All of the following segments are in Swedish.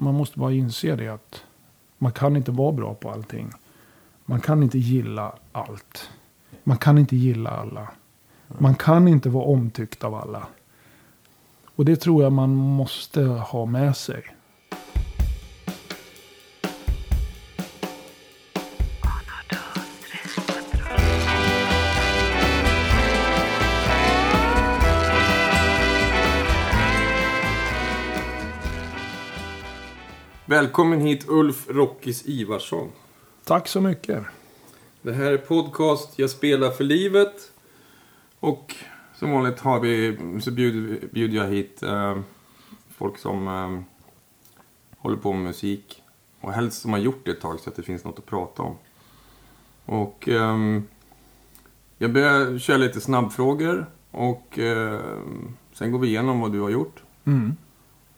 Man måste bara inse det att man kan inte vara bra på allting. Man kan inte gilla allt. Man kan inte gilla alla. Man kan inte vara omtyckt av alla. Och det tror jag man måste ha med sig. Välkommen hit Ulf Rockis Ivarsson. Tack så mycket. Det här är podcast Jag spelar för livet. Och som vanligt har vi, så bjuder, bjuder jag hit eh, folk som eh, håller på med musik. Och helst som har gjort det ett tag så att det finns något att prata om. Och ehm, jag börjar köra lite snabbfrågor. Och eh, sen går vi igenom vad du har gjort. Mm.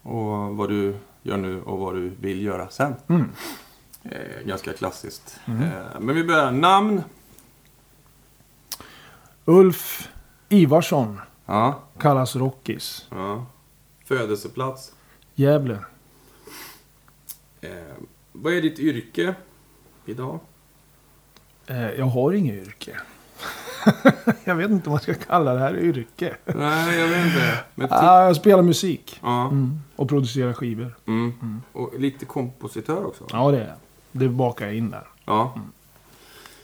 Och vad du gör nu och vad du vill göra sen. Mm. Eh, ganska klassiskt. Eh, men vi börjar. Namn? Ulf Ivarsson Ja. kallas Rockis. ja. Födelseplats? Gävle. Eh, vad är ditt yrke idag? Eh, jag har inget yrke. jag vet inte vad man ska kalla det här yrke. Nej, jag vet inte. Men Ah, jag spelar musik. ja. Mm. Och producerar skivor. Mm. Och lite kompositör också. Ja, det är. Det bakar jag in där. Ja.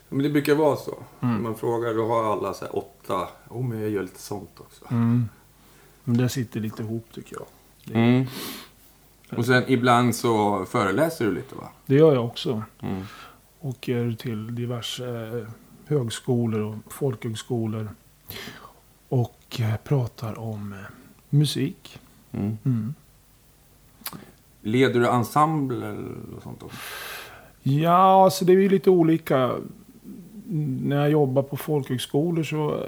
Men det brukar vara så. Mm. Man frågar, då har alla så här åtta. Oh, men jag gör lite sånt också. Mm. Men det sitter lite ihop tycker jag. Mm. Och sen ibland så föreläser du lite va? Det gör jag också. Mm. Åker till diverse eh, högskolor och folkhögskolor. Och eh, pratar om eh, musik. Mm. Mm. Leder du ensemble och sånt också? Ja, alltså det är ju lite olika. När jag jobbar på folkhögskolor så,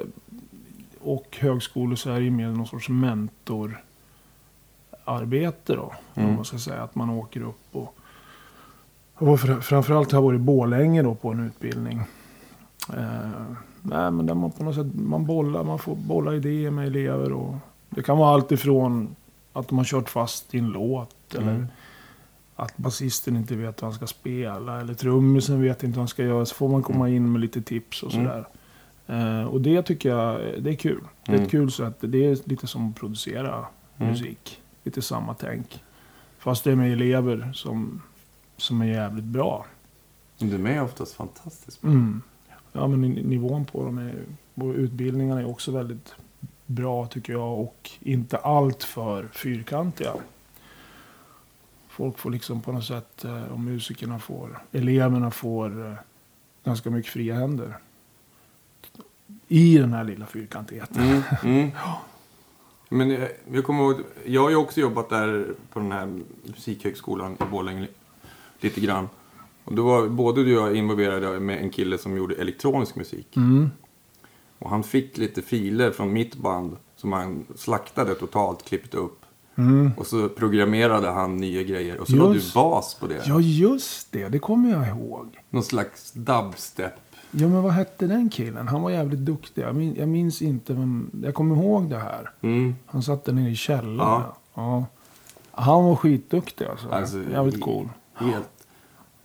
och högskolor så är det ju mer någon sorts mentorarbete då. Mm. Om man ska säga att man åker upp och, och fr- framförallt har jag varit i Borlänge då på en utbildning. Eh, nej, men där man på något sätt man bollar, man får bolla idéer med elever och det kan vara allt ifrån att de har kört fast i en låt eller Mm. att basisten inte vet vad han ska spela eller trummisen vet inte vad han ska göra. Så får man komma in med lite tips och Mm. sådär. Eh, och det tycker jag det är kul. Det är Mm. ett kul sätt. Det är lite som att producera Mm. musik. Lite samma tänk. Fast det är med elever som, som är jävligt bra. De är oftast fantastiskt bra. Mm. Ja, men ni- nivån på dem är, och utbildningarna är också väldigt bra tycker jag. Och inte allt för fyrkantiga. Folk får liksom på något sätt, eh, och musikerna får, eleverna får eh, ganska mycket fria händer. I den här lilla fyrkantigheten. Mm, mm. Men eh, jag kommer ihåg, jag har ju också jobbat där på den här musikhögskolan i Borlänge li- lite grann. Och då var både du och jag involverade med en kille som gjorde elektronisk musik. Mm. Och han fick lite filer från mitt band som han slaktade totalt, klippte upp. Mm. Och så programmerade han nya grejer. Och så var du bas på det. Ja, just det. Det kommer jag ihåg. Någon slags dubstep. Ja, men vad hette den killen? Han var jävligt duktig. Jag minns, jag minns inte vem... Jag kommer ihåg det här. Mm. Han där nere i källaren. Ja. Ja. Han var skitduktig alltså. Alltså, jävligt cool. Helt.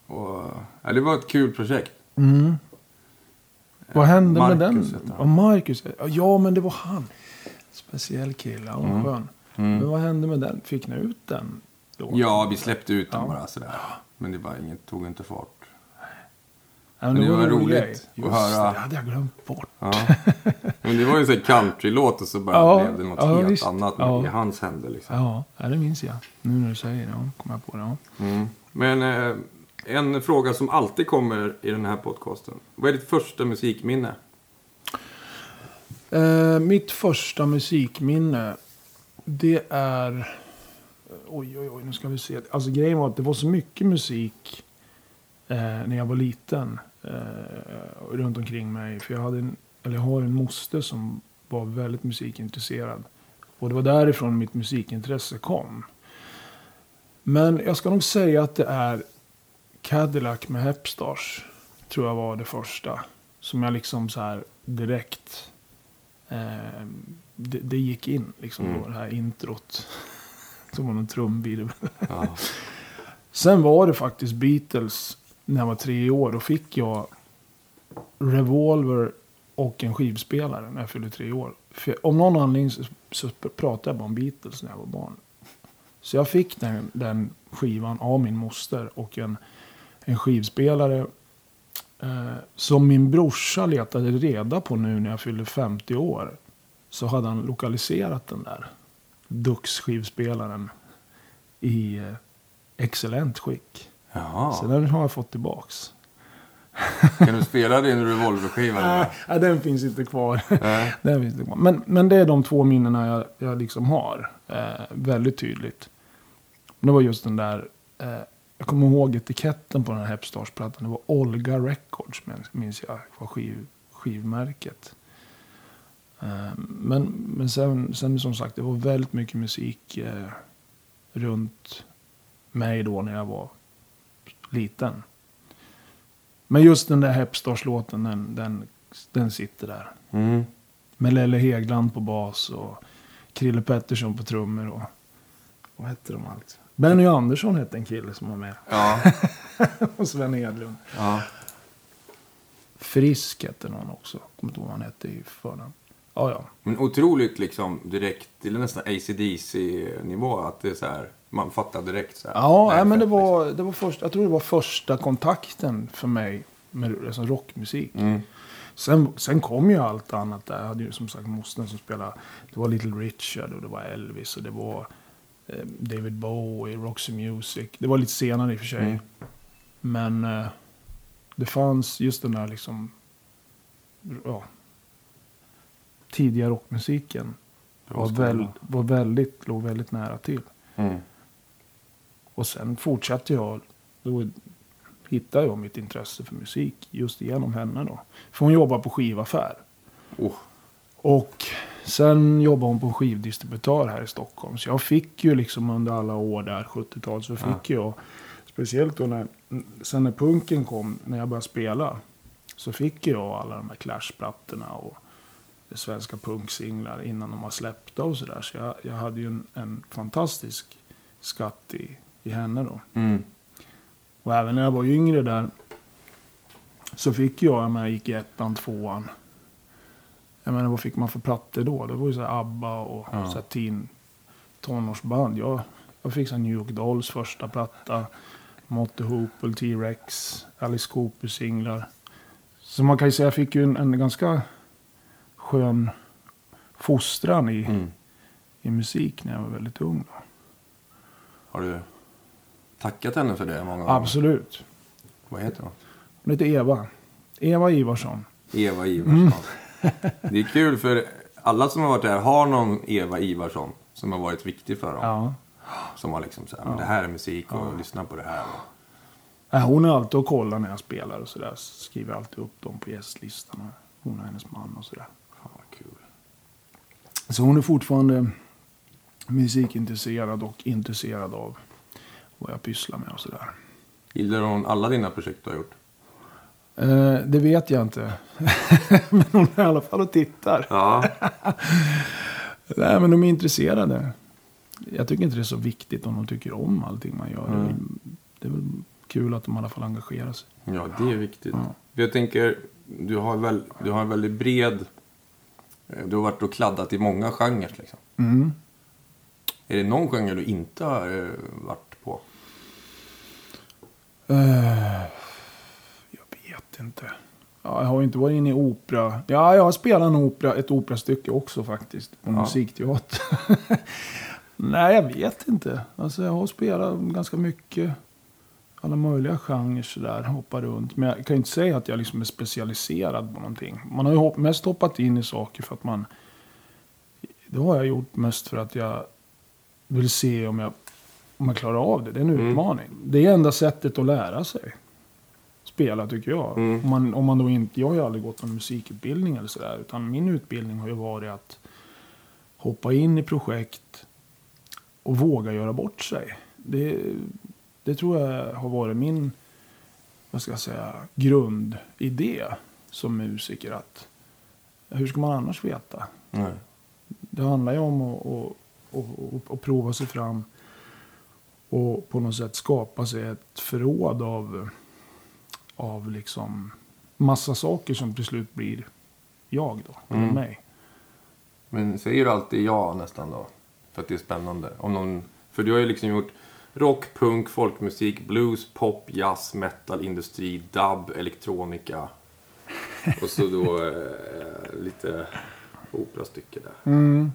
Och, ja, det var ett kul projekt. Mm. Vad hände med Marcus den? heter Ja. Marcus. Ja, men det var han. Speciell kille. Han var Mm. skön. Mm. Men vad hände med den? Fick ni ut den? låten? Ja, vi släppte ut den Ja. bara sådär. Men det var inget, tog inte fart. Men men det var rolig roligt grej. att Just höra. Det hade jag glömt bort. Ja. Men det var ju en countrylåt och så bara Ja, blev det något ja, helt visst. annat Ja. i hans händer. Liksom. Ja, det minns jag. Nu när du säger det. Kommer jag på det. Mm. Men eh, en fråga som alltid kommer i den här podcasten. Vad är ditt första musikminne? Eh, mitt första musikminne, det är... Oj, oj, oj, nu ska vi se. Alltså grejen var att det var så mycket musik eh, när jag var liten eh, runt omkring mig. För jag, hade en, eller jag har en moster som var väldigt musikintresserad. Och det var därifrån mitt musikintresse kom. Men jag ska nog säga att det är Cadillac med Hepstars. Tror jag var det första. Som jag liksom så här direkt eh, det, det gick in liksom Mm. då, det här introt. Som var en trumvirvel. Ja. Sen var det faktiskt Beatles när jag var tre år. Då fick jag Revolver och en skivspelare när jag fyllde tre år. För om någon anledning så, så pratade jag bara om Beatles när jag var barn. Så jag fick den, den skivan av min moster och en, en skivspelare eh, som min brorsa letade reda på nu när jag fyllde 50 år. Så hade han lokaliserat den där Dux-skivspelaren i eh, excellent skick. Jaha. Så den har jag fått tillbaks. Kan du spela din revolverskiva? Nej, nej, den finns inte kvar. Nej. den finns inte kvar. Men, men det är de två minnena jag, jag liksom har. Eh, väldigt tydligt. Det var just den där. Eh, jag kommer ihåg etiketten på den här Hepstars-plattan. Det var Olga Records, minns jag. var skiv, skivmärket. Eh, men men sen, sen som sagt, det var väldigt mycket musik eh, runt mig då när jag var liten. Men just den där Hepstars-låten, den, den, den sitter där. Mm. Med Lelle Hegland på bas och Krille Pettersson på trummor och vad hette de allt? Benny Andersson hette en kille som var med. Ja. Och Sven Edlund. ja. Frisk hette någon också. Kommer inte ihåg vad han hette i förnamn. Ja, ja. Men otroligt liksom direkt, till nästan ACDC-nivå. Att det är så här, man fattar direkt så här. Ja, nej, är men det var, det var först, jag tror det var första kontakten för mig med alltså, rockmusik. liksom. Mm. Sen, sen kom ju allt annat där. Jag hade ju som sagt mostern som spelade. Det var Little Richard och det var Elvis och det var David Bowie, Roxy Music. Det var lite senare i och för sig. Mm. Men eh, det fanns just den där liksom ja, tidiga rockmusiken. Var, väl, var väldigt, låg väldigt nära till. Mm. Och sen fortsatte jag. Då hittade jag mitt intresse för musik just genom henne då. För hon jobbar på skivaffär. Oh. Och sen jobbade hon på skivdistributör här i Stockholm. Så jag fick ju liksom under alla år där, 70-talet, så fick jag, speciellt då när, sen när punken kom, när jag började spela, så fick jag alla de här Clash-plattorna och svenska punksinglar innan de var släppta och sådär. Så jag, jag hade ju en, en fantastisk skatt i, i henne då. Mm. Och även när jag var yngre där så fick jag, när jag gick i ettan, tvåan. Jag menar, vad fick man för plattor då? Det var ju så här ABBA och Ja. så här teen tonårsband. Jag, jag fick så New York Dolls första platta. Motte Hoople, T-Rex, Alice Cooper singlar. Så man kan ju säga jag fick ju en, en ganska skön fostran i, Mm. i musik när jag var väldigt ung. Då. Har du tackat henne för det många gånger? Absolut. Vad heter hon? Hon heter Eva. Eva Ivarsson. Eva Ivarsson. Det är kul för alla som har varit där har någon Eva Ivarsson som har varit viktig för dem. Ja. Som har liksom så här, men det här är musik och lyssna på det här. Hon är alltid och kollar när jag spelar och sådär. Skriver alltid upp dem på gästlistan. Hon och hennes man och sådär. fan vad kul. Så hon är fortfarande musikintresserad och intresserad av vad jag pysslar med och sådär. Gillar hon alla dina projekt du har gjort? Eh, det vet jag inte. men hon är i alla fall och tittar. Ja. Nej, men de är intresserade. Jag tycker inte det är så viktigt om de tycker om allting man gör. Mm. Det är väl kul att de i alla fall engagerar sig. Ja, det är viktigt. Ja. Jag tänker, du har, väl, du har en väldigt bred... eh, Du har varit och kladdat i många genrer. Liksom. Mm. Är det någon genre du inte har eh, varit på? Jag vet inte. Ja, jag har inte varit inne i opera. Ja, jag har spelat en opera, ett operastycke också faktiskt. På Ja. musikteater. Nej, jag vet inte. Alltså, jag har spelat ganska mycket. Alla möjliga genrer sådär. Hoppar runt. Men jag kan ju inte säga att jag liksom är specialiserad på någonting. Man har ju mest hoppat in i saker för att man... Det har jag gjort mest för att jag vill se om jag, om jag klarar av det. Det är en Mm. utmaning. Det är enda sättet att lära sig. Spela tycker jag. Mm. Om, man, om man då inte, jag har ju aldrig gått någon musikutbildning eller sådär. Utan min utbildning har ju varit att hoppa in i projekt och våga göra bort sig. Det, det tror jag har varit min vad ska jag säga, grundidé som musiker. Att, hur ska man annars veta? Nej. Det handlar ju om att, att, att, prova sig fram Och på något sätt skapa sig ett förråd av, av liksom massa saker som till slut blir jag då. Eller Mm. mig. Men säger du alltid ja nästan då? För att det är spännande. Om någon, för du har ju liksom gjort rock, punk, folkmusik, blues, pop, jazz, metal, industri, dub, elektronika. Och så då eh, lite operastycke där. Mm.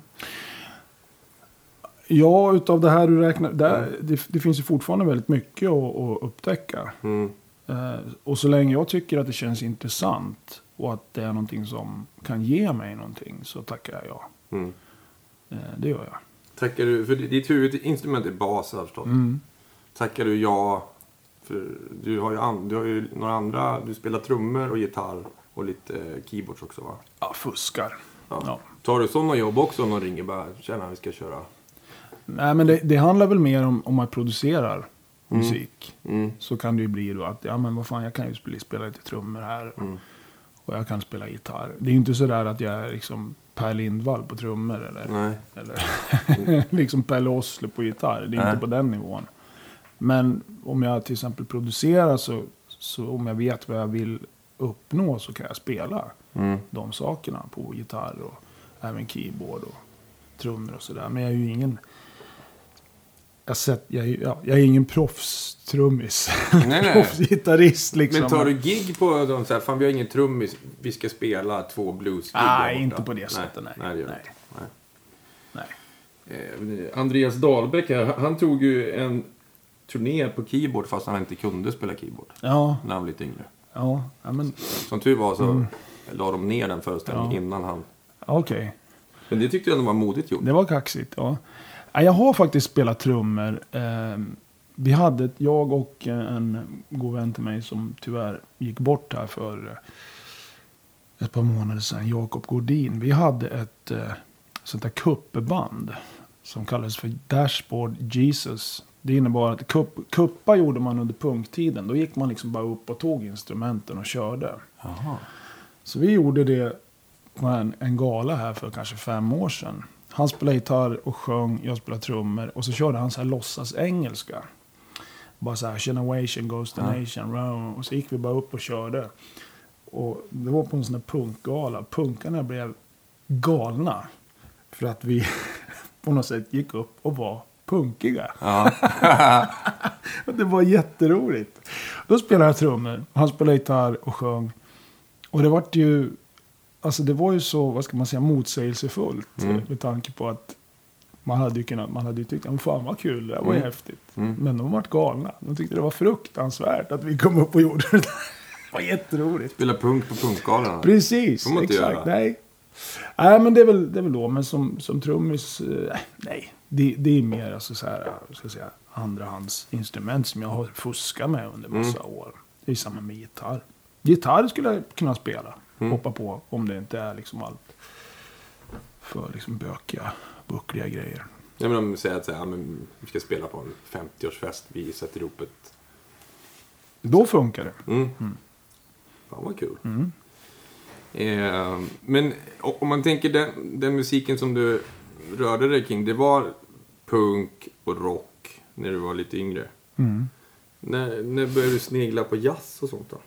Ja, utav det här du räknar, där, det, det finns ju fortfarande väldigt mycket att, att upptäcka. Mm. Eh, och så länge jag tycker att det känns intressant och att det är någonting som kan ge mig någonting så tackar jag ja. Mm. Eh, det gör jag. Tackar du, för ditt huvudinstrument är bas har jag. Mm. Tackar du ja, för du har, ju an, du har ju några andra, du spelar trummor och gitarr och lite eh, keyboards också va? Ja, fuskar. Ja. Ja. Tar du sådana jobb också om någon ringer bara, tjena vi ska köra? Nej, men det, det handlar väl mer om om man producerar musik. Mm. Så kan det ju bli då att, ja men vad fan, jag kan ju spela, spela lite trummor här. Mm. Och jag kan spela gitarr. Det är ju inte sådär att jag är liksom Per Lindvall på trummor eller, eller liksom Pelle Oslo på gitarr. Det är Nej. inte på den nivån. Men om jag till exempel producerar så, så om jag vet vad jag vill uppnå så kan jag spela Mm. de sakerna på gitarr och även keyboard och trummor och sådär. Men jag är ju ingen... Jag, sett, jag, ja, jag är ingen proffstrummis. Proffsgitarrist liksom. Men tar du gig på dem så här, fan vi har ingen trummis, vi ska spela två bluesgig Nej, där borta." inte på det sättet, nej. Nej, Nej. Nej. Nej. Eh, Andreas Dahlbäck här, han tog ju en turné på keyboard fast han inte kunde spela keyboard. Ja, När han var lite yngre. ja, men Som tur var så la de ner den föreställningen Ja. innan han... okej. Men det tyckte jag ändå var modigt gjort. Det var kaxigt, ja. Ja, Jag har faktiskt spelat trummor. Eh, vi hade, jag och en god vän till mig som tyvärr gick bort här för eh, ett par månader sedan, Jakob Gordin. Vi hade ett eh, sånt där kuppband som kallades för Dashboard Jesus. Det innebar att kupp, kuppa gjorde man under punktiden. Då gick man liksom bara upp och tog instrumenten och körde. Jaha. Så vi gjorde det på en, en gala här för kanske fem år sedan. Han spelade gitarr och sjöng, jag spelade trummor. Och så körde han så här låtsas engelska. Bara så här, generation goes the nation round. Och så gick vi bara upp och körde. Och det var på en sån här punkgala. Punkarna blev galna. För att vi på något sätt gick upp och var punkiga. Ja. Det var jätteroligt. Då spelade jag trummor. Han spelade gitarr och sjöng. Och det var ju... Alltså det var ju så, vad ska man säga, motsägelsefullt. Mm. Med tanke på att man hade ju, kunnat, man hade ju tyckt, men fan vad kul, det var ju Mm. häftigt. Mm. Men de vart galna. De tyckte det var fruktansvärt att vi kom upp och gjorde det där. Det var jätteroligt. Spela punk på punkgalorna. Precis, får man inte exakt. göra. Nej. Nej, men det är väl, det är väl då. Men som, som trummis, eh, nej. Det, det är mer alltså, så här, ska säga, andrahandsinstrument som jag har fuskat med under massa Mm. år. Det är samma med gitarr. Gitarr skulle jag kunna spela, Mm. hoppa på, om det inte är liksom allt för liksom bökiga, buckliga grejer. Ja, men de säger att så här, men, vi ska spela på en 50-årsfest. Vi sätter ihop ett... Då funkar det. Mm. Fan vad kul. Mm. Eh, men om man tänker den, den musiken som du rörde dig kring. Det var punk och rock när du var lite yngre. Mm. När, när började du snegla på jazz och sånt då?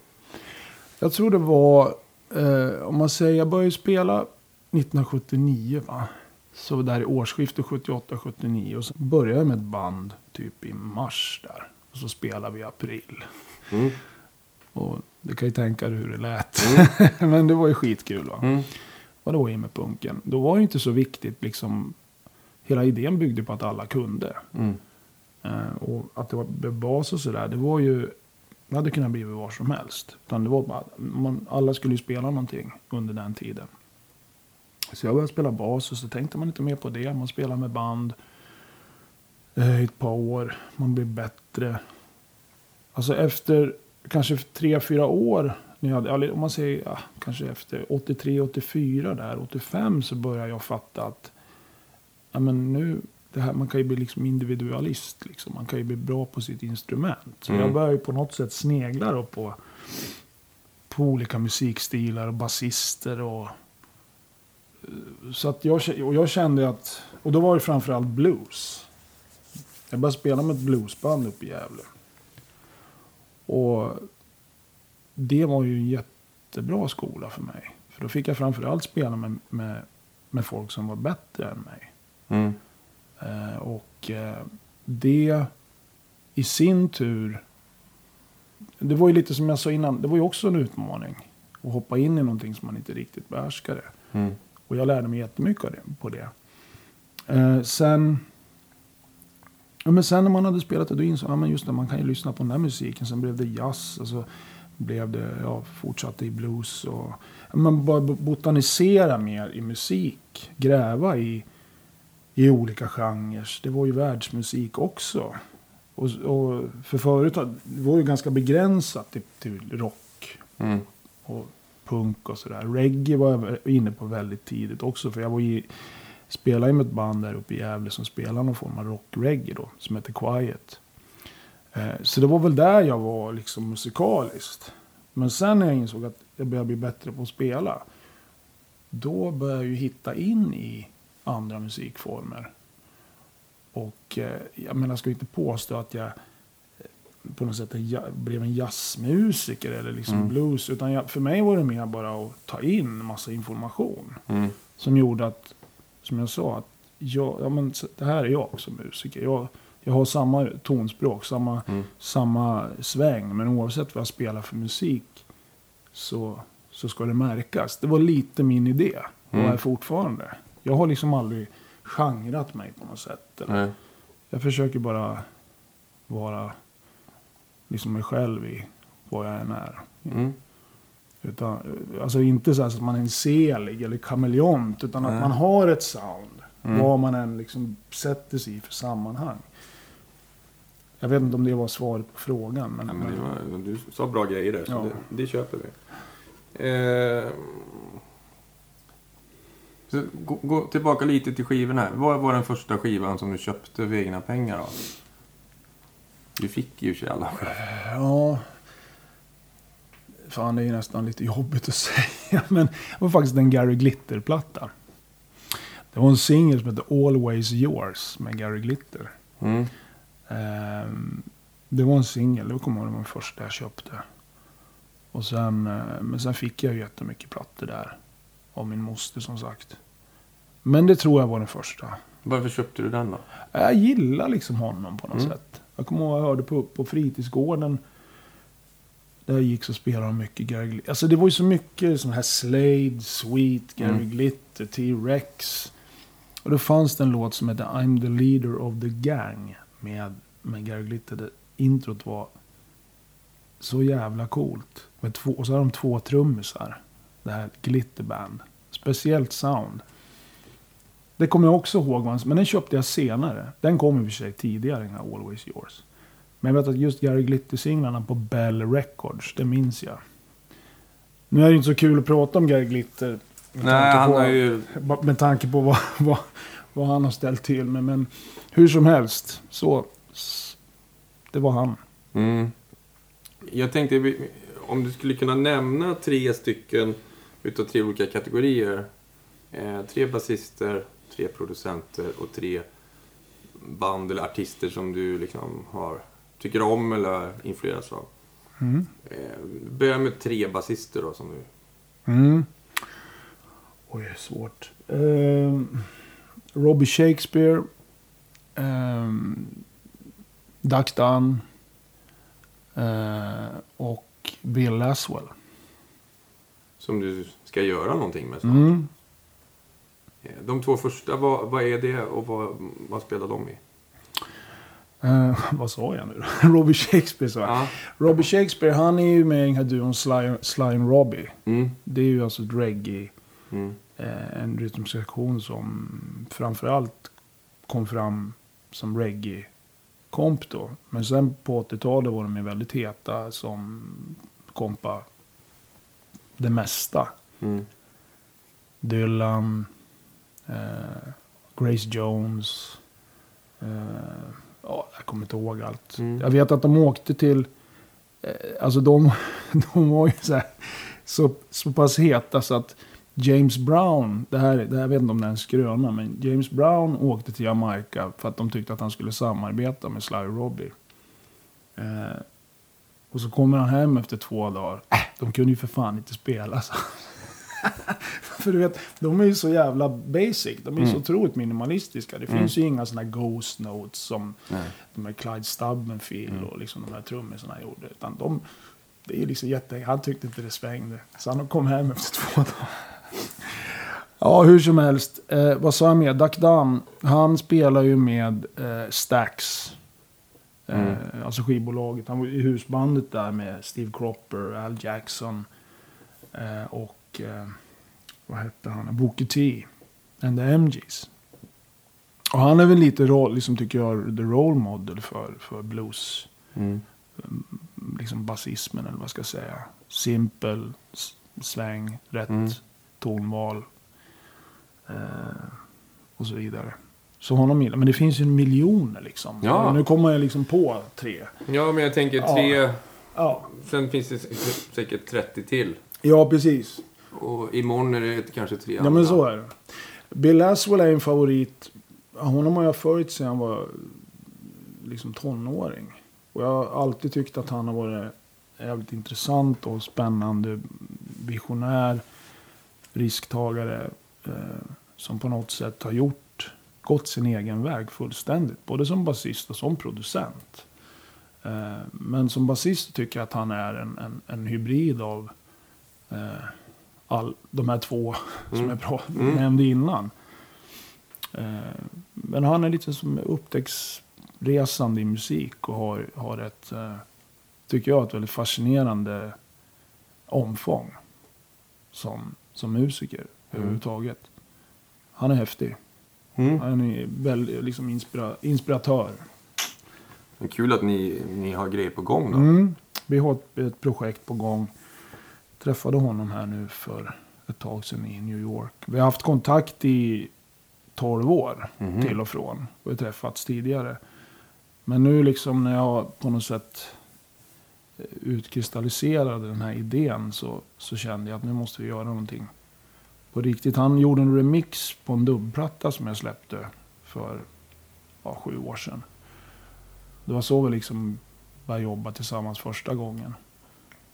Jag tror det var, eh, om man säger, jag började spela 1979 va. Så där i årsskiftet 78-79. Och så började jag med ett band typ i mars där. Och så spelade vi i april. Mm. Och du kan ju tänka dig hur det lät. Men det var ju skitkul va. Mm. Och då in med punken. Då var det inte så viktigt liksom. Hela idén byggde på att alla kunde. Mm. Eh, och att det var bas och sådär, det var ju... Det hade kunnat bli var som helst. Utan det var bara, man, alla skulle ju spela någonting under den tiden. Så jag började spela bas och så tänkte man inte mer på det. Man spelar med band eh, i ett par år. Man blir bättre. Alltså efter kanske tre, fyra år. När jag, hade- om man säger ja, kanske efter 83, 84 där, 85 så började jag fatta att ja, men nu, det här, man kan ju bli liksom individualist. Liksom. Man kan ju bli bra på sitt instrument. Så Mm. jag började ju på något sätt snegla då på, på olika musikstilar och basister. Och, eh, så att jag, och jag kände att, och då var det framförallt blues. Jag började spela med ett bluesband uppe i Gävle. Och det var ju en jättebra skola för mig. För då fick jag framförallt spela med, med, med folk som var bättre än mig. Mm. Eh, och eh, det i sin tur. Det var ju lite som jag sa innan. Det var ju också en utmaning. Att hoppa in i någonting som man inte riktigt behärskade. Mm. Och jag lärde mig jättemycket av det, på det. Eh, sen, ja, men sen när man hade spelat det, då insåg jag att ja, man kan ju lyssna på den här musiken. Sen blev det jazz. Och så blev det, ja, fortsatte i blues. Och, man bara botanisera mer i musik. Gräva i, i olika genrer. Det var ju världsmusik också. Och, och för förut det var ju ganska begränsat till, till rock Mm. och punk och sådär. Reggae var jag inne på väldigt tidigt också. För jag var i, spelade ju med ett band där uppe i Gävle som spelade någon form av rock-reggae då. Som heter Quiet. Eh, så det var väl där jag var liksom musikaliskt. Men sen när jag insåg att jag började bli bättre på att spela. Då började jag ju hitta in i andra musikformer. Och eh, jag menar, jag ska inte påstå att jag på något sätt blev en jazzmusiker eller liksom Mm. blues. Utan jag, för mig var det mer bara att ta in massa information. Mm. Som gjorde att, som jag sa, att jag, ja, men, det här är jag som musiker. Jag, jag har samma tonspråk, samma, Mm. samma sväng. Men oavsett vad jag spelar för musik så, så ska det märkas. Det var lite min idé och Mm. är fortfarande. Jag har liksom aldrig genrat mig på något sätt. Eller, Nej. jag försöker bara vara liksom mig själv i vad jag än är. Mm. Utan, alltså inte så att man är en selig eller kameleont. Utan Nej. att man har ett sound. Mm. Vad man än liksom sätter sig i för sammanhang. Jag vet inte om det var svaret på frågan. Men, Ja, men var, du sa bra grejer där, så Ja. det, det köper vi. Eh, gå, gå tillbaka lite till skivorna här. Vad var den första skivan som du köpte för egna pengar då? Du fick ju sig alla skivor. Ja. Fan, det är ju nästan lite jobbigt att säga. Men det var faktiskt en Gary Glitter-platta. Det var en singel som hette Always Yours med Gary Glitter. Mm. Ehm, det var en singel, det kommer jag ihåg, det var den första jag köpte. Och sen, eh, men sen fick jag ju jättemycket plattor där. Av min moster som sagt. Men det tror jag var den första. Varför köpte du den då? Jag gillar liksom honom på något Mm. sätt. Jag kommer ihåg jag hörde på, på fritidsgården. Där jag gick så spelade de mycket Gary Glitter. Alltså det var ju så mycket sån här Slade, Sweet, Gary Mm. Glitter, T-Rex. Och då fanns det en låt som hette I'm the leader of the gang. Med, med Gary Glitter. Det introt var så jävla coolt. Med två, och så har de två trummisar. Det här Glitterband. Speciellt sound. Det kommer jag också ihåg, men den köpte jag senare. Den kom i och för sig tidigare, den här Always Yours. Men jag vet att just Gary Glitter-singlarna på Bell Records, det minns jag. Nu är det inte så kul att prata om Gary Glitter. Med Nej, han på, har ju... Med tanke på vad, vad, vad han har ställt till med. Men hur som helst, så... Det var han. Mm. Jag tänkte om du skulle kunna nämna tre stycken utav tre olika kategorier. Eh, tre basister, tre producenter och tre band eller artister som du liksom har, tycker om eller influeras av. Mm. Eh, börja med tre basister då som du... Mm. Oj, det är svårt. Um, Robbie Shakespeare. Um, Duck Dunn. eh, och Bill Laswell. Som du ska göra någonting med snart. Mm. Eh, De två första, vad, vad är det och vad, vad spelar de i? Eh, vad sa jag nu då? Robbie Shakespeare sa jag. Ja. Robbie Shakespeare, han är ju med i den här duon Sly, Sly and Robbie. Mm. Det är ju alltså ett reggae. Mm. eh, en rytmsektion som framförallt kom fram som reggae-komp då. Men sen på 80-talet var de ju väldigt heta som kompa det mesta. Mm. Dylan, eh, Grace Jones. Eh, ja, jag kommer inte ihåg allt. Mm. Jag vet att de åkte till... Eh, alltså de, de var ju så, här, så, så pass heta så att James Brown, det här, det här jag vet inte om det är en skröna, men James Brown åkte till Jamaica för att de tyckte att han skulle samarbeta med Sly Robbie. Eh, och så kommer han hem efter två dagar. Äh, de kunde ju för fan inte spela. Så. för du vet, de är ju så jävla basic. De är ju så Mm. otroligt minimalistiska. Det Mm. finns ju inga sådana ghost notes som Nej. de här Clyde Stubbenfield Mm. och liksom de här trummisarna gjorde. Utan de, det är ju liksom jätte, han tyckte inte det svängde. Så han kom hem efter två dagar. Ja, hur som helst. Eh, vad sa jag mer? Duck Dunn, han spelar ju med eh, Stax. Eh, Mm. Alltså skivbolaget. Han var i husbandet där med Steve Cropper, Al Jackson eh, och eh, vad hette han? Booker T. And the MGs. Och han är väl lite, roll, liksom, tycker jag, the role model för, för blues. Mm. Liksom basismen eller vad jag ska säga. Simpel, s- sväng, rätt Mm. tonval. Eh, och så vidare. Så honom gillar Men det finns ju miljoner liksom. Ja. Nu kommer jag liksom på tre. Ja, men jag tänker Ja. tre... Ja, Sen finns det sä- säkert 30 till. ja precis. Och imorgon är det kanske tre Ja men så är det. Bill Laswell är en favorit. Honom har jag följt sedan jag var liksom tonåring. Och jag har alltid tyckt att han har varit jävligt intressant och spännande. Visionär, risktagare. Eh, som på något sätt har gjort, gått sin egen väg fullständigt. Både som basist och som producent. Eh, men som basist tycker jag att han är en, en, en hybrid av eh, all, de här två som Mm. jag bra, Mm. nämnde innan. Eh, men han är lite som upptäcktsresande i musik och har, har ett, tycker jag, ett väldigt fascinerande omfång som, som musiker Mm. överhuvudtaget. Han är häftig. Mm. Han är väldigt liksom inspira, inspiratör. Men Kul att ni, ni har grejer på gång då. Mm. Vi har ett, ett projekt på gång. Träffade honom här nu för ett tag sedan i New York. Vi har haft kontakt i 12 år Mhm. till och från. Vi har träffats tidigare. Men nu liksom när jag på något sätt eh, utkristalliserade den här idén så, så kände jag att nu måste vi göra någonting på riktigt. Han gjorde en remix på en dubbplatta som jag släppte för ja, sju år sedan. Det var så vi liksom började jobba tillsammans första gången.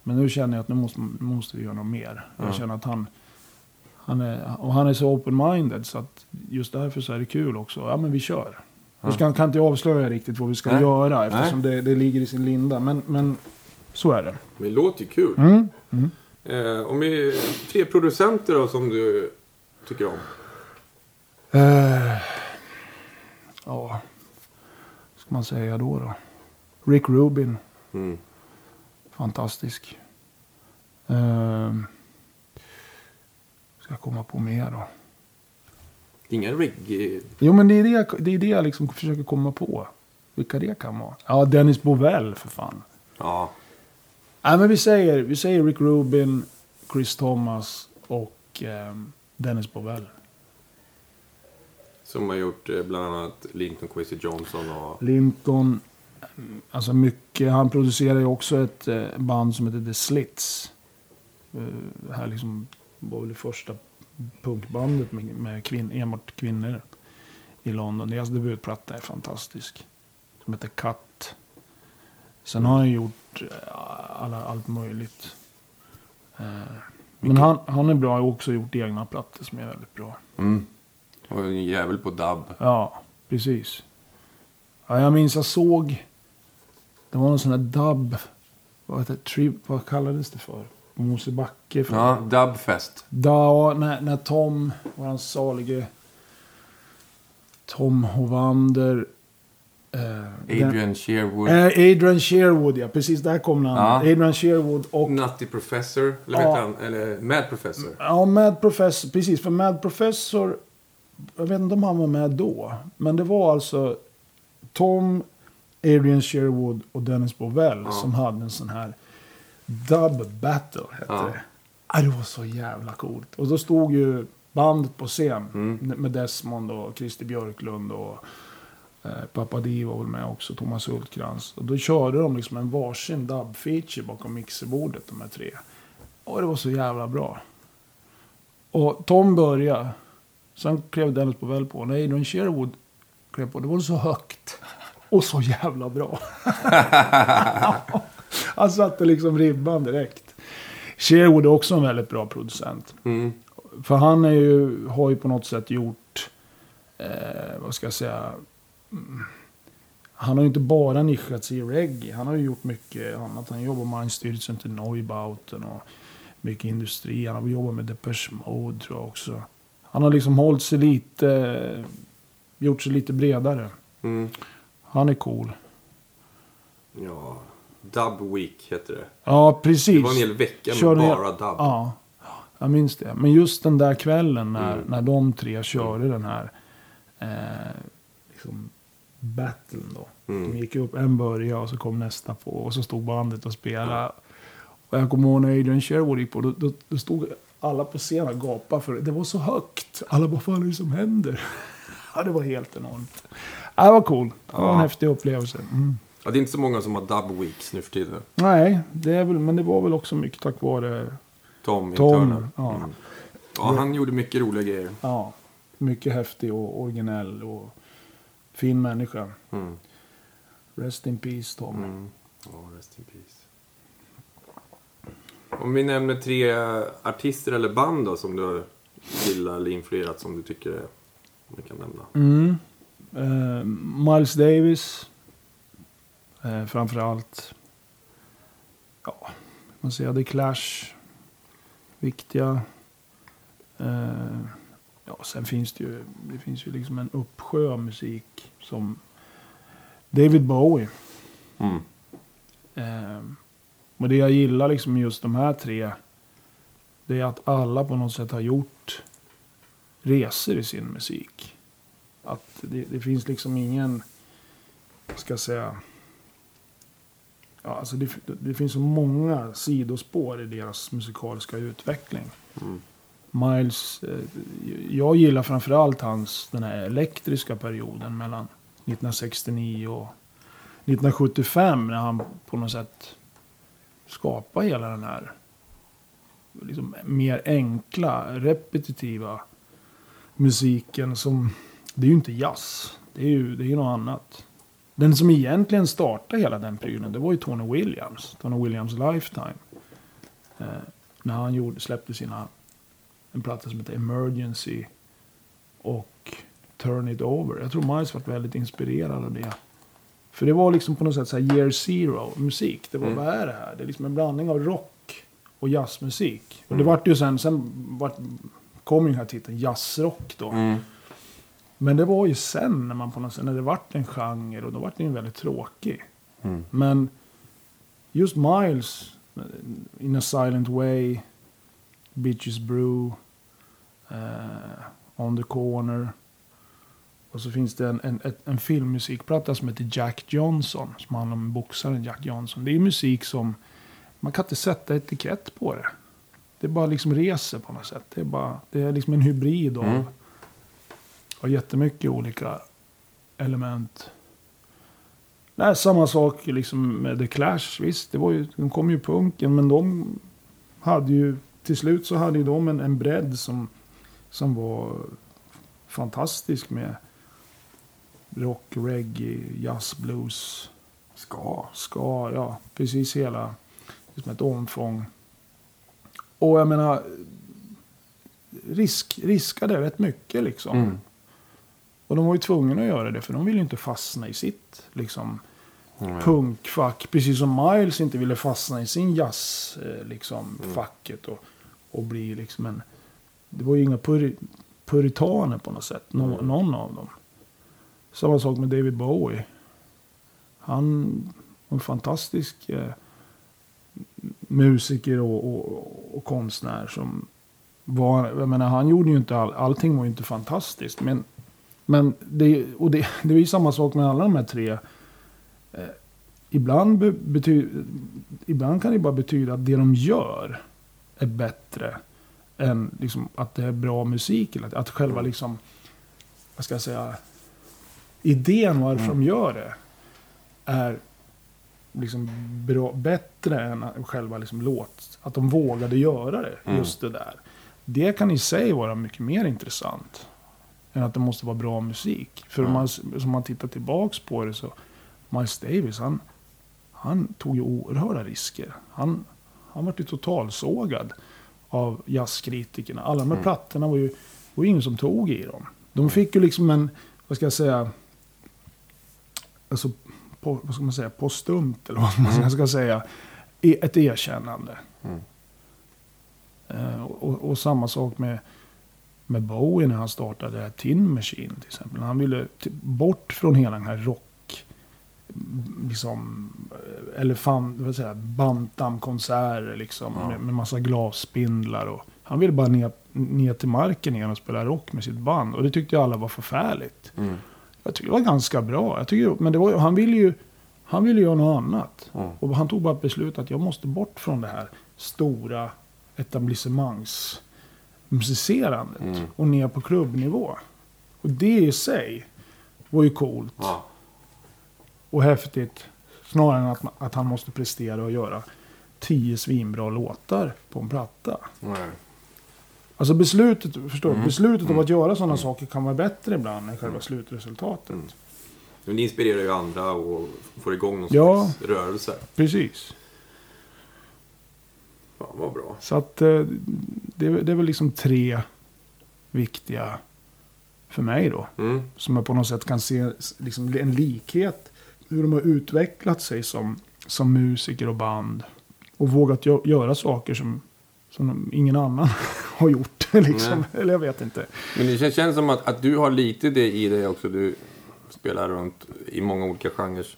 Men nu känner jag att nu måste, måste vi göra något mer. Ja. Jag känner att han, han är, och han är så open-minded så att just därför så är det kul också. Ja men vi kör. Ja. Nu ska, kan inte jag avslöja riktigt vad vi ska Nej. göra eftersom det, det ligger i sin linda. Men, men så är det. Men det låter ju kul. Mm. Mm. Eh, om vi... Tre producenter då som du tycker om. Eh, ja, vad ska man säga då då? Rick Rubin, Mm. fantastisk. Eh, ska jag komma på mer då? Ingen reggae... Jo men det är det, jag- det, är det jag liksom försöker komma på. Vilka det kan vara. Ja, Dennis Bovell för fan. Ja. Nej men vi säger, vi säger Rick Rubin, Chris Thomas och ehm, Dennis Bovell. Som har gjort eh, bland annat Linton Kwesi Johnson och... Linton, mm, alltså mycket. Han producerar ju också ett eh, band som heter The Slits. Eh, Det här liksom var väl det första punkbandet med, med kvin, enbart kvinnor i London. Deras debutplatta är fantastisk. Som heter Cut. Sen har han gjort eh, alla, allt möjligt. Eh, Men han, han är bra. Har också gjort egna plattor som är väldigt bra. Mm. Och en jävel på dubb. Ja, precis. Ja, jag minns jag såg. Det var någon sån här dubb. Vad, heter, det? tri, vad kallades det för? Mosebacke. För. Ja, Dubfest. Da, när, när Tom, våran salige Tom Hovander. Eh, den- Adrian Sherwood. Eh, Adrian Sherwood, ja. Precis, där kom namnet. Ja. Adrian Sherwood och... Nutty Professor. Eller Ja. vet han? Eller Mad Professor. Ja, Mad Professor. Precis, för Mad Professor... Jag vet inte om han var med då. Men det var alltså Tom, Adrian Sherwood och Dennis Bovell Ja. som hade en sån här Dub Battle. Hette Ja. det. Ah, det var så jävla coolt. Och då stod ju bandet på scen Mm. med Desmond och Christer Björklund och eh, Pappa Di var väl med också, Thomas Hultkrantz. Och då körde de liksom en varsin dub-feature bakom mixerbordet, de här tre. Och det var så jävla bra. Och Tom började. Sen klev Dennis Bovell på. När Adrian Sherwood klev på, det var så högt. Och så jävla bra. Han satte liksom ribban direkt. Sherwood är också en väldigt bra producent. Mm. För han är ju, har ju på något sätt gjort, eh, vad ska jag säga, han har ju inte bara nischat sig i reggae. Han har ju gjort mycket annat. Han jobbar med Einstürzen till Neubauten och mycket industri. Han har jobbat med Depeche Mode tror jag också. Han har liksom hållit sig lite, gjort sig lite bredare. Mm. Han är cool. Ja, Dub Week heter det. Ja, precis. Det var en hel vecka med Körde- bara dub. Ja, jag minns det. Men just den där kvällen när, Mm. när de tre körde den här eh, liksom battlen då. Mm. De gick upp, en började och så kom nästa på och så stod bandet och spelade. Och jag kommer ihåg när Adrian Sherwood gick på, då, då, då stod alla på scenen och gapade för det. Det var så högt. Alla bara, vad är det som händer? ja, det var helt enormt. Ja, det var cool. Det var en häftig upplevelse. Mm. Ja, det är inte så många som har Dub Weeks nu för tiden. Nej, det är väl, men det var väl också mycket tack vare Tom, Tom, ja. Mm. ja, han gjorde mycket roliga grejer. Ja, mycket häftig och originell och fin människa. Mm. Rest in peace Tom. Mm. Ja, rest in peace. Om vi nämner tre artister eller band då som du gillar eller influerat som du tycker är, vi kan nämna. Mm. Eh, Miles Davis. Eh, framförallt. Ja, man säger The Clash. Viktiga. Eh, ja, sen finns det ju, det finns ju liksom en uppsjö av musik som David Bowie. Mm. Eh, och det jag gillar liksom med just de här tre. Det är att alla på något sätt har gjort resor i sin musik. Att det, det finns liksom ingen, vad ska jag säga. Ja, alltså det, det finns så många sidospår i deras musikaliska utveckling. Mm. Miles, eh, jag gillar framförallt hans den här elektriska perioden mellan 1969 och 1975 när han på något sätt skapar hela den här liksom mer enkla, repetitiva musiken som, det är ju inte jazz. Det är ju, det är ju något annat. Den som egentligen startade hela den prylen, det var ju Tony Williams. Tony Williams Lifetime. Eh, när han gjorde, släppte sina, en platta som heter Emergency och Turn It Over. Jag tror Miles var väldigt inspirerad av det. För det var liksom på något sätt så year zero musik. Det var, Mm. vad är det här? Det är liksom en blandning av rock och jazzmusik. Och det Mm. vart ju sen, sen vart, kom ju den här titeln jazzrock då. Mm. Men det var ju sen när man på något sätt, när det vart en genre och då vart den ju väldigt tråkig. Mm. Men just Miles, eh, In a Silent Way, Bitches Brew, eh, On the Corner. Och så finns det en, en, en filmmusikplatta som heter Jack Johnson. Som handlar om boxaren Jack Johnson. Det är musik som, man kan inte sätta etikett på det. Det är bara liksom reser på något sätt. Det är, bara, det är liksom en hybrid av, Mm. av jättemycket olika element. Är samma sak liksom med The Clash. Visst, det var ju, de kom ju punken. Men de hade ju, till slut så hade ju de en, en bredd som, som var fantastisk med rock, reggae, jazz, blues, Ska. ska, ja, precis hela, liksom ett omfång. Och jag menar, risk, riskade rätt mycket liksom. Mm. Och de var ju tvungna att göra det, för de ville ju inte fastna i sitt liksom, Mm. punkfack. Precis som Miles inte ville fastna i sin jazz, eh, liksom, Mm. facket och, och bli liksom en... Det var ju inga puri, puritaner på något sätt, nå, Mm. någon av dem. Samma sak med David Bowie. Han var en fantastisk eh, musiker och, och, och konstnär som var, jag menar han gjorde ju inte all, allting var ju inte fantastiskt. Men, men det, och det, det är ju samma sak med alla de här tre. Eh, ibland, be, bety, ibland kan det bara betyda att det de gör är bättre än liksom, att det är bra musik. Eller att, att själva liksom, vad ska jag säga, idén varför Mm. de gör det är liksom bra, bättre än själva liksom låt. Att de vågade göra det, Mm. just det där. Det kan i sig vara mycket mer intressant. Än att det måste vara bra musik. För om man, om man tittar tillbaks på det så. Miles Davis han, han tog ju oerhörda risker. Han, han var ju totalsågad av jazzkritikerna. Alla de här plattorna var ju, var ju ingen som tog i dem. De fick ju liksom en, vad ska jag säga, alltså, på, vad ska man säga, postumt eller vad man ska säga, e- ett erkännande. Mm. Eh, och, och samma sak med, med Bowie när han startade Tin Machine till exempel. Han ville bort från hela den här rock, liksom, elefant, vad säger bantamkonserter liksom. Ja. Med, med massa glasspindlar och han ville bara ner, ner till marken igen och spela rock med sitt band. Och det tyckte ju alla var förfärligt. Mm. Jag tycker det var ganska bra. Jag tycker, men det var, han ville ju han ville göra något annat. Mm. Och han tog bara ett beslut att jag måste bort från det här stora etablissemangsmusicerandet. Mm. Och ner på klubbnivå. Och det i sig var ju coolt Ja. Och häftigt. Snarare än att, att han måste prestera och göra tio svinbra låtar på en platta. Nej. Alltså beslutet, förstår? Mm. Beslutet Mm. av att göra sådana saker kan vara bättre ibland än själva Mm. slutresultatet. Mm. Men det inspirerar ju andra och får igång någon Ja. slags rörelse. Precis. Fan vad bra. Så att eh, det, det är väl liksom tre viktiga för mig då. Mm. Som jag på något sätt kan se liksom en likhet. Hur de har utvecklat sig som, som musiker och band. Och vågat gö- göra saker som, som ingen annan har gjort. Liksom. Eller jag vet inte. Men det känns, känns som att, att du har lite det i dig också. Du spelar runt i många olika genrer. Sen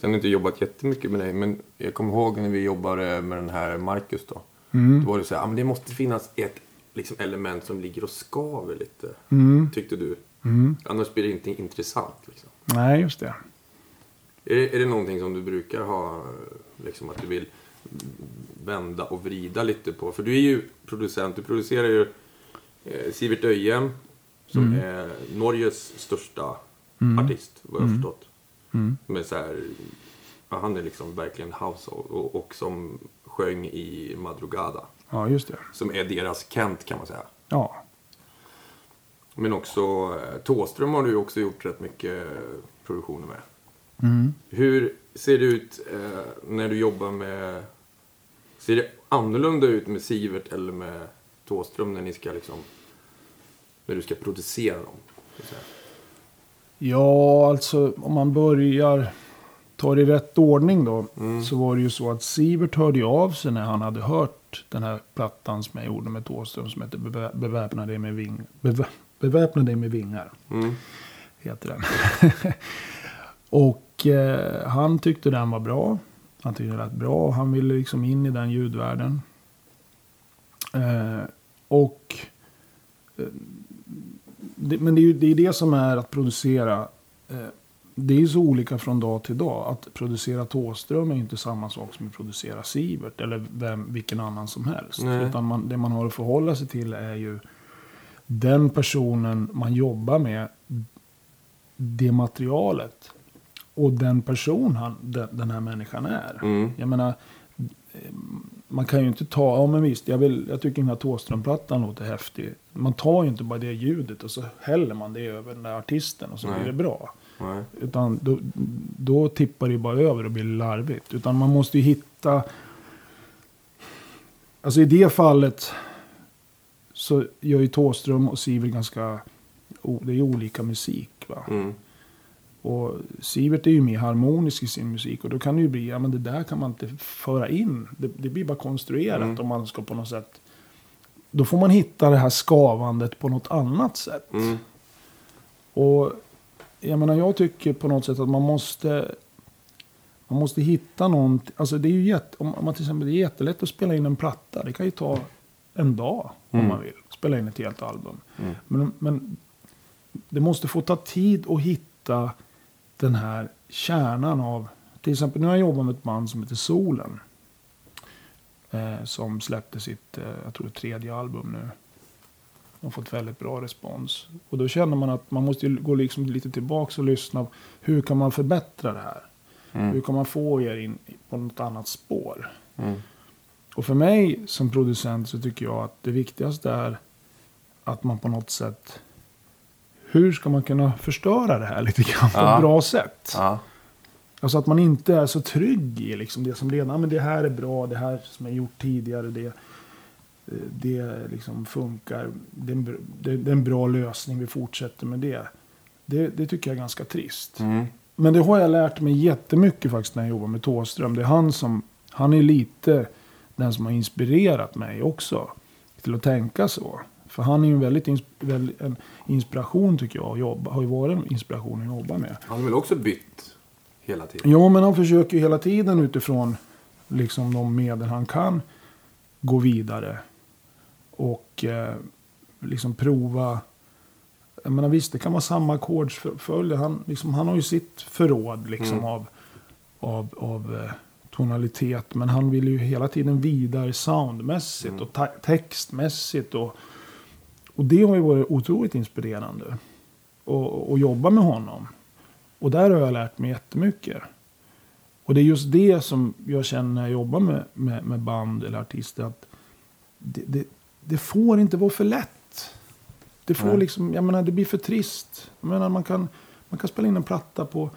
har jag inte jobbat jättemycket med dig. Men jag kommer ihåg när vi jobbade med den här Marcus då. Mm. Då var det så här, ah, men det måste finnas ett liksom, element som ligger och skaver lite. Mm. Tyckte du. Mm. Annars blir det inte intressant. Liksom. Nej, just det. Är, det, är det någonting som du brukar ha, liksom att du vill vända och vrida lite på? För du är ju producent, du producerar ju eh, Sivert Öjem som Mm. är Norges största Mm. artist, vad jag har Mm. förstått. Mm. Med så här, ja, han är liksom verkligen household och, och som sjöng i Madrugada. Ja, just det. Som är deras Kent kan man säga. Ja. Men också eh, Tåström har du också gjort rätt mycket produktioner med. Mm. Hur ser det ut eh, när du jobbar med... Ser det annorlunda ut med Sivert eller med Tåström när ni ska liksom... När du ska producera dem? Ja, alltså om man börjar ta det i rätt ordning då. Mm. Så var det ju så att Sivert hörde av sig när han hade hört den här plattan som jag gjorde med Thåström som heter Bevä- Beväpna dig med, ving, bevä, Beväpna dig med vingar. Mm. Heter den. och eh, han tyckte den var bra. Han tyckte det lät bra och han ville liksom in i den ljudvärlden. Eh, och eh, det, men det är ju det, är det som är att producera. Eh, det är ju så olika från dag till dag. Att producera Thåström är ju inte samma sak som att producera Sivert. Eller vem, vilken annan som helst. Nej. Utan man, det man har att förhålla sig till är ju den personen man jobbar med. Det materialet. Och den person han, den, den här människan är. Mm. Jag menar, man kan ju inte ta, ja men visst, jag, vill, jag tycker den här Thåström-plattan låter häftig. Man tar ju inte bara det ljudet och så häller man det över den där artisten och så Nej. blir det bra. Nej. Utan då, då tippar det ju bara över och blir larvigt. Utan man måste ju hitta... Alltså i det fallet så gör ju Thåström och Sivert ganska... Det är olika musik va. Mm. Och Sivert är ju mer harmonisk i sin musik. Och då kan det ju bli, ja men det där kan man inte föra in. Det, det blir bara konstruerat Mm. om man ska på något sätt. Då får man hitta det här skavandet på något annat sätt. Mm. Och jag menar, jag tycker på något sätt att man måste... Man måste hitta någon... Alltså det är ju jätte, om man till exempel, det är jättelätt att spela in en platta. Det kan ju ta en dag om Mm. man vill. Spela in ett helt album. Mm. Men, men det måste få ta tid att hitta den här kärnan av... Till exempel nu har jag jobbat med ett band som heter Solen. Eh, som släppte sitt, eh, jag tror tredje album nu. De har fått väldigt bra respons. Och då känner man att man måste ju gå liksom lite tillbaka och lyssna. Hur kan man förbättra det här? Hur Mm. kan man få er in på något annat spår? Mm. Och för mig som producent så tycker jag att det viktigaste är att man på något sätt... Hur ska man kunna förstöra det här lite grann på Ja. ett bra sätt? Ja. Alltså att man inte är så trygg i liksom det som redan, "Ja, men det här är bra, det här som är gjort tidigare, det, det liksom funkar. Det är, en, det, är en bra lösning, vi fortsätter med det. Det, det tycker jag är ganska trist. Mm. Men det har jag lärt mig jättemycket faktiskt när jag jobbar med Thåström. Det är han som, han är lite den som har inspirerat mig också. Till att tänka så. För han är ju en väldigt, ins, väldigt en inspiration tycker jag. Jobba, har ju varit en inspiration att jobba med. Han har väl också bytt hela tiden? Ja, men han försöker ju hela tiden utifrån liksom de medel han kan gå vidare. Och eh, liksom prova. Jag menar visst, det kan vara samma ackordsföljd. Han, liksom, han har ju sitt förråd liksom Mm. av, av, av eh, tonalitet. Men han vill ju hela tiden vidare soundmässigt Mm. och textmässigt. Och, och det har ju varit otroligt inspirerande. Och, och jobba med honom. Och där har jag lärt mig jättemycket. Och det är just det som jag känner när jag jobbar med, med, med band eller artister. Att det, det, det får inte vara för lätt. Det får Nej. liksom, jag menar det blir för trist. Jag menar man kan, man kan spela in en platta på,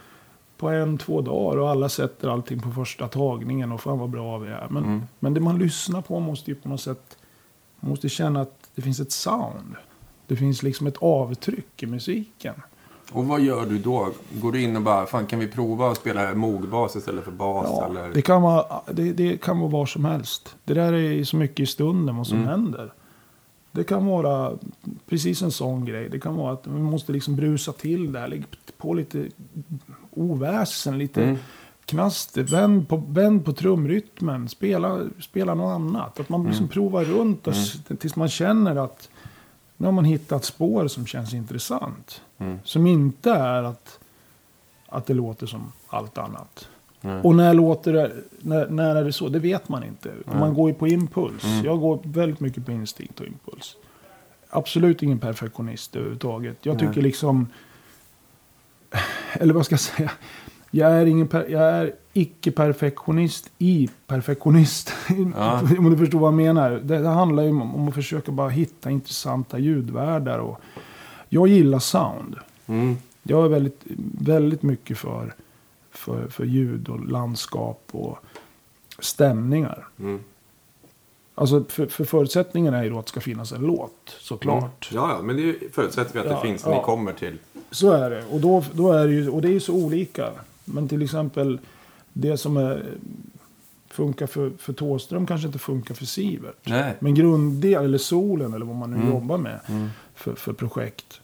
på en, två dagar och alla sätter allting på första tagningen och fan vad bra vi är. Men, Mm. men det man lyssnar på måste ju på något sätt, man måste känna att det finns ett sound. Det finns liksom ett avtryck i musiken. Och vad gör du då? Går du in och bara, fan kan vi prova att spela mogbas istället för bas? Ja, eller? det, kan vara, det, det kan vara var som helst. Det där är så mycket i stunden vad som Mm. händer. Det kan vara precis en sån grej. Det kan vara att vi måste liksom brusa till det här. Lägga på lite oväsen, lite Mm. Knaster. Vänd på, vänd på trumrytmen. Spela, spela något annat. Att man liksom Mm. provar runt och s- tills man känner att nu har man hittat spår som känns intressant. Mm. Som inte är att, att det låter som allt annat. Nej. Och när låter det, när, när är det så? Det vet man inte. Nej. Man går ju på impuls. Mm. Jag går väldigt mycket på instinkt och impuls. Absolut ingen perfektionist överhuvudtaget. Jag tycker liksom... Eller vad ska jag säga? Jag är, ingen per, jag är icke-perfektionist i perfektionist. Ja. om du förstår vad jag menar. Det, det handlar ju om, om att försöka bara hitta intressanta ljudvärldar. Och jag gillar sound. Mm. Jag är väldigt, väldigt mycket för, för, för ljud och landskap och stämningar. Mm. Alltså för, för förutsättningen är ju då att det ska finnas en låt, såklart. Ja, ja, men det förutsätter vi att Ja, det finns när ja. ni kommer till. Så är det. Och, då, då är det ju, och det är ju så olika. Men till exempel det som är, funkar för, för Thåström kanske inte funkar för Sivert. Nej. Men grunddel, eller solen eller vad man nu Mm. jobbar med Mm. för, för projekt.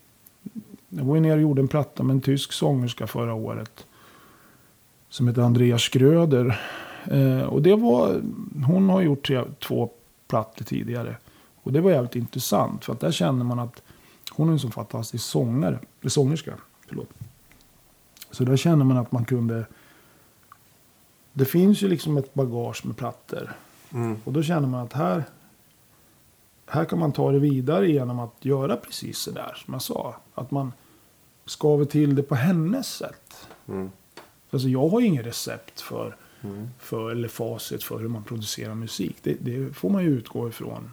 Jag var ju nere och gjorde en platta med en tysk sångerska förra året. Som heter Andreas Schröder. Eh, och det var, hon har gjort tre, två plattor tidigare. Och det var jävligt intressant. För att där känner man att hon är en så fantastisk sångare. Eller sångerska. Förlåt. Så där känner man att man kunde. Det finns ju liksom ett bagage med plattor. Mm. Och då känner man att här, här kan man ta det vidare genom att göra precis så där som jag sa. Att man skaver till det på hennes sätt. Mm. Alltså jag har ju inget recept för, Mm. för eller facit för hur man producerar musik. Det, det får man ju utgå ifrån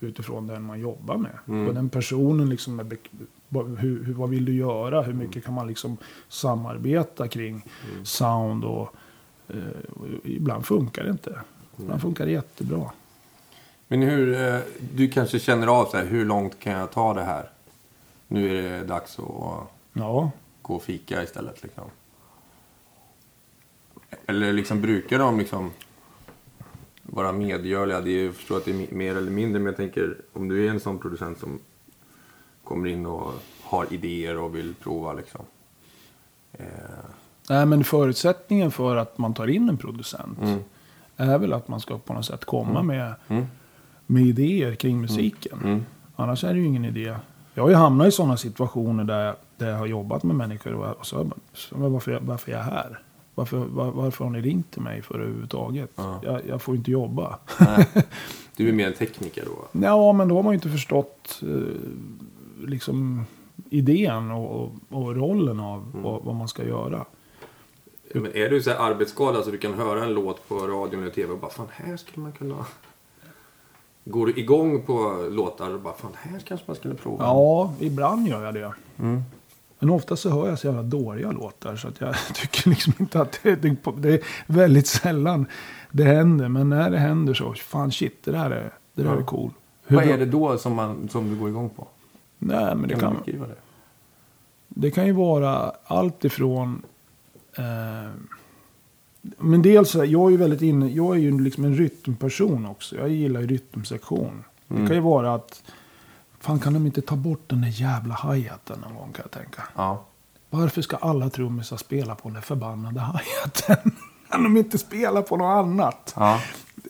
utifrån den man jobbar med. Mm. Och den personen liksom är hur, hur, vad vill du göra? Hur mycket kan man liksom samarbeta kring Mm. sound och, eh, ibland funkar det inte. Ibland funkar det jättebra. Men hur, eh, du kanske känner av så här, hur långt kan jag ta det här? Nu är det dags att Ja, gå och fika istället liksom. Eller liksom brukar de liksom vara medgörliga? Det är, jag förstår att det är mer eller mindre, men jag tänker om du är en sån producent som kommer in och har idéer och vill prova liksom. Eh, Nej, men förutsättningen för att man tar in en producent mm, är väl att man ska på något sätt komma med, mm, med idéer kring musiken. mm, Annars är det ju ingen idé. Jag har ju hamnat i sådana situationer där jag, där jag har jobbat med människor och, och så, jag så men varför, varför är jag här? Varför, var, varför har ni ringt till mig för överhuvudtaget? Ja. Jag, jag får inte jobba. nej. Du är mer en tekniker då? Ja, men då har man ju inte förstått eh, liksom idén och, och, och rollen av Mm. vad, vad man ska göra. Men är du så här arbetsskadad så du kan höra en låt på radion eller tv och bara fan här skulle man kunna... Går du igång på låtar och bara fan här kanske man skulle prova? Ja, ibland gör jag det. Mm. Men ofta så hör jag så jävla dåliga låtar så att jag tycker liksom inte att det, det, det är väldigt sällan det händer. Men när det händer så, fan shit, det där är, det där Ja. är cool. Hur Vad är det då som, man, som du går igång på? Nej, men det Kan, kan, det? det kan ju vara allt ifrån... Eh, men dels, så här, jag är ju väldigt inne, jag är ju liksom en rytmperson också. Jag gillar ju rytmsektion. Det Mm. kan ju vara att, fan kan de inte ta bort den där jävla hi-haten någon gång kan jag tänka. Ja. Varför ska alla trummisar spela på den där förbannade hi-haten? Kan de inte spela på något annat? Ja.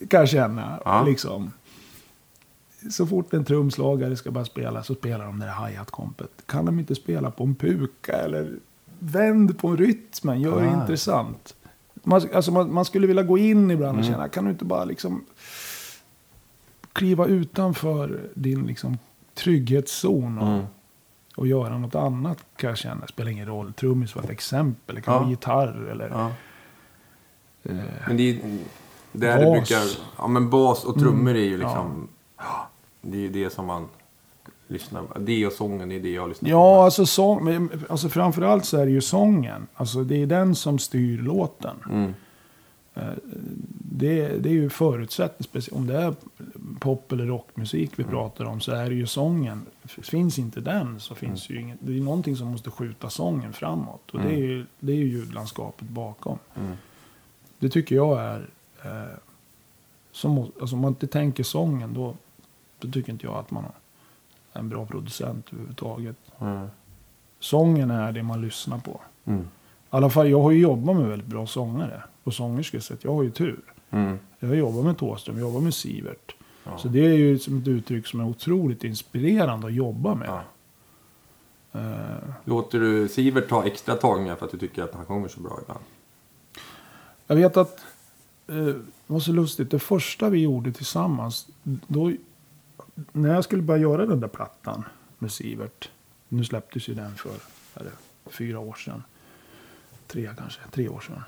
Kan jag känna. Ja. Liksom. Så fort en trumslagare ska börja spela så spelar de det där hi-hat-kompet. Kan de inte spela på en puka eller vänd på rytmen? Gör det Ah. intressant. Man, alltså man, man skulle vilja gå in ibland och Mm. känna, kan du inte bara liksom kliva utanför din liksom trygghetszon och, Mm. och göra något annat kan jag känna. Spelar ingen roll. Trummis var ett exempel. Det kan Ja. vara gitarr eller... ja. Eh, Men det är där det Bas. brukar... Ja men bas och trummor är ju Ja. Det är ju det som man lyssnar på. Det och sången är det jag lyssnar Ja, alltså, sång, alltså framförallt så är det ju sången. Alltså det är den som styr låten. på. Mm. Det, det är ju förutsättning, om det är pop eller rockmusik vi pratar om så är det ju sången. Finns inte den så finns ju inget. Det är någonting som måste skjuta sången framåt. Och det är ju, det är ju ljudlandskapet bakom. Mm. Det tycker jag är... Eh, som, alltså om man inte tänker sången då, då tycker inte jag att man är en bra producent överhuvudtaget. Mm. Sången är det man lyssnar på. Mm. I alla fall, jag har ju jobbat med väldigt bra sångare och sångerskor. Så jag har ju tur. Mm. Jag har jobbat med Thåström, jag jobbar med Sivert. Ja. Så det är ju som ett uttryck som är otroligt inspirerande att jobba med. Ja. Eh, Låter du Sivert ta extra tagningar för att du tycker att han sjunger så bra ibland? jag vet att eh, det var så lustigt. Det första vi gjorde tillsammans. Då, när jag skulle börja göra den där plattan med Sivert. Nu släpptes ju den för det, fyra år sedan. Tre kanske, tre år sedan.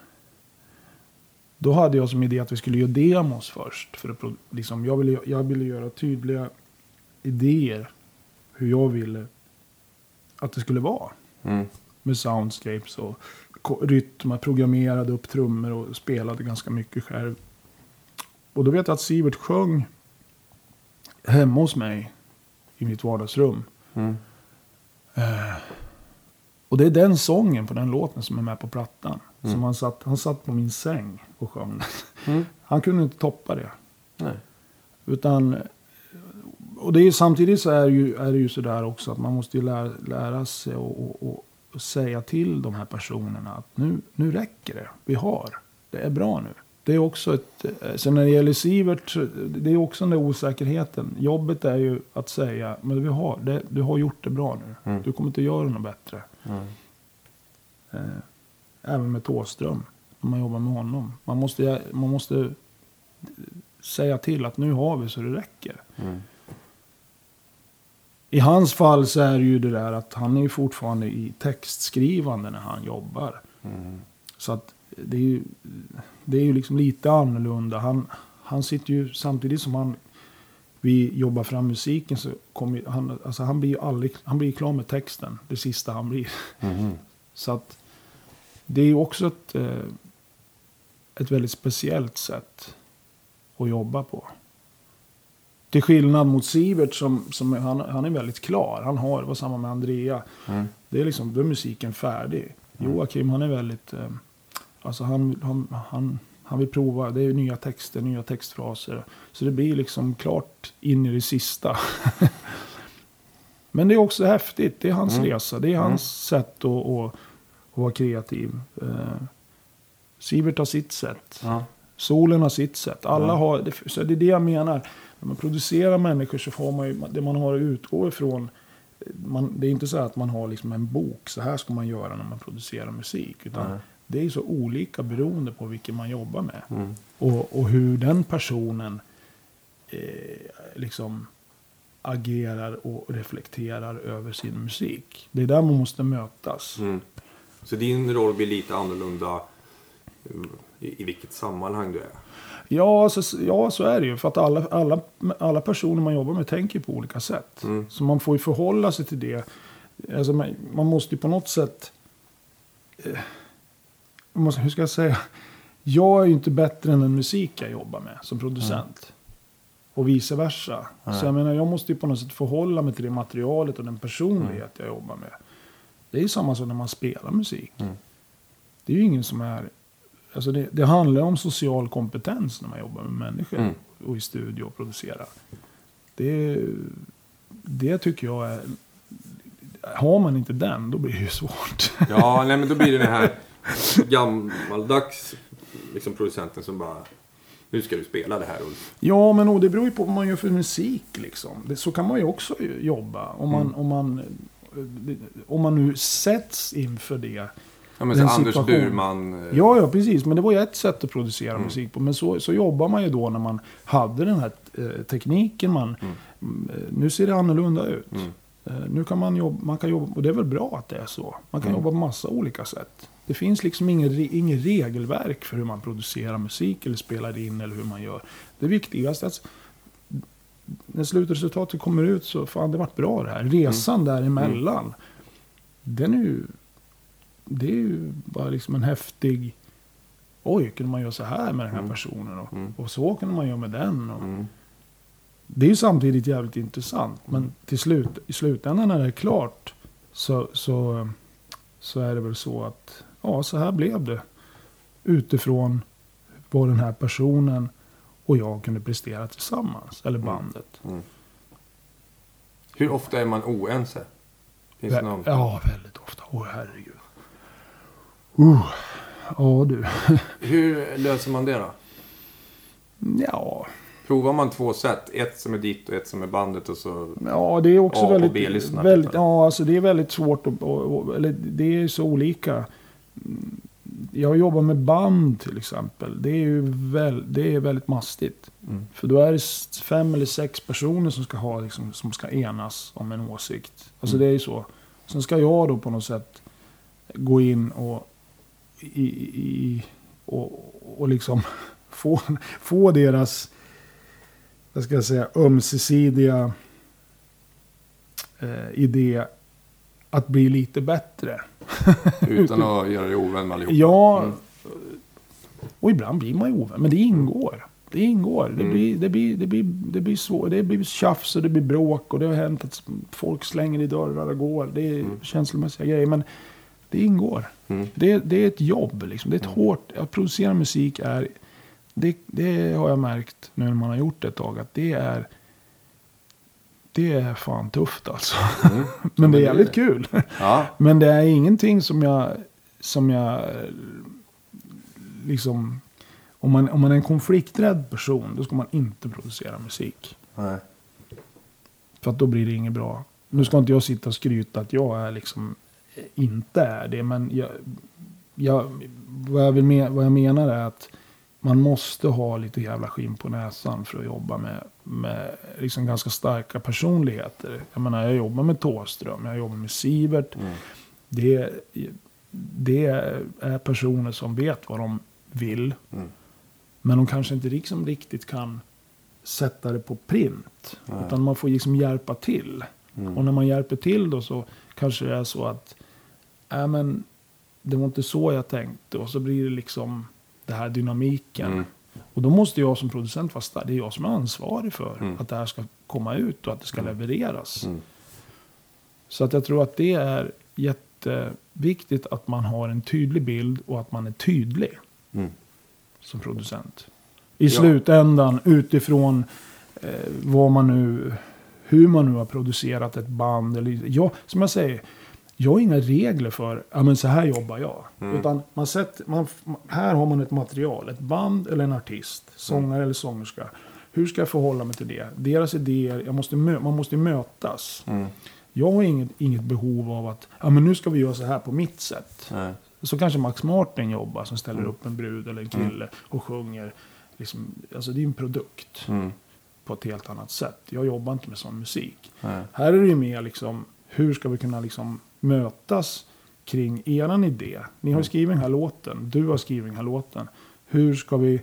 Då hade jag som idé att vi skulle göra demos först. För att, liksom, jag, ville, jag ville göra tydliga idéer. Hur jag ville att det skulle vara. Mm. Med soundscapes och rytm. Jag programmerade upp trummor och spelade ganska mycket själv. Och då vet jag att Sivert sjöng hemma hos mig. I mitt vardagsrum. Mm. Och det är den sången på den låten som är med på plattan. Mm. Som han, satt, han satt på min säng och sjöng. Mm. Han kunde inte toppa det. Nej. Utan, och det är, samtidigt så är, ju, är det ju sådär också att man måste ju lära, lära sig och, och, och säga till de här personerna att nu, nu räcker det. Vi har. Det är bra nu. Det är också ett, eh, sen när det gäller Sivert, det är också den där osäkerheten. Jobbet är ju att säga, men vi har, det, du har gjort det bra nu. Mm. Du kommer inte göra något bättre. Mm. Eh, även med Tåström. När man jobbar med honom. Man måste, man måste säga till att nu har vi så det räcker. Mm. I hans fall så är det ju det där att han är ju fortfarande i textskrivande när han jobbar. Mm. Så att det är ju, det är ju liksom lite annorlunda. Han, han sitter ju samtidigt som han, vi jobbar fram musiken så kommer han, alltså han blir ju aldrig, han blir klar med texten. Det sista han blir. Mm. Så att det är ju också ett, eh, ett väldigt speciellt sätt att jobba på. Till skillnad mot Sivert som, som han, han är väldigt klar. Han har, det var samma med Andrea. Mm. Det är liksom, då är musiken färdig. Joakim han är väldigt, eh, alltså han, han, han, han vill prova, det är nya texter, nya textfraser. Så det blir liksom klart in i det sista. Men det är också häftigt, det är hans Mm. resa, det är hans sätt att, att, att vara kreativ. Eh, Sivert har sitt sätt. Ja. Solen har sitt sätt. Alla Ja. har, det, så det är det jag menar. När man producerar människor så får man ju, det man har att utgå ifrån. Man, det är inte så att man har liksom en bok, så här ska man göra när man producerar musik. Utan Nej. Det är så olika beroende på vilken man jobbar med. Mm. Och, och hur den personen eh, liksom agerar och reflekterar över sin musik. Det är där man måste mötas. Mm. Så din roll blir lite annorlunda mm, i, i vilket sammanhang du är? Ja så, ja, så är det ju. För att alla, alla, alla personer man jobbar med tänker på olika sätt. Mm. Så man får ju förhålla sig till det. Alltså man, man måste ju på något sätt... Eh, måste, hur ska jag säga? Jag är ju inte bättre än den musik jag jobbar med som producent. Och vice versa. Nej. Så jag menar, jag måste ju på något sätt förhålla mig till det materialet och den personlighet jag jobbar med. Det är ju samma som när man spelar musik. Mm. Det är ju ingen som är... Alltså det, det handlar om social kompetens när man jobbar med människor Mm. och i studio och producerar. Det, det tycker jag är... Har man inte den, då blir det ju svårt. Ja, nej men då blir det den här gammaldags liksom, producenten som bara... Nu ska du spela det här Ulf. Ja, men och det beror ju på vad man gör för musik. Liksom. Det, så kan man ju också jobba. Om man, Mm. om man, om man nu sätts inför det. Ja, men Den så Anders situation. Burman. eh, Ja, ja, precis. Men det var ju ett sätt att producera Mm. musik på. Men så, så jobbar man ju då när man hade den här eh, tekniken. Man, Mm. eh, nu ser det annorlunda ut. Mm. Eh, nu kan man jobba, man kan jobba, och det är väl bra att det är så. Man kan Mm. jobba på massa olika sätt. Det finns liksom inget, inget regelverk för hur man producerar musik eller spelar in eller hur man gör. Det viktigaste är att när slutresultatet kommer ut så fan det vart bra det här. Resan däremellan. Den är ju, det är ju bara liksom en häftig, oj kunde man göra så här med den här Mm. personen och, Mm. och så kunde man göra med den. Och, Mm. det är ju samtidigt jävligt intressant. Men till slut, i slutändan när det är klart så, så, så är det väl så att ja, så här blev det. Utifrån vad den här personen och jag kunde prestera tillsammans. Eller Mm. bandet. Mm. Hur ofta är man oense? Finns Vä- någon? Ja, väldigt ofta. Åh herregud. Uh. Ja du. Hur löser man det då? Ja. Provar man två sätt? Ett som är ditt och ett som är bandet och så... Ja, det är också A och väldigt... Väldigt ja, alltså det är väldigt svårt att... och- och- Eller det är så olika. Jag jobbar med band till exempel. Det är ju väl, det är väldigt mastigt. Mm. För då är det fem eller sex personer som ska, ha, liksom, som ska enas om en åsikt. Alltså Mm. det är ju så. Sen ska jag då på något sätt gå in och, i, i, och, och liksom få, få deras, vad ska jag säga, ömsesidiga eh, idé att bli lite bättre. Utan att göra det ovän med allihopa. Ja, Mm. och ibland blir man ju ovän, men det ingår. Det ingår. Det, Mm. blir, det, blir, det, blir, det, blir svår, det blir tjafs och det blir bråk och det har hänt att folk slänger i dörrar och går. Det är Mm. känslomässiga grejer, men det ingår. Mm. Det, det är ett jobb. Liksom. Det är ett Mm. hårt... Att producera musik är... Det, det har jag märkt nu när man har gjort det ett tag. Att det är... Det är fan tufft alltså. Mm. Men det är jävligt kul. Ja. Men det är ingenting som jag... Som jag... Liksom... Om man, om man är en konflikträdd person, då ska man inte producera musik. Nej. För att då blir det inget bra. Nu ska inte jag sitta och skryta att jag är liksom inte är det. Men jag, jag, vad, jag vill me- vad jag menar är att man måste ha lite jävla skinn på näsan för att jobba med, med liksom ganska starka personligheter. Jag menar, jag jobbar med Thåström, jag jobbar med Sivert. Mm. Det, det är personer som vet vad de vill. Mm. Men de kanske inte liksom riktigt kan sätta det på print. Nej. Utan man får liksom hjälpa till. Mm. Och när man hjälper till då så kanske det är så att äh, men, det var inte så jag tänkte. Och så blir det liksom det här dynamiken. Och då måste jag som producent vara stark. Det är jag som är ansvarig för Mm. att det här ska komma ut och att det ska Mm. levereras. Mm. Så att jag tror att det är jätteviktigt att man har en tydlig bild och att man är tydlig Mm. som producent. I Ja. slutändan utifrån eh, vad man nu, hur man nu har producerat ett band. Eller, jag, som jag säger, jag har inga regler för, ja men så här jobbar jag. Mm. Utan man sätter, man, här har man ett material, ett band eller en artist, sångare eller sångerska. Hur ska jag förhålla mig till det? Deras idéer, jag måste man måste mötas. Mm. Jag har inget, inget behov av att, ja men nu ska vi göra så här på mitt sätt. Nej. Så kanske Max Martin jobbar som ställer Mm. upp en brud eller en kille och sjunger. Liksom, alltså det är en produkt Mm. på ett helt annat sätt. Jag jobbar inte med sån musik. Nej. Här är det ju mer liksom, hur ska vi kunna liksom mötas kring eran idé? Ni har Mm. skrivit den här låten, du har skrivit den här låten. Hur ska vi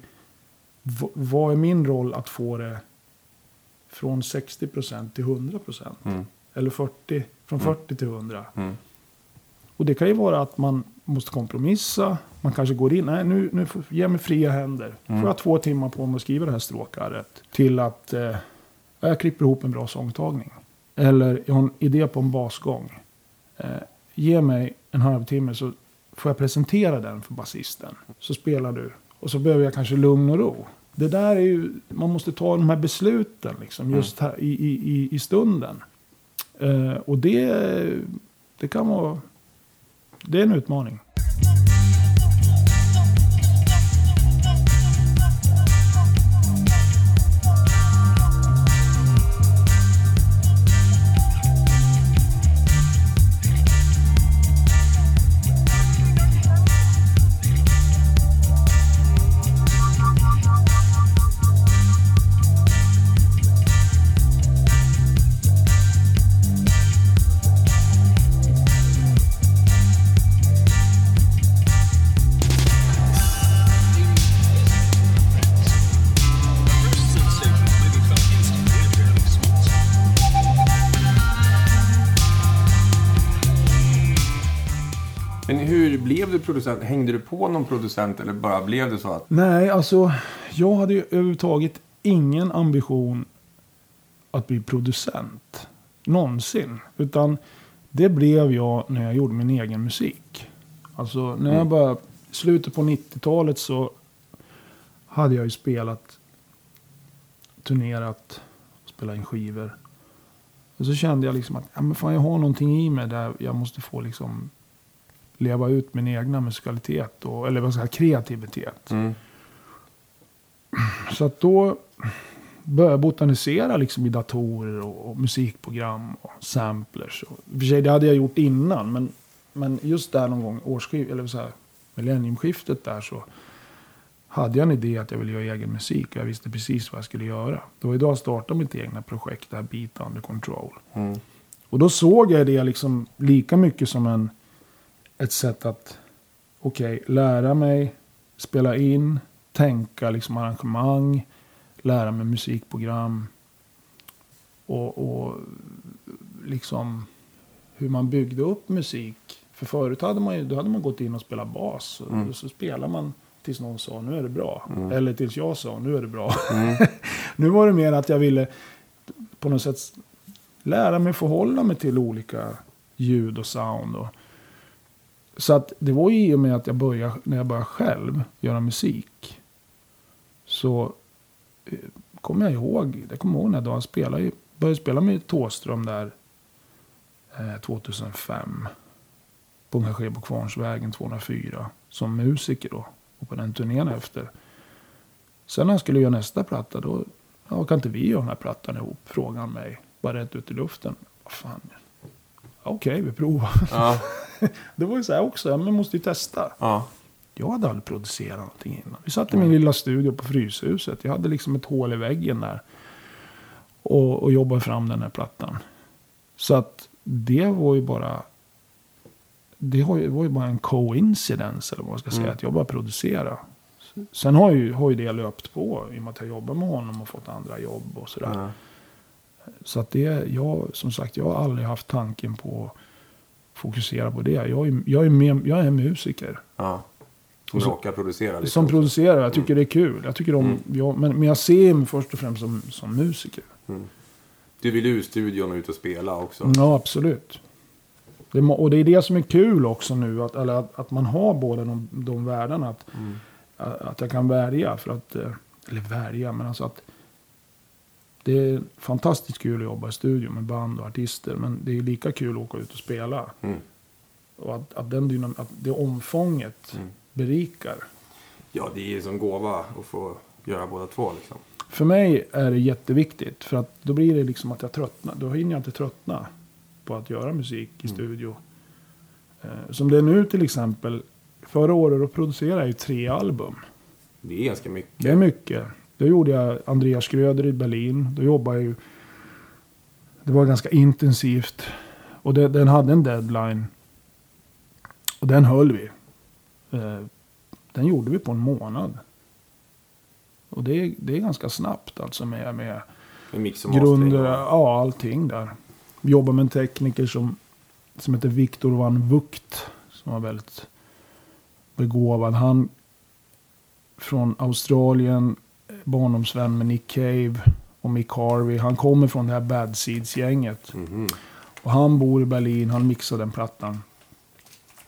vad är min roll att få det från 60% till 100%? Mm. Eller 40, från Mm. 40 till 100. Mm. Och det kan ju vara att man måste kompromissa. Man kanske går in, nej nu, nu får, ge mig fria händer. Mm. Får jag två timmar på mig att skriva det här stråkarret. Till att eh, jag klipper ihop en bra sångtagning. Eller jag har en idé på en basgång. Eh, ge mig en halvtimme så får jag presentera den för basisten. Så spelar du. Och så behöver jag kanske lugn och ro. Det där är ju, man måste ta de här besluten liksom, just här i, i, i, i stunden. Eh, och det, det kan vara, det är en utmaning. Producent? Hängde du på någon producent eller bara blev det så att... Nej, alltså jag hade ju överhuvudtaget ingen ambition att bli producent. Någonsin. Utan det blev jag när jag gjorde min egen musik. Alltså när jag Mm. började, slutet på 90-talet så hade jag ju spelat, turnerat, spelat in skivor. Och så kände jag liksom att ja, men fan, jag har någonting i mig där jag måste få liksom leva ut min egna musikalitet. Och, eller vad ska jag säga, kreativitet. Mm. Så att då började jag botanisera liksom i datorer och, och musikprogram och samplers. Och, för sig, det hade jag gjort innan, men, men just där någon gång, årsskift, eller så här, millenniumskiftet där så hade jag en idé att jag ville göra egen musik och jag visste precis vad jag skulle göra. Det var idag startade mitt egna projekt, det här Beat Under Control. Mm. Och då såg jag det liksom lika mycket som en, ett sätt att okej, lära mig, spela in, tänka liksom arrangemang, lära mig musikprogram. Och, och liksom hur man byggde upp musik. För förut hade man ju, då hade man gått in och spelat bas. Och Mm. så spelar man tills någon sa nu är det bra. Mm. Eller tills jag sa nu är det bra. Mm. Nu var det mer att jag ville på något sätt lära mig förhålla mig till olika ljud och sound. Och, så att det var ju i och med att jag började, när jag började själv göra musik. Så eh, kommer jag ihåg, det kommer jag ihåg när jag spelade, började spela med Tåström där eh, 2005. På kanske på Kvarnsvägen 204. Som musiker då. Och på den turnén efter. Sen när jag skulle göra nästa platta då, ja, kan inte vi göra den här plattan ihop? Frågade han mig. Bara rätt ut i luften. Vad fan. Okej, vi provar. Ja. Det var ju så här också, ja, men man måste ju testa. Ja. Jag hade aldrig producerat någonting innan. Vi satt i min lilla studio på Fryshuset. Jag hade liksom ett hål i väggen där. Och, och jobbade fram den här plattan. Så att det var ju bara... Det var ju bara en coincidence, eller vad man ska säga. Mm. Att jag bara producera. Sen har ju, har ju det löpt på i och med att jag jobbar med honom och fått andra jobb och sådär. Ja. Så att det, jag, som sagt, jag har aldrig haft tanken på att fokusera på det. Jag är, jag är, med, jag är musiker. ja. Som så- råkar producera lite. Som producerar, jag tycker det är kul. Jag tycker om, Mm. jag, men, men jag ser mig först och främst som, som musiker. Mm. Du vill ur studion och ut och spela också. Ja, absolut. Det, och det är det som är kul också nu, att, eller att, att man har båda de, de världarna. Att, Mm. att jag kan välja, för att, eh, eller välja, men alltså att det är fantastiskt kul att jobba i studio med band och artister. Men det är lika kul att åka ut och spela. Mm. Och att, att, den dynam, att det omfånget Mm. berikar. Ja, det är ju som gåva att få göra båda två liksom. För mig är det jätteviktigt. För att då blir det liksom att jag tröttnar. Då hinner jag inte tröttna på att göra musik i Mm. studio. Eh, Som det är nu till exempel. Förra året då producerade jag ju tre album. Det är ganska mycket. Det är mycket. Då gjorde jag Andreas Gröder i Berlin. Då jobbade jag ju. Det var ganska intensivt. Och det, den hade en deadline. Och den höll vi. Eh, Den gjorde vi på en månad. Och det är, det är ganska snabbt alltså med, med Med grunder, ja allting där. Jobbar med en tekniker som, som heter Viktor van Vugt. Som var väldigt begåvad. Han från Australien, barndomsvän med Nick Cave och Mick Harvey. Han kommer från det här Bad Seeds-gänget. Mhm. Och han bor i Berlin, han mixar den plattan.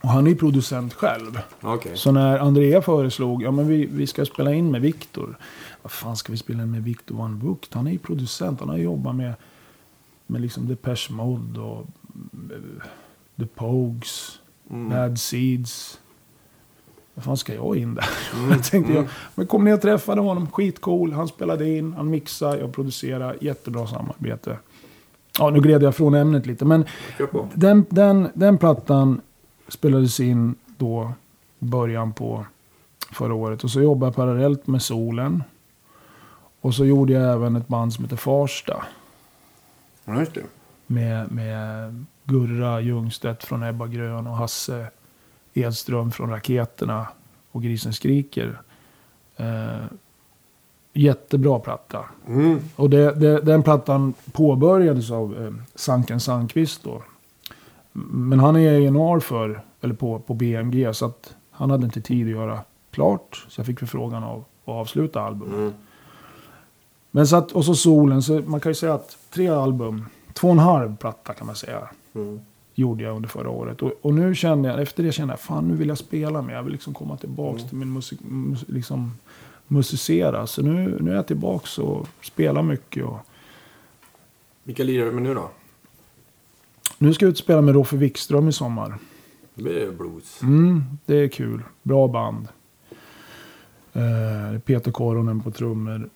Och han är ju producent själv. Okej. Så när Andrea föreslog, ja men vi, vi ska spela in med Viktor. Vad fan ska vi spela in med Viktor van Vugt? Han är ju producent, han har jobbat med, med liksom Depeche Mode och eh, The Pogues, Mm. Bad Seeds. Vad fan ska jag in där? Mm. tänkte, Mm. jag, men kom ner och träffade honom, skitcool. Han spelade in, han mixade, jag producerade. Jättebra samarbete. Ja, nu gled jag från ämnet lite. Men den, den, den plattan spelades in då början på förra året. Och så jobbade jag parallellt med Solen. Och så gjorde jag även ett band som heter Farsta. Det. Med, med Gurra Ljungstedt från Ebba Grön och Hasse Edström från Raketerna och Grisen Skriker. Eh, jättebra platta. Mm. Och det, det, den plattan påbörjades av eh, Sanken Sandqvist då. Men han är A&R för, eller på, på BMG, så att han hade inte tid att göra klart. Så jag fick förfrågan av att avsluta albumet. Mm. Men så att, och så Solen, så man kan ju säga att tre album, två och en halv platta kan man säga, Mm. Gjorde jag under förra året. Och, och nu kände jag, efter det kände jag, fan nu vill jag spela mer. Jag vill liksom komma tillbaks Mm. till min musik, mus, liksom musicera. Så nu, nu är jag tillbaks och spelar mycket. Och, Vilka lirar du med nu då? Nu ska jag ut och spela med Roffe Wikström i sommar. Det blir blues. Mm, det är kul. Bra band. Eh, Peter Koronen på trummor.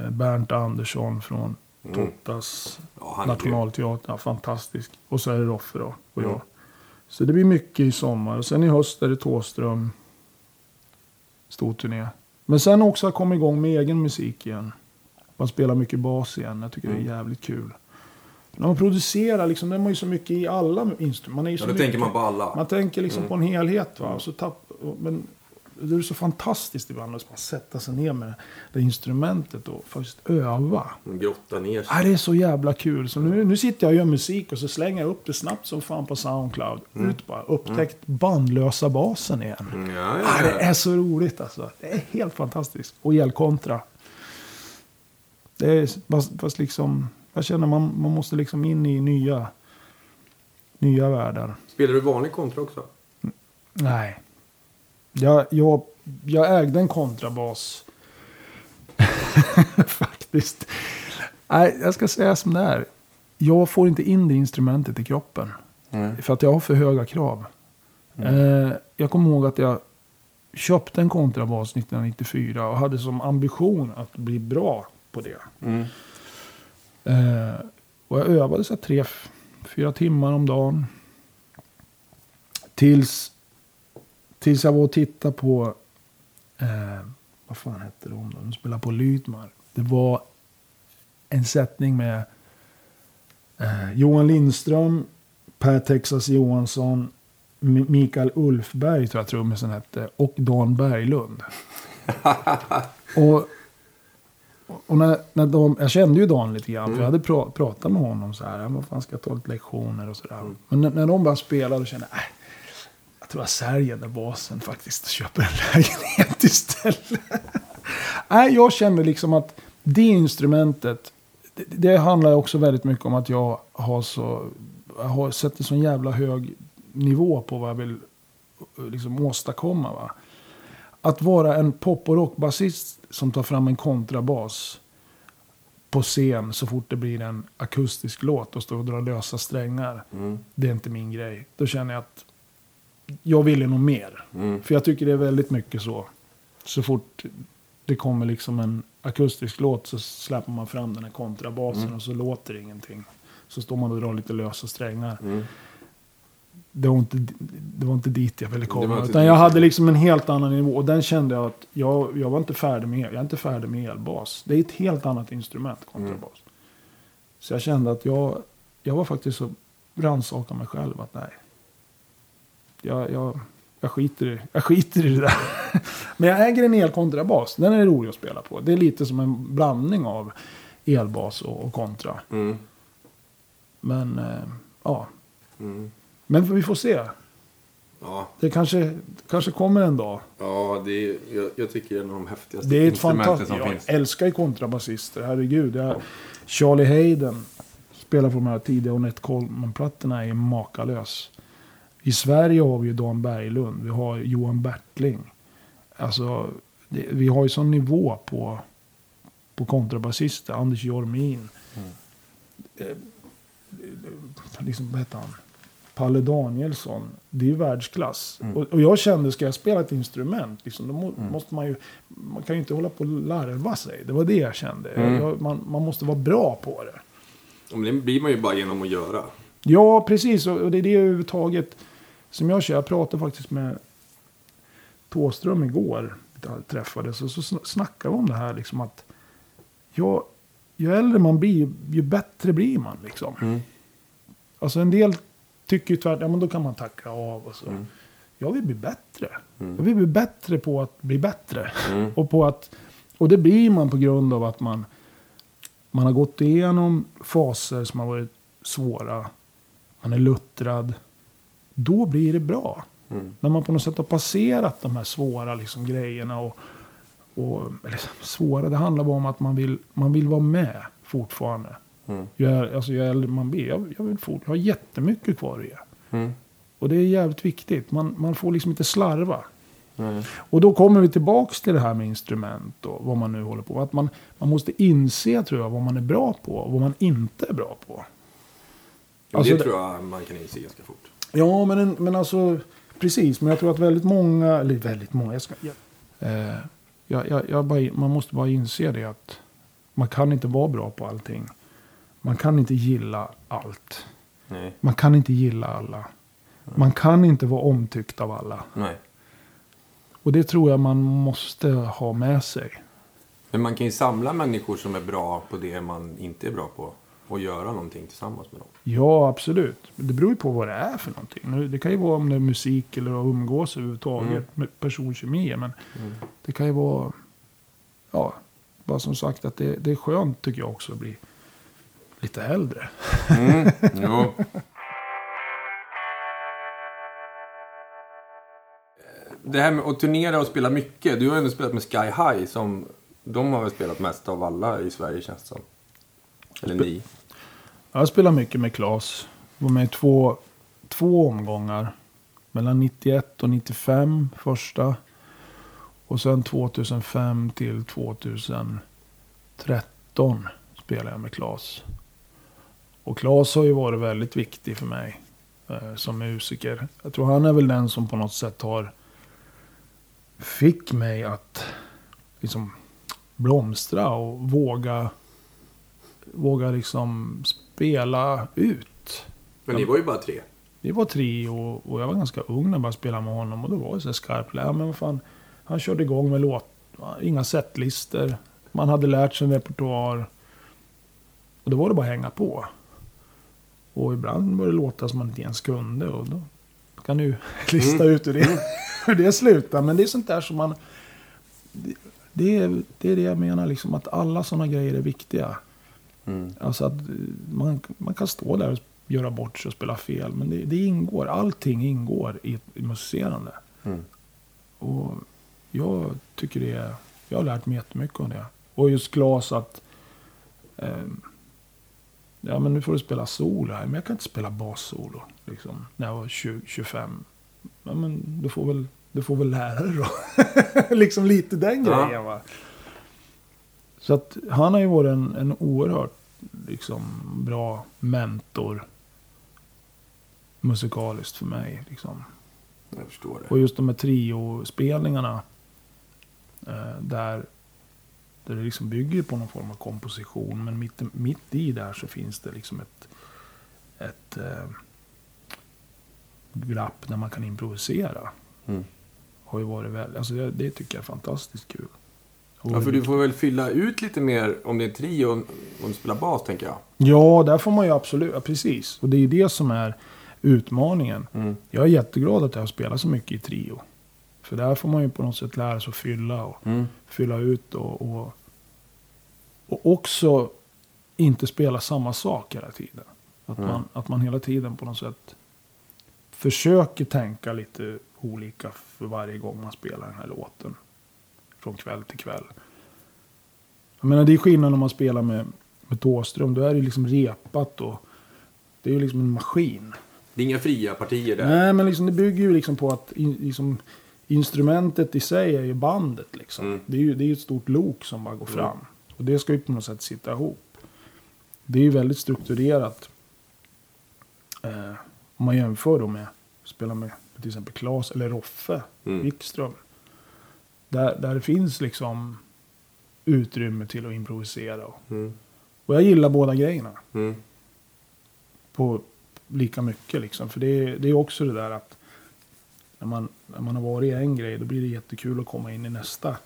Eh, Bernt Andersson från Mm. Tottas Ja, han nationalteater. Ja, fantastisk. Och så är det Roffe då. Och Mm. jag. Så det blir mycket i sommar. Och sen i höst är det Tåström. Stor turné. Men sen också att komma igång med egen musik igen. Man spelar mycket bas igen. Jag tycker det Mm. är jävligt kul. När man producerar, liksom, är man ju så mycket i alla instrument. Man är ju Ja, så då mycket. tänker man på alla. Man tänker liksom Mm. på en helhet. Va? Så tapp, men det är så fantastiskt ibland att bara sätta sig ner med det instrumentet och faktiskt öva. Grotta ner sig. Ja, det är så jävla kul. Så nu, nu sitter jag och gör musik och så slänger jag upp det snabbt som fan på Soundcloud. Ut bara. Upptäckt bandlösa basen igen. Mm, ja, Ja, ja, det är så roligt alltså. Det är helt fantastiskt. Och elkontra. Det är fast, fast liksom, jag känner man, man måste liksom in i nya, nya världar. Spelar du vanlig kontra också? Nej. Jag, jag, jag ägde en kontrabas. Faktiskt. Nej, jag ska säga som det är. Jag får inte in det instrumentet i kroppen. Nej. För att jag har för höga krav. Eh, jag kommer ihåg att jag köpte en kontrabas 1994 och hade som ambition att bli bra på det. Mm. Eh, och jag övade så här tre, fyra timmar om dagen. Tills, tills jag var och tittade på, eh, vad fan hette de då? De spelade på Lydmar. Det var en sättning med eh, Johan Lindström, Per Texas Johansson, M- Mikael Ulfberg tror jag trummisen hette, och Dan Berglund. och och när, när de, jag kände ju Dan lite grann, för jag hade pra, pratat med honom så här. "Ja, Vad fan ska jag ta lite lektioner och sådär. Men när, när de började spela då kände jag, äh, tror jag säljer den basen faktiskt och köper en lägenhet istället. Nej, jag kände liksom att det instrumentet, det, det handlar också väldigt mycket om att jag har så, jag har sett en sån jävla hög nivå på vad jag vill liksom åstadkomma. Va? Att vara en pop och rockbasist som tar fram en kontrabas på scen så fort det blir en akustisk låt och står och drar lösa strängar. Mm. Det är inte min grej. Då känner jag att jag vill nog mer. Mm. För jag tycker det är väldigt mycket så. Så fort det kommer liksom en akustisk låt så släpper man fram den här kontrabasen Mm. och så låter det ingenting. Så står man och drar lite lösa strängar. Mm. Det var inte, det var inte dit jag ville komma. Utan dit. jag hade liksom en helt annan nivå. Och den kände jag att jag, jag var inte färdig med. Jag är inte färdig med elbas. Det är ett helt annat instrument, kontrabas. Mm. Så jag kände att jag, jag var faktiskt så rannsakade mig själv att nej. Jag, jag, jag skiter, i, jag skiter i det där. Men jag äger en elkontrabas. Den är rolig att spela på. Det är lite som en blandning av elbas och, och kontra. Mm. Men eh, ja, Mm. men vi får se. Ja, Det kanske, kanske kommer en dag. ja det är, jag, jag tycker det är en av de häftigaste Det är ett fantastiskt... som Jag finns. älskar ju kontrabasister, herregud. Jag, Charlie Hayden spelar på de här tidiga Ornette Coleman-plattorna är makalös. I Sverige har vi ju Dan Berglund, vi har Johan Bertling. Alltså, det, vi har ju sån nivå på, på kontrabasister. Anders Jormin. Mm. Eh, liksom, vad heter han? Palle Danielsson. Det är ju världsklass. Mm. Och, och jag kände, ska jag spela ett instrument, liksom, då må, Mm. måste man ju... Man kan ju inte hålla på och larva sig. Det var det jag kände. Mm. Jag, man, man måste vara bra på det. Men det blir man ju bara genom att göra. Ja, precis. Och och det är det överhuvudtaget som jag kör. Jag pratade faktiskt med Tåström igår. Jag träffades och så sn- snackade vi om det här. Liksom att ja, ju äldre man blir, ju, ju bättre blir man. Liksom. Mm. Alltså en del tycker ju tvärtom, ja men då kan man tacka av och så. Mm. Jag vill bli bättre. Mm. Jag vill bli bättre på att bli bättre. Mm. Och, på att, och det blir man på grund av att man, man har gått igenom faser som har varit svåra. Man är luttrad. Då blir det bra. Mm. När man på något sätt har passerat de här svåra liksom, grejerna. Och, och, eller svåra, det handlar bara om att man vill, man vill vara med fortfarande. Mm. Är- alltså, ju äldre man blir. Jag, jag, vill fort, jag har jättemycket kvar att ge. Mm. Och det är jävligt viktigt. Man, man får liksom inte slarva. Mm. Och då kommer vi tillbaks till det här med instrument och vad man nu håller på med. Att man, man måste inse, tror jag, vad man är bra på och vad man inte är bra på. Ja, Alltså, det det- tror jag man kan inse ganska fort. Ja, men, en, men alltså, precis. Men jag tror att väldigt många, eller väldigt många, jag ska, jag, eh, jag, jag, jag bara, man måste bara inse det att man kan inte vara bra på allting. Man kan inte gilla allt. Nej. Man kan inte gilla alla. Man kan inte vara omtyckt av alla. Nej. Och det tror jag man måste ha med sig. Men man kan ju samla människor som är bra på det man inte är bra på. Och göra någonting tillsammans med dem. Ja, absolut. Det beror ju på vad det är för någonting. Det kan ju vara om det är musik eller att umgås överhuvudtaget. Mm. Med personkemi. Men Mm. det kan ju vara... Ja, bara som sagt att det, det är skönt tycker jag också att bli lite äldre. Mm. Det här med att turnera och spela mycket. Du har ju ändå spelat med Sky High. Som, de har väl spelat mest av alla i Sverige känns det som. Eller ni. Jag spelar mycket med Klas. Var med i två, två omgångar. Mellan 91 och 95 första. Och sen 2005 till 2013 spelade jag med Klas. Och Klas har ju varit väldigt viktig för mig eh, som musiker. Jag tror han är väl den som på något sätt har fick mig att liksom blomstra och våga våga liksom spela ut. Men ni var ju bara tre. Vi var tre och, och jag var ganska ung när jag började spela med honom. Och då var det så skarpt. Ja, men vad fan, han körde igång med låt. Inga setlister. Man hade lärt sig en repertoar. Och då var det bara att hänga på. Och ibland var det låtar som man inte ens kunde. Och då kan du lista ut hur det, hur det slutar. Men det är sånt där som man... Det, det är det jag menar, liksom, att alla sådana grejer är viktiga. Mm. Alltså att eh, man, man kan stå där och göra bort sig och spela fel. Men det, det ingår, allting ingår i, i musicerande. Mm. Och jag tycker det är, jag har lärt mig jättemycket av det. Och just glas att, ehm, ja men nu får du spela solo här. Men jag kan inte spela bassolo. Liksom, när jag var 20, 25. Ja men du får väl, du får väl lära dig då. liksom lite den Ja. grejen va. Så att han har ju varit en, en oerhört liksom, bra mentor. Musikaliskt för mig. Liksom. Jag förstår det. Och just de här trio-spelningarna. Eh, där, där det liksom bygger på någon form av komposition. Men mitt, mitt i där så finns det liksom ett, ett eh, glapp där man kan improvisera. Mm. Har ju varit väl, alltså det, det tycker jag är fantastiskt kul. Ja, för du får väl fylla ut lite mer om det är trio och om du spelar bas, tänker jag. Ja, där får man ju absolut, ja, precis. Och det är ju det som är utmaningen. Mm. Jag är jätteglad att jag har spelat så mycket i trio. För där får man ju på något sätt lära sig att fylla och Mm. fylla ut och, och, och också inte spela samma sak hela tiden. Att, Mm. man, att man hela tiden på något sätt försöker tänka lite olika för varje gång man spelar den här låten. Från kväll till kväll. Jag menar det är skillnad när man spelar med, med Thåström. Då är det liksom repat och det är ju liksom en maskin. Det är inga fria partier där. Nej, men liksom, det bygger ju liksom på att in, liksom, instrumentet i sig är ju bandet. Liksom. Mm. Det är ju det är ett stort lok som bara går fram. Och det ska ju på något sätt sitta ihop. Det är ju väldigt strukturerat. Eh, om man jämför då med att spela med till exempel Klas eller Roffe Mm. Wikström. Där, där det finns liksom utrymme till att improvisera. Och, Mm. och jag gillar båda grejerna Mm. på lika mycket. Liksom. För det är, det är också det där att när man, när man har varit i en grej då blir det jättekul att komma in i nästa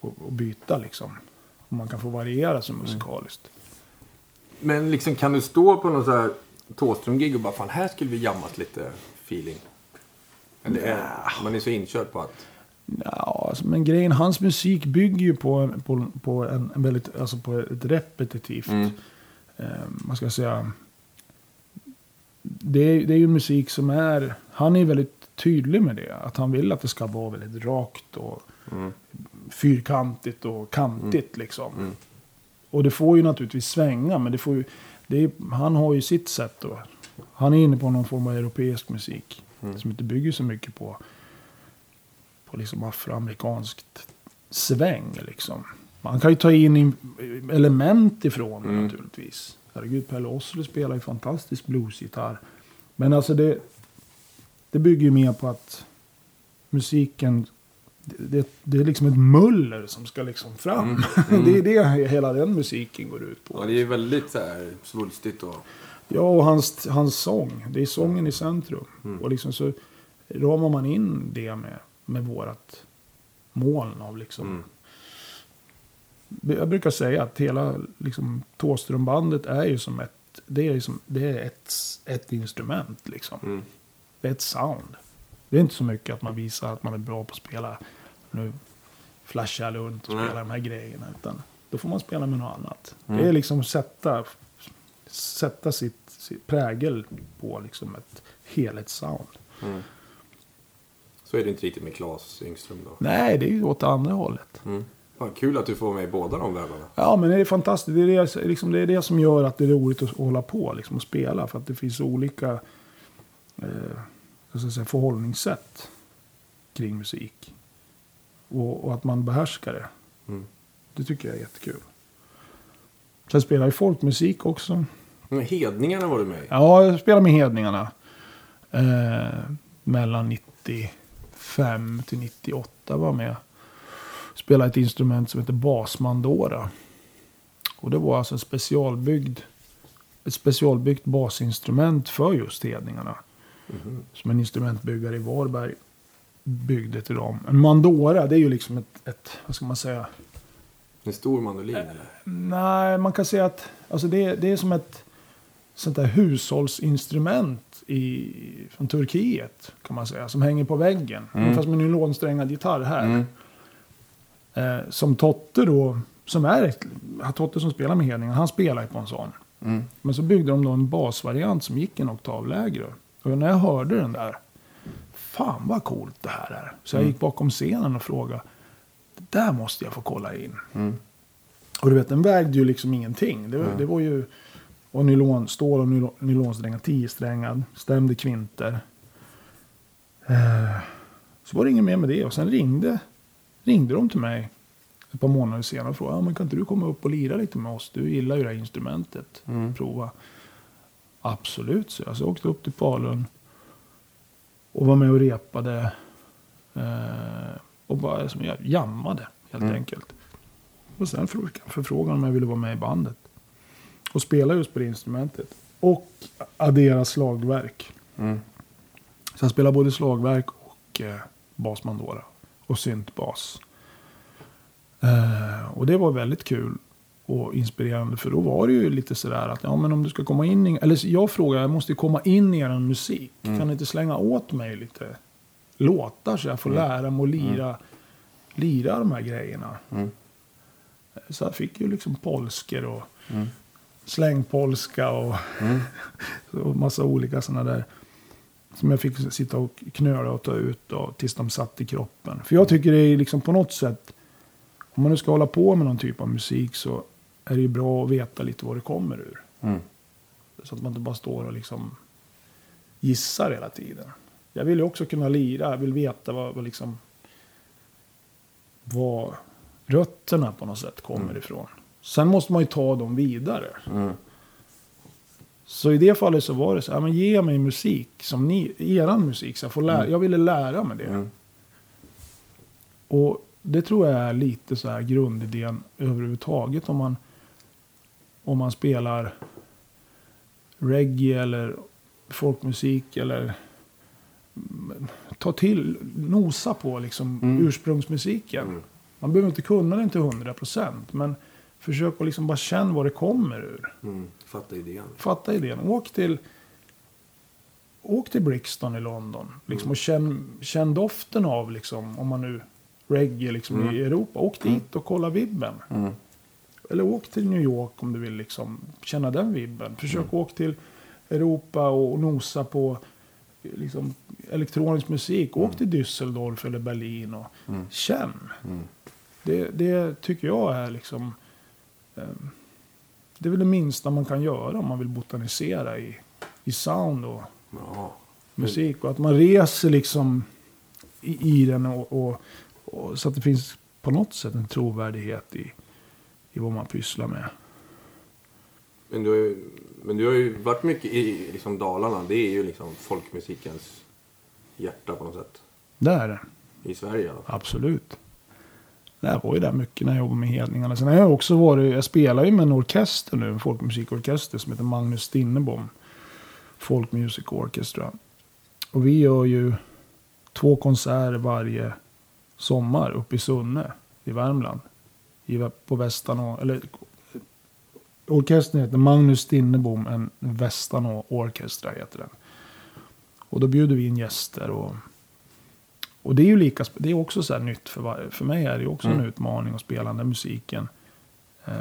och, och byta. Liksom. Och man kan få variera sig musikaliskt. Men liksom kan du stå på någon så här Thåström-gig och bara fan här skulle vi jammat lite feeling? Eller är, man är så inkörd på att... Ja, alltså, men grejen, hans musik bygger ju på, en, på, på, en, en väldigt, alltså på ett repetitivt, Mm. eh, vad ska säga, det är, det är ju musik som är, han är väldigt tydlig med det. Att han vill att det ska vara väldigt rakt och Mm. fyrkantigt och kantigt liksom. Mm. Och det får ju naturligtvis svänga, men det får ju, det är, han har ju sitt sätt då. Han är inne på någon form av europeisk musik. Mm. Som inte bygger så mycket på, på liksom afroamerikanskt sväng liksom. Man kan ju ta in element ifrån Mm. naturligtvis. Herregud, Pelle Oslo spelar ju fantastisk bluesgitarr. Men alltså det, det bygger ju mer på att musiken, det, det, är liksom ett muller som ska liksom fram. Mm. det är det hela den musiken går ut på. Ja, det är väldigt så här svulstigt och... Ja, och hans, hans sång. Det är sången i centrum. Mm. Och liksom så ramar man in det med, med vårat moln av liksom. Mm. Jag brukar säga att hela liksom, Thåströmbandet är ju som ett, det är, ju som, det är ett, ett instrument liksom. Mm. Det är ett sound. Det är inte så mycket att man visar att man är bra på att spela. Nu flashar jag runt och Nej. spelar de här grejerna. Utan då får man spela med något annat. Mm. Det är liksom sätta, sätta sitt, sitt prägel på liksom ett helhetssound. Mm. Så är det inte riktigt med Claes Yngström då. Nej, det är ju åt andra hållet. Mm. Fan, kul att du får med i båda de världarna. Ja, men det är fantastiskt. Det är det, liksom, det är det som gör att det är roligt att hålla på liksom, och spela. För att det finns olika eh, säga, förhållningssätt kring musik. Och, och att man behärskar det. Mm. Det tycker jag är jättekul. Sen spelar jag folkmusik också. Men Hedningarna var du med i. Ja, jag spelar med Hedningarna. Eh, mellan 95 till 98 var med. Spelade ett instrument som heter basmandora. Och det var alltså en specialbyggd, ett specialbyggt basinstrument för just Hedningarna. Mhm. Som en instrumentbyggare i Varberg byggde till dem. En mandora, det är ju liksom ett, ett vad ska man säga, En stor mandolin eller? Nej, man kan säga att alltså det, det är som ett sånt där hushållsinstrument i, från Turkiet. kan man säga. Som hänger på väggen. Mm. Fast med nylonsträngad gitarr här. Mm. Eh, som Totte då, som är ett, Totte som spelar med Hedningen, han spelar ju på en sån. Mm. Men så byggde de då en basvariant som gick en oktav lägre. Och när jag hörde den där, fan vad coolt det här är. Så jag Mm. gick bakom scenen och frågade, det där måste jag få kolla in. Mm. Och du vet, den vägde ju liksom ingenting. Det, det var ju och nylon, stål och nylon, nylonsträngar, 10-strängad, stämde kvinter. Eh, så var det inget mer med det. Och sen ringde, ringde de till mig ett par månader senare och frågade, men kan inte du komma upp och lira lite med oss? Du gillar ju det här instrumentet. Mm. Prova. Absolut, så jag. Så jag åkte upp till Falun. Och var med och repade. Eh, och bara som jag jammade helt Mm. enkelt. Och sen fick jag förfrågan om jag ville vara med i bandet. Och spela just på det instrumentet. Och addera slagverk. Mm. Så jag spelar både slagverk och eh, basmandora. Och syntbas. Eh, och det var väldigt kul. och inspirerande. För då var det ju lite sådär att ja, men om du ska komma in i... Eller jag frågar, jag måste ju komma in i er musik. Mm. Kan ni inte slänga åt mig lite låtar så jag får lära mig att lira, lira de här grejerna? Mm. Så jag fick ju liksom polsker och Mm. Slängpolska och, Mm. och massa olika sådana där. Som jag fick sitta och knöla och ta ut då, tills de satt i kroppen. För jag tycker det är liksom på något sätt. Om man nu ska hålla på med någon typ av musik så är det ju bra att veta lite vad det kommer ur. Mm. Så att man inte bara står och liksom gissar hela tiden. Jag vill ju också kunna lira. Jag vill veta vad, vad liksom. Vad rötterna på något sätt kommer ifrån. Sen måste man ju ta dem vidare. Mm. Så i det fallet så var det så här, men ge mig musik som ni, eran musik. Så jag, får lära, jag ville lära mig det. Mm. Och det tror jag är lite så här grundidén överhuvudtaget om man, om man spelar reggae eller folkmusik eller mm, ta till, nosa på liksom Mm. ursprungsmusiken. Mm. Man behöver inte kunna den till 100% men försök att liksom bara känna vad det kommer ur. Mm. Fatta idén. Fatta idén. Åk till, åk till Brixton i London. Liksom, Och känn, känn doften av, liksom, om man nu reggae liksom, Mm. i Europa. Åk dit och kolla vibben. Mm. Eller åk till New York om du vill liksom, känna den vibben. Försök Mm. åka till Europa och nosa på liksom, elektronisk musik. Åk till Düsseldorf eller Berlin och Mm. känn. Mm. Det, det tycker jag är liksom... ehm, det är väl det minsta man kan göra om man vill botanisera i, i sound och Ja. musik. Och att man reser liksom i, i den och, och, och, så att det finns på något sätt en trovärdighet i, i vad man pysslar med. Men du, har ju, men du har ju varit mycket i liksom Dalarna. Det är ju liksom folkmusikens hjärta på något sätt. Det är det. I Sverige i alla fall. Absolut. Jag var ju där mycket när jag jobbade med Hedningarna. Sen har jag också varit, jag spelar ju med en orkester nu, en folkmusikorkester som heter Magnus Stinnebom. Folk Music Orchestra. Och vi gör ju två konserter varje sommar uppe i Sunne i Värmland. I, på Västanå, eller orkestern heter Magnus Stinnebom, en Västanå Orkestra heter den. Och då bjuder vi in gäster och och det är ju lika, det är också så här nytt för, var- för mig är det ju också Mm. en utmaning att spela den där musiken. Eh,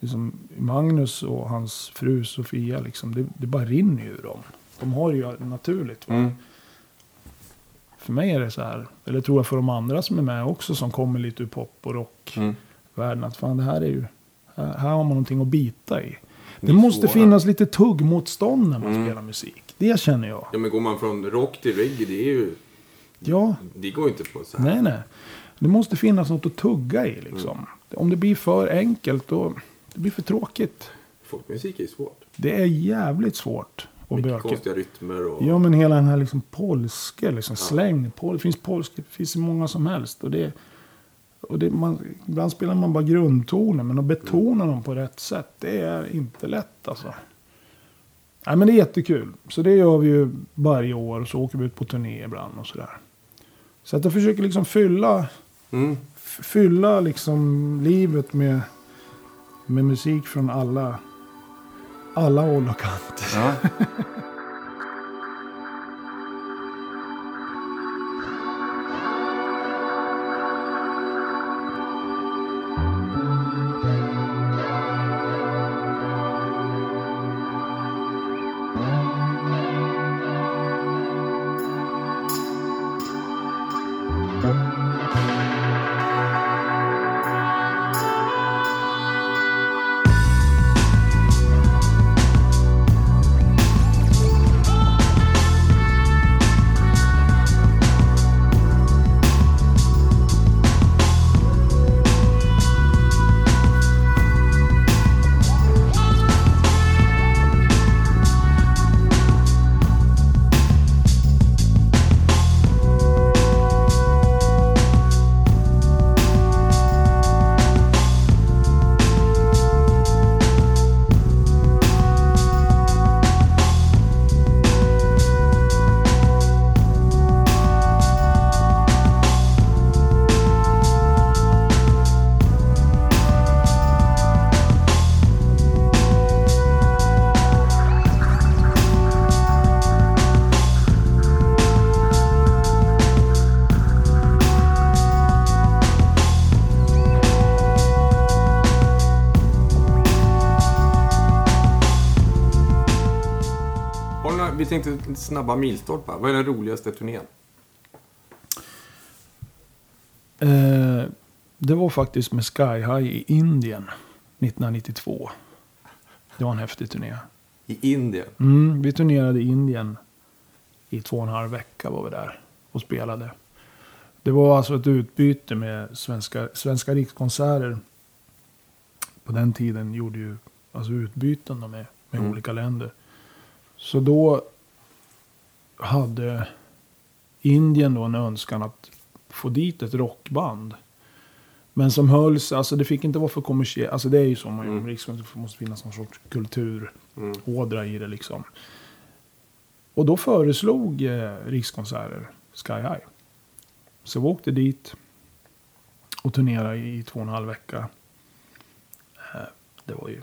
liksom Magnus och hans fru Sofia, liksom, det, det bara rinner ju ur dem. De har det ju naturligt. Mm. För mig är det så här, eller tror jag för de andra som är med också, som kommer lite ur pop och rockvärlden, Mm. att fan det här är ju, här, här har man någonting att bita i. Det, måste finnas lite tuggmotstånd när man Mm. spelar musik. Det känner jag. Ja men går man från rock till reggae det är ju... Ja, Det går ju inte på så här. Nej, nej. Det måste finnas något att tugga i liksom. Om det blir för enkelt då det blir för tråkigt. Folkmusik är ju svårt. Det är jävligt svårt och Mycket bökigt. konstiga rytmer och... Ja, men hela den här liksom polska, liksom släng. Pol, det finns polska, det finns många som helst. Och det, och det, man, ibland spelar man bara grundtoner, men att betona dem på rätt sätt, det är inte lätt alltså. Nej, men det är jättekul. Så det gör vi ju varje år och så åker vi ut på turné ibland och sådär. Så att jag försöker liksom fylla Mm. fylla liksom livet med, med musik från alla, alla håll och kanter. Ja. snabba milstolpar. Vad är den roligaste turnén? Eh, det var faktiskt med Sky High i Indien 1992. Det var en häftig turné. I Indien? Mm, vi turnerade i Indien i två och en halv vecka var vi där och spelade. Det var alltså ett utbyte med Svenska, svenska Rikskonserter. På den tiden gjorde ju alltså utbyten med, med Mm. olika länder. Så då hade Indien då en önskan att få dit ett rockband. Men som hölls, alltså det fick inte vara för kommersiellt. Alltså det är ju så man gör Mm. Det måste finnas någon sorts kulturådra Mm. i det liksom. Och då föreslog eh, Rikskonserter Sky High. Så vi åkte dit och turnerade i två och en halv vecka. Eh, det var ju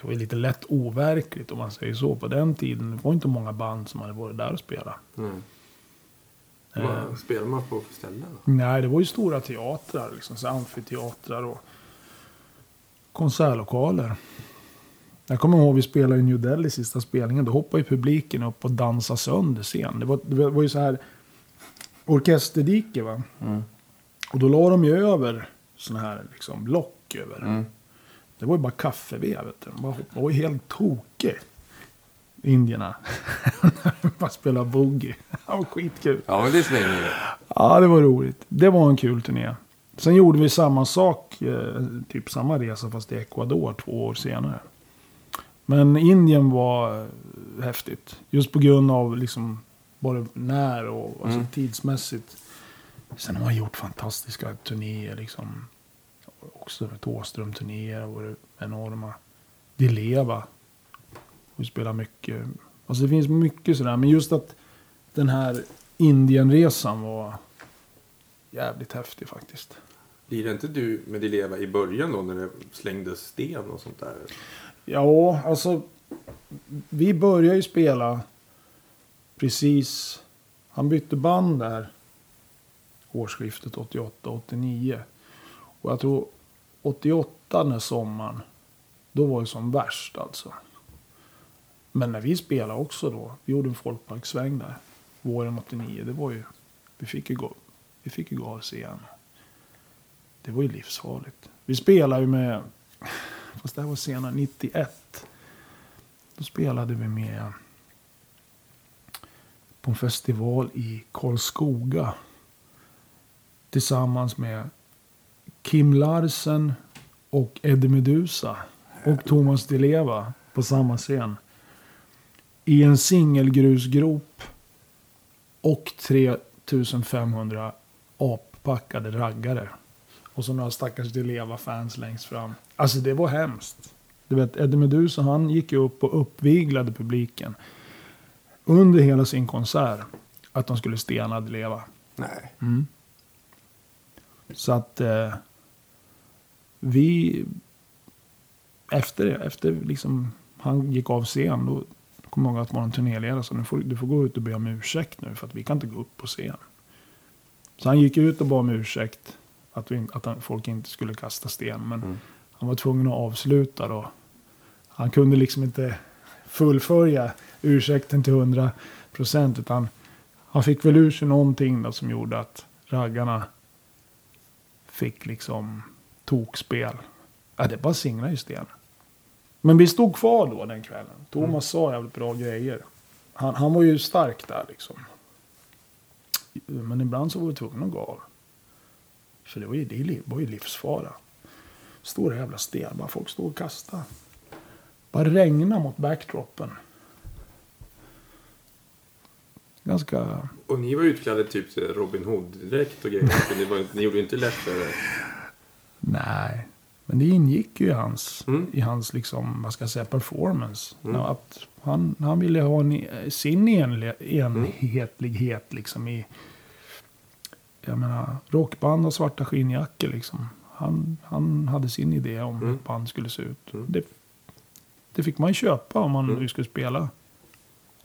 det var ju lite lätt overkligt om man säger så. På den tiden det var inte många band som hade varit där och spelat. Mm. Eh, Vad spelar man på för ställen? Nej, det var ju stora teatrar, liksom, så amfiteatrar och konsertlokaler. Jag kommer ihåg vi spelade i New Delhi sista spelningen. Då hoppade ju publiken upp och dansade sönder scen. Det var, det var ju så här orkesterdike va. Och då la de ju över såna här liksom lock över. Mm. Det var ju bara kaffeved. Vet du. De var ju helt tokig. Indierna. bara spela boogie. Det var skitkul. Ja, men det svänger ju. Ja, det var roligt. Det var en kul turné. Sen gjorde vi samma sak, eh, typ samma resa fast i Ecuador två år senare. Men Indien var eh, häftigt. Just på grund av liksom både när och alltså, Mm. tidsmässigt. Sen har man gjort fantastiska turnéer liksom. Också Thåström-turnéer har varit enorma. Di Leva. Vi spelar mycket. Alltså det finns mycket sådär. Men just att den här Indienresan var jävligt häftig faktiskt. Lirade inte du med Di Leva i början då när det slängdes sten och sånt där? Ja, alltså. Vi började ju spela precis. Han bytte band där. Årsskiftet 88-89. Och jag tror 88 den här sommaren. Då var det som värst alltså. Men när vi spelade också då. Vi gjorde en folkparkssväng där. Våren 89. Det var ju. Vi fick ju gå. Vi fick ju gå av scen. Det var ju livsfarligt. Vi spelade ju med. Fast det här var senare, 91. Då spelade vi med på en festival i Karlskoga. Tillsammans med Kim Larsen och Eddie Meduza. Och Thomas Di Leva på samma scen. I en singelgrusgrop. Och 3500 appackade raggare. Och så några stackars Di Leva-fans längst fram. Alltså det var hemskt. Du vet, Eddie Meduza han gick ju upp och uppviglade publiken. Under hela sin konsert. Att de skulle stena Di Leva. Nej. Så att eh, vi efter det, efter liksom han gick av scen, då kom jag ihåg att vår turnéledare sa, nu får, du får gå ut och be om ursäkt nu för att vi kan inte gå upp på scen. Så han gick ut och bad om ursäkt att, vi, att han, folk inte skulle kasta sten. Men Mm. han var tvungen att avsluta då. Han kunde liksom inte fullfölja ursäkten till hundra procent. Utan han fick väl ur sig någonting då som gjorde att raggarna fick liksom tokspel. Ja, det bara singlade i sten. Men vi stod kvar då den kvällen. Thomas sa jävligt bra grejer. Han, han var ju stark där liksom. Men ibland så var vi tvungna att gå av. För det var ju, det var ju livsfara. Stora jävla sten. Bara folk stod och kastade. Bara regna mot backdropen. Ganska... Och ni var utklädda typ Robin Hood-dräkt och grejer. Ni, var, ni gjorde inte lätt för det. Nej. Men det ingick ju i hans, Mm. i hans liksom, vad ska jag säga, performance. Mm. Ja, Att han, han ville ha en, sin enle, enhetlighet liksom i... Jag menar, rockband och svarta skinnjackor liksom. Han, han hade sin idé om Mm. hur band skulle se ut. Mm. Det, det fick man ju köpa om man Mm. nu skulle spela.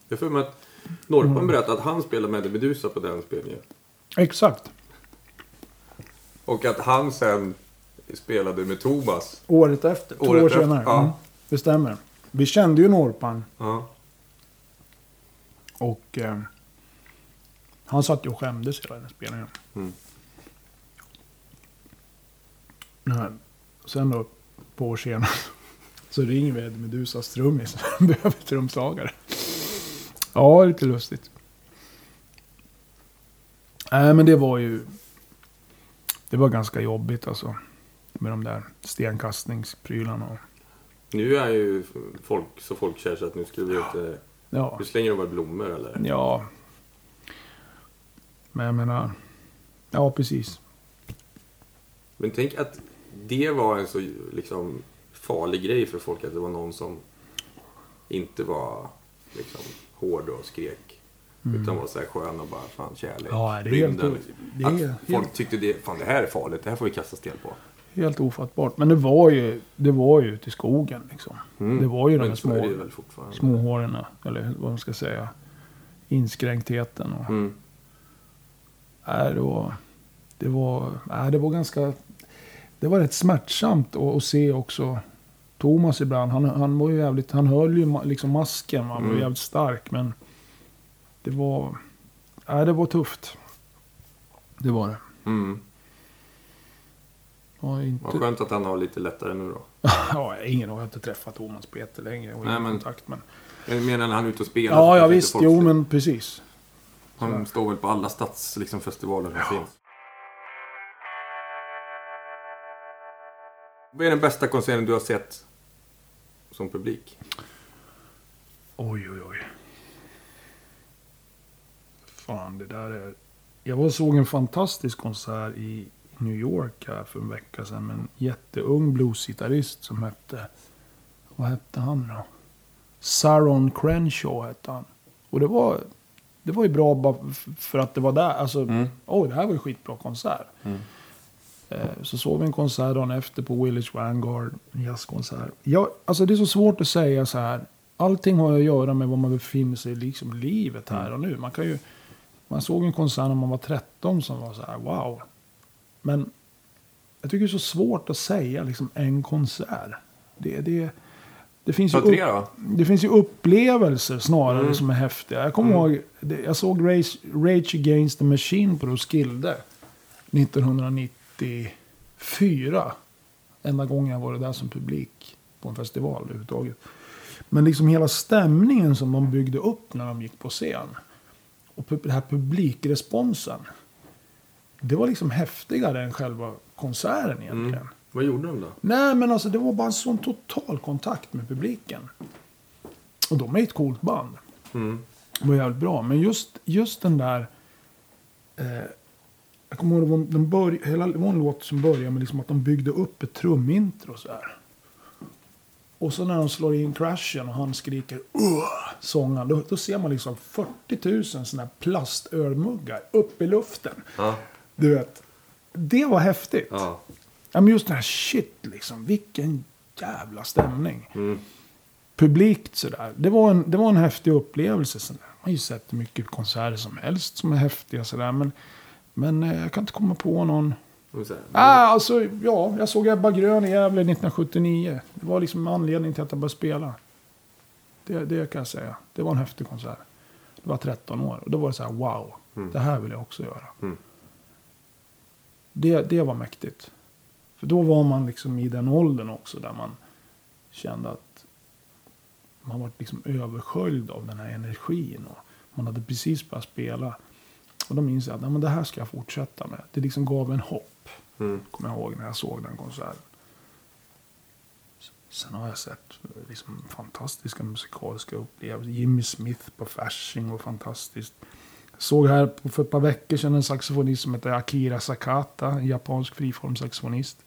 Jag får mig att Norpan Mm. berättade att han spelade med Medusa på den spelningen. Exakt. Och att han sen spelade med Thomas. Året efter. Två Året år efter, senare. ja. Mm. Det stämmer. Vi kände ju Norpan. Ja. Och eh, han satt ju och skämdes hela den spelningen. Mm. Nej. Sen då, på år senare, så ringer vi Eddie Medusas trummis. Han behöver trumslagare. Ja, lite lustigt. Nej, men det var ju... Det var ganska jobbigt alltså. Med de där stenkastningsprylarna. Nu är ju folk så folkkär så att nu skulle vi inte... Ja, Nu slänger de bara blommor eller? ja. Men jag menar... Ja, precis. Men tänk att det var en så liksom farlig grej för folk att det var någon som inte var liksom hård och skrek. Utan var så här skön och bara fan kärlek. Mm. Ja, det är helt- rymden. det är att helt- folk tyckte det, fan det här är farligt, det här får vi kasta sten på. Helt ofattbart. Men det var ju, det var ju ute i skogen liksom. Mm. Det var ju de här små, småhåren, eller vad man ska säga. Inskränktheten och... Mm. Nej, det var... Det var, nej, det var ganska... Det var rätt smärtsamt att, att se också. Thomas ibland, han, han var ju jävligt... Han höll ju liksom masken, han var Mm. jävligt stark. Men det var... Nej, det var tufft. Det var det. Mm. Var inte, Vad skönt att han har lite lättare nu då. ja, ingen har jag inte träffat Thomas på jättelänge. Och Nej, men- kontakt, men... Jag menar när han är ute och spelar. Ja, ja visst. Jo, men precis. Han står väl på alla stadsfestivaler liksom, som finns. Vad är den bästa konserten du har sett som publik? Oj, oj, oj. Fan, det där är... Jag var och såg en fantastisk konsert i New York här för en vecka sedan med en jätteung bluesgitarrist som hette... Vad hette han då? Saron Crenshaw hette han. Och det var, det var ju bra bara för att det var där. Alltså, Mm. oj, det här var ju skitbra konsert. Mm. Eh, Så såg vi en konsert dagen efter på Village Vanguard, en jazzkonsert. Ja, alltså det är så svårt att säga så här. Allting har att göra med var man befinner sig i liksom livet här och nu. Man kan ju... Man såg en konsert när man var 13 som var så här, wow. Men jag tycker det är så svårt att säga liksom en konsert. Det, det, det, finns, ju tre upp, det finns ju upplevelser snarare Mm. som är häftiga. Jag kommer Mm. ihåg, jag såg Rage, Rage Against the Machine på Roskilde 1994. Enda gången jag var där som publik på en festival överhuvudtaget. Men liksom hela stämningen som de byggde upp när de gick på scen. Och den här publikresponsen. Det var liksom häftigare än själva konserten egentligen. Mm. Vad gjorde de då? Nej, men alltså det var bara en sån total kontakt med publiken. Och de är ett coolt band. Mm. Det var jävligt bra. Men just, just den där... Eh, jag kommer ihåg, de, de bör, hela, det var en låt som började med liksom att de byggde upp ett trumintro så här. Och så när de slår in crashen och han skriker sången. Då, då ser man liksom 40 000 sådana här plastölmuggar upp i luften. Ja. Du vet. Det var häftigt. ja. Ja, men just den här shit liksom. Vilken jävla stämning. Mm. Publikt sådär. Det var en, det var en häftig upplevelse. Sådär. Man har ju sett mycket konserter som helst som är häftiga sådär. Men, men eh, jag kan inte komma på någon. Och så här. Ah, alltså, ja, jag såg Ebba Grön i Gävle 1979. Det var liksom anledningen till att jag började spela. Det, det kan jag säga. Det var en häftig konsert. Det var 13 år. Och då var det så här, wow. Mm. Det här vill jag också göra. Mm. Det, det var mäktigt. För då var man liksom i den åldern också där man kände att man var liksom översköljd av den här energin. Och man hade precis börjat spela. Och då minns jag att men det här ska jag fortsätta med. Det liksom gav en hopp. Mm. Kommer jag ihåg när jag såg den konserten. Sen har jag sett eh, liksom fantastiska musikaliska upplevelser. Jimmy Smith på Fasching var fantastiskt. Såg här för ett par veckor sedan en saxofonist som heter Akira Sakata. En japansk friformsaxofonist.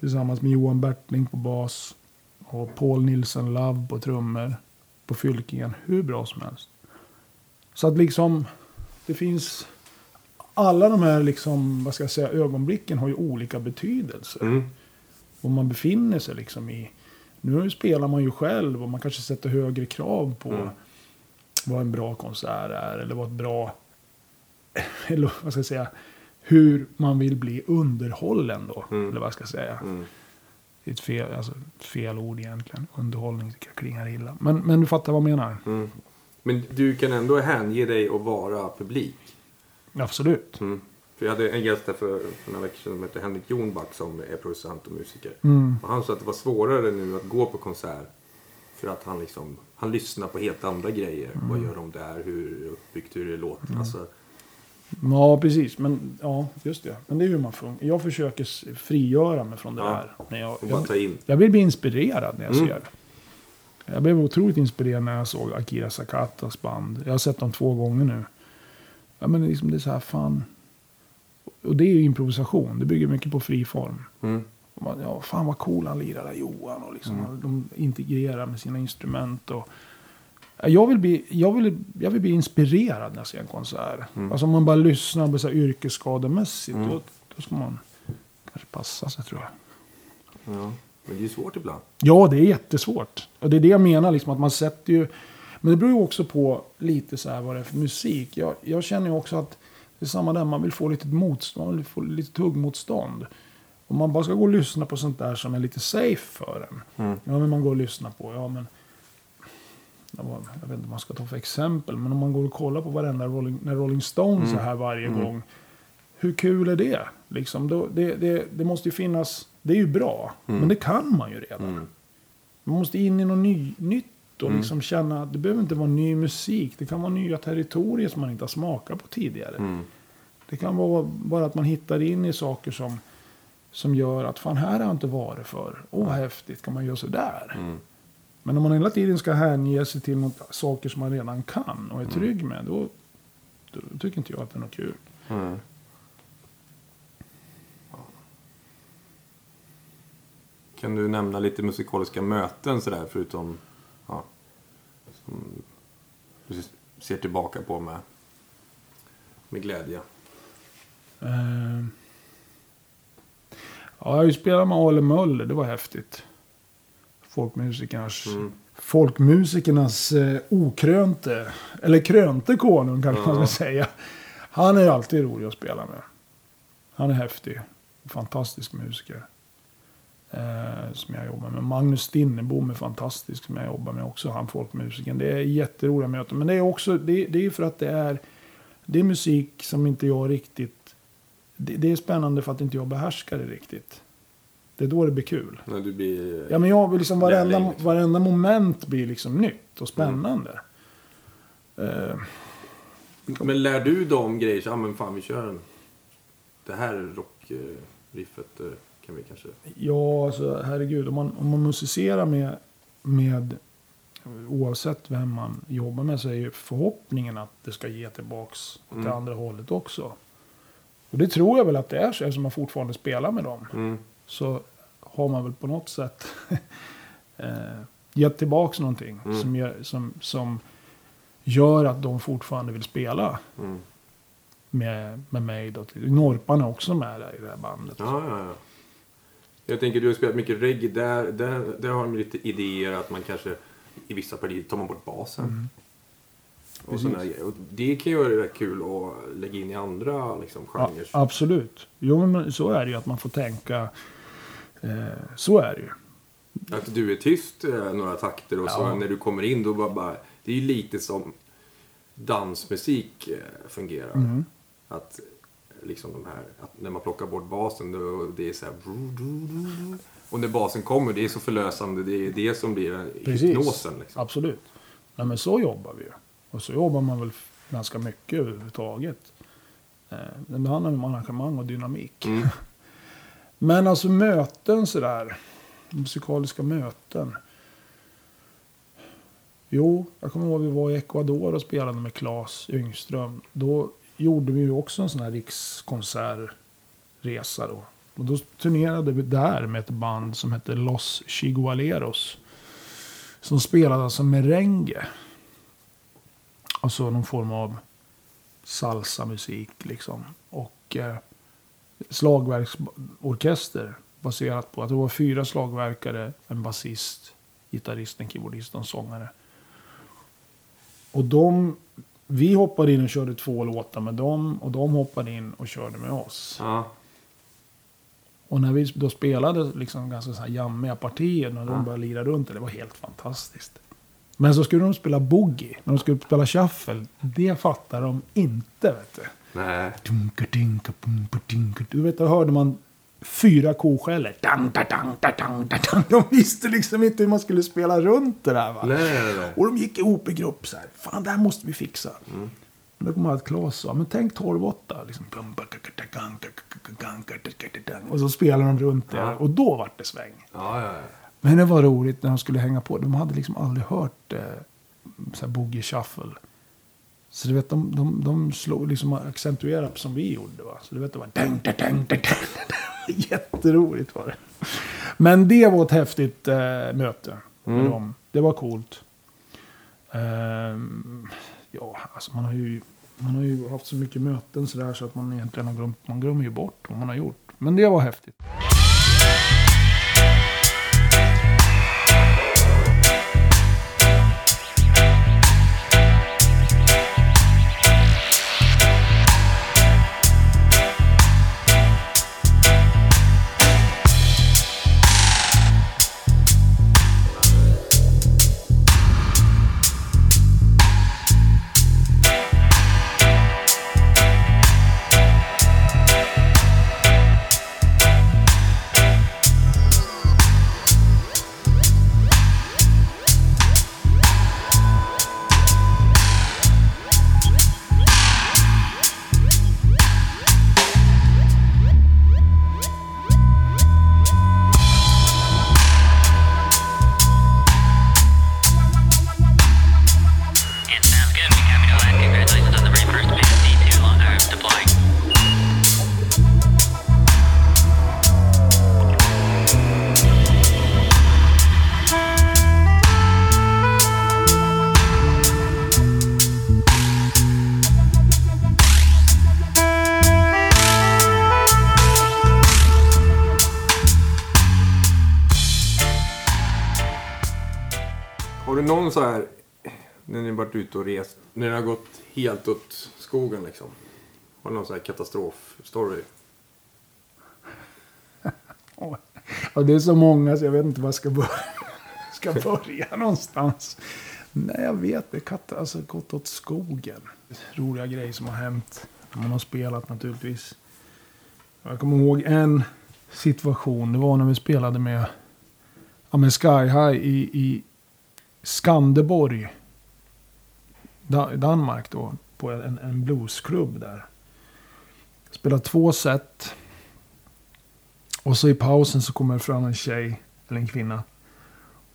Tillsammans med Johan Bertling på bas. Och Paul Nilsson Love på trummor. På Fylkingen. Hur bra som helst. Så att liksom. Det finns. Alla de här liksom, vad ska jag säga, ögonblicken har ju olika betydelser. Mm. Var man befinner sig liksom i. Nu spelar man ju själv och man kanske sätter högre krav på Mm. Vad en bra konsert är. Eller vad ett bra... Eller vad ska jag säga? Hur man vill bli underhållen då. Mm. Eller vad ska jag säga? Mm. Det är ett fel, alltså, fel ord egentligen. Underhållning klingar illa. Men, men du fattar vad jag menar. Mm. Men du kan ändå hänge dig och vara publik. Absolut. Mm. För jag hade en gäst där för, för några veckor sedan som heter Henrik Jonback som är producent och musiker. Mm. Och han sa att det var svårare nu att gå på konsert. För att han liksom, han lyssnar på helt andra grejer. Mm. Vad gör de där? Hur uppbyggt? Hur det låten? Alltså, Ja, precis. Men ja, just det. Men det är hur man funkar. Jag försöker frigöra mig från det Ja. där. När jag, jag, jag vill bli inspirerad när jag Mm. ser det. Jag blev otroligt inspirerad när jag såg Akira Sakatas band. Jag har sett dem två gånger nu. Ja, men liksom det är så här, fan. Och det är ju improvisation. Det bygger mycket på fri form. Mm. Och man, Ja, fan vad cool han lirar där, Johan. Och liksom, Mm. De integrerar med sina instrument. Och, Ja, jag, vill bli, jag, vill, jag vill bli inspirerad när jag ser en konsert. Mm. Alltså om man bara lyssnar på så här yrkesskademässigt. Mm. Då, då ska man kanske passa sig tror jag. Ja. Men det är ju svårt ibland. Ja, det är jättesvårt. Och det är det jag menar, liksom, att man sätter ju... Men det beror ju också på lite så här vad det är för musik. Jag, jag känner ju också att det är samma där, man vill få lite motstånd, man vill få lite tuggmotstånd. Om man bara ska gå och lyssna på sånt där som är lite safe för en. Mm. Ja, men man går och lyssnar på, ja men... Jag vet inte vad man ska ta för exempel, men om man går och kollar på varenda Rolling, när Rolling Stones Mm. är här varje Mm. gång. Hur kul är det? Liksom, då, det, det? Det måste ju finnas, det är ju bra, Mm. men det kan man ju redan. Mm. Man måste in i något ny, nytt och Mm. liksom känna att det behöver inte vara ny musik. Det kan vara nya territorier som man inte har smakat på tidigare. Mm. Det kan vara bara att man hittar in i saker som, som gör att fan här har jag inte varit för. Åh vad häftigt, kan man göra sådär? Mm. Men om man hela tiden ska hänge sig till något, saker som man redan kan och är Mm. trygg med. Då, då tycker inte jag att det är något kul. Mm. Kan du nämna lite musikaliska möten sådär förutom ja, som du ser tillbaka på med, med glädje? Eh, ja, jag spelat med Ale Möller, det var häftigt. Folkmusikernas, Mm. folkmusikernas eh, okrönte, eller krönte konung kanske man Ja. ska säga. Han är alltid rolig att spela med. Han är häftig. Fantastisk musiker. Eh, som jag jobbar med. Magnus Stinnebom är fantastisk som jag jobbar med också. Han folkmusiken. Det är jätteroliga möten. Men det är också, det, det är för att det är, det är musik som inte jag riktigt, det, det är spännande för att inte jag behärskar det riktigt. Det är då det blir kul. När du blir... Ja, men jag vill liksom varenda, Lärling, liksom. varenda moment blir liksom nytt och spännande. Eh, Men lär du dem grejer? Ah, men fan vi kör en... Det här rockriffet eh, kan vi kanske... Ja, alltså herregud. Om man, om man musicerar med, med, oavsett vem man jobbar med, så är ju förhoppningen att det ska ge tillbaks åt det Mm. andra hållet också. Och det tror jag väl att det är så, eftersom man fortfarande spelar med dem. Mm. Så har man väl på något sätt eh, gett tillbaks någonting Mm. som, gör, som, som gör att de fortfarande vill spela Mm. med, med mig. Då. Norparna är också med där i det här bandet. Ja, ja, ja. Jag tänker du har spelat mycket reggae. Där, där, där har de lite idéer att man kanske i vissa partier tar man bort basen. Och såna. Och det kan ju vara kul att lägga in i andra liksom, Ja, genrer. absolut. Jo, men så är det ju att man får tänka. Eh, så är det ju. Att du är tyst eh, några takter och så Ja. när du kommer in då bara, bara Det är ju lite som dansmusik eh, fungerar. Mm. Att liksom de här, när man plockar bort basen då det är så här. Och när basen kommer, det är så förlösande. Det är det som blir Precis. hypnosen. Liksom. Absolut. Nej, men så jobbar vi ju. Och så jobbar man väl ganska mycket överhuvudtaget. Eh, det handlar om arrangemang och dynamik. Mm. Men alltså möten sådär. Musikaliska möten. Jo, jag kommer ihåg vi var i Ecuador och spelade med Claes Yngström. Då gjorde vi ju också en sån här rikskonsertresa då. Och då turnerade vi där med ett band som hette Los Chigualeros. Som spelade alltså merengue. Alltså någon form av salsamusik liksom. Och eh, slagverksorkester baserat på att det var fyra slagverkare, en basist, gitarrist, en keyboardist och en sångare. Och de, vi hoppade in och körde två låtar med dem och de hoppade in och körde med oss. Ja. Och när vi då spelade liksom ganska så här jammiga partier när de Ja. började lira runt det, det var helt fantastiskt. Men så skulle de spela boogie. När de skulle spela shuffle. Det fattar de inte. Vet du. Nej. Du vet, då hörde man fyra koskäller. De visste liksom inte hur man skulle spela runt det där. Va? Nej, nej, nej. Och de gick ihop i grupp så här. Fan, det här måste vi fixa. Mm. Men då kom att Claes sa, men tänk 12-8. Liksom. Och så spelade de runt det. Ja. Och då var det sväng. Ja, ja. Men det var roligt när de skulle hänga på. De hade liksom aldrig hört eh, så här boogie shuffle. Så du vet, de, de, de slog liksom accentuerade som vi gjorde. Va? Så du vet, det var dang, dang, dang, dang, dang. Jätteroligt var det. Men det var ett häftigt eh, möte med Mm. dem. Det var coolt. Ehm, ja, alltså man har ju man har ju haft så mycket möten så där så att man egentligen har glömt, man glömmer ju bort vad man har gjort. Men det var häftigt. Helt åt skogen liksom? Har du någon sån här katastrofstory? Ja, det är så många så jag vet inte var jag ska börja, ska börja någonstans. Nej, jag vet. Det har alltså, gått åt skogen. Roliga grejer som har hänt. när Man har spelat naturligtvis. Jag kommer ihåg en situation. Det var när vi spelade med, ja, med Sky High i, i Skanderborg. Danmark då. På en, en bluesklubb där. Spelade två set. Och så i pausen så kommer det fram en tjej, eller en kvinna.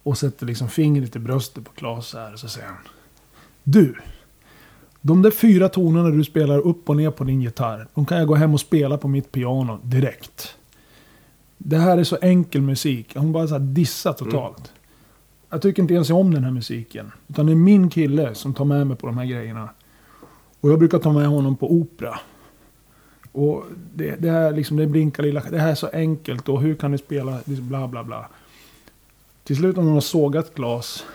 Och sätter liksom fingret i bröstet på Klas här. Och så säger han. Du. De där fyra tonerna du spelar upp och ner på din gitarr. De kan jag gå hem och spela på mitt piano direkt. Det här är så enkel musik. Hon bara så här dissar totalt. Mm. Jag tycker inte ens om den här musiken. Utan det är min kille som tar med mig på de här grejerna. Och jag brukar ta med honom på opera. Och det, det här liksom, det blinkar lilla, det här är så enkelt och hur kan ni spela, bla bla bla. Till slut om hon har sågat glas.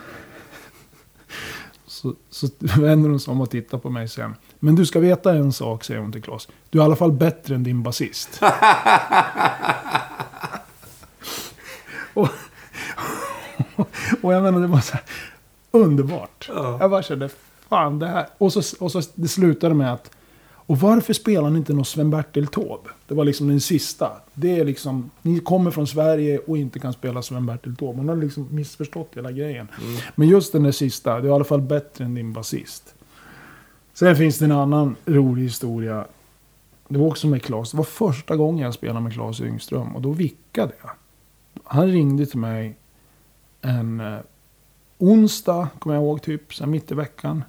Så, så vänder hon sig om och tittar på mig sen. Men du ska veta en sak, säger hon till Klas. Du är i alla fall bättre än din basist. och, och jag menar, det var så här underbart. Ja. Jag bara kände, fan det här. Och så, och så det slutade med att, och varför spelar ni inte någon Sven-Bertil Taube? Det var liksom den sista. Det är liksom, ni kommer från Sverige och inte kan spela Sven-Bertil Taube. Hon har liksom missförstått hela grejen. Men just den där sista, det är i alla fall bättre än din basist. Sen finns det en annan rolig historia. Det var också med Claes. Det var första gången jag spelade med Claes Yngström. Och då vickade jag. Han ringde till mig en eh, onsdag, kommer jag ihåg, typ så mitt i veckan.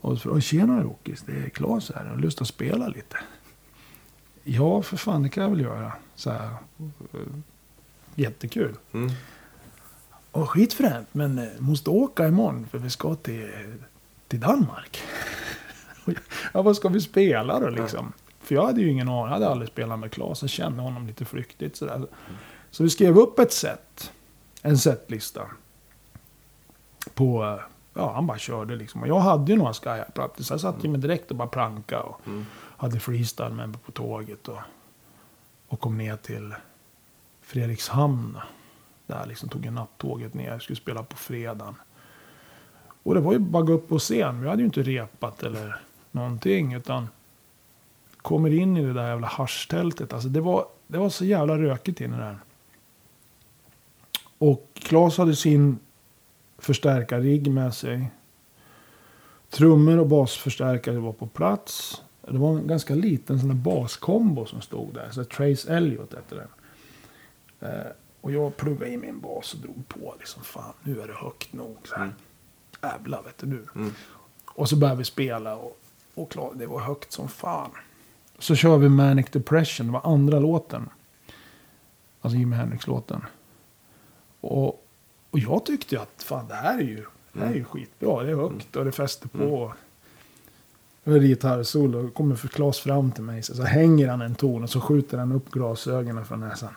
Och så frågade tjena Rockis, det är Claes här. Har du lust att spela lite? Ja, för fan, det kan jag väl göra. Så här, eh, jättekul. Mm. Och skitfränt, men eh, måste åka imorgon för vi ska till, till Danmark. ja, vad ska vi spela då liksom? För jag hade ju ingen aning, jag hade aldrig spelat med Claes. Jag kände honom lite flyktigt sådär. Så vi skrev upp ett set, en setlista. På, ja han bara körde liksom. Och jag hade ju några skyhigh så jag satt ju med direkt och bara planka och Mm. hade freestyle med mig på tåget. Och, och kom ner till Fredrikshamn. Där liksom tog jag nattåget ner. Jag skulle spela på fredagen. Och det var ju bara att gå upp på scen. Vi hade ju inte repat eller någonting. Utan kommer in i det där jävla haschtältet. Alltså det var, det var så jävla rökigt inne där. Och Claes hade sin förstärkarrigg med sig. Trummor och basförstärkare var på plats. Det var en ganska liten sån där baskombo som stod där. Så Trace Elliot hette den. Eh, och jag pluggade i min bas och drog på. Liksom, fan, nu är det högt nog. Så här. Mm. Jävlar, vet du nu. Mm. Och så började vi spela och, och klar, det var högt som fan. Så kör vi Manic Depression, det var andra låten. Alltså Jimi Hendrix-låten. Och, och jag tyckte ju att fan det här är ju, det här är ju skitbra. Det är högt och det fäster på. Det var gitarrsolo. Kommer för Klas fram till mig. Så, så hänger han en ton och så skjuter han upp glasögonen från näsan.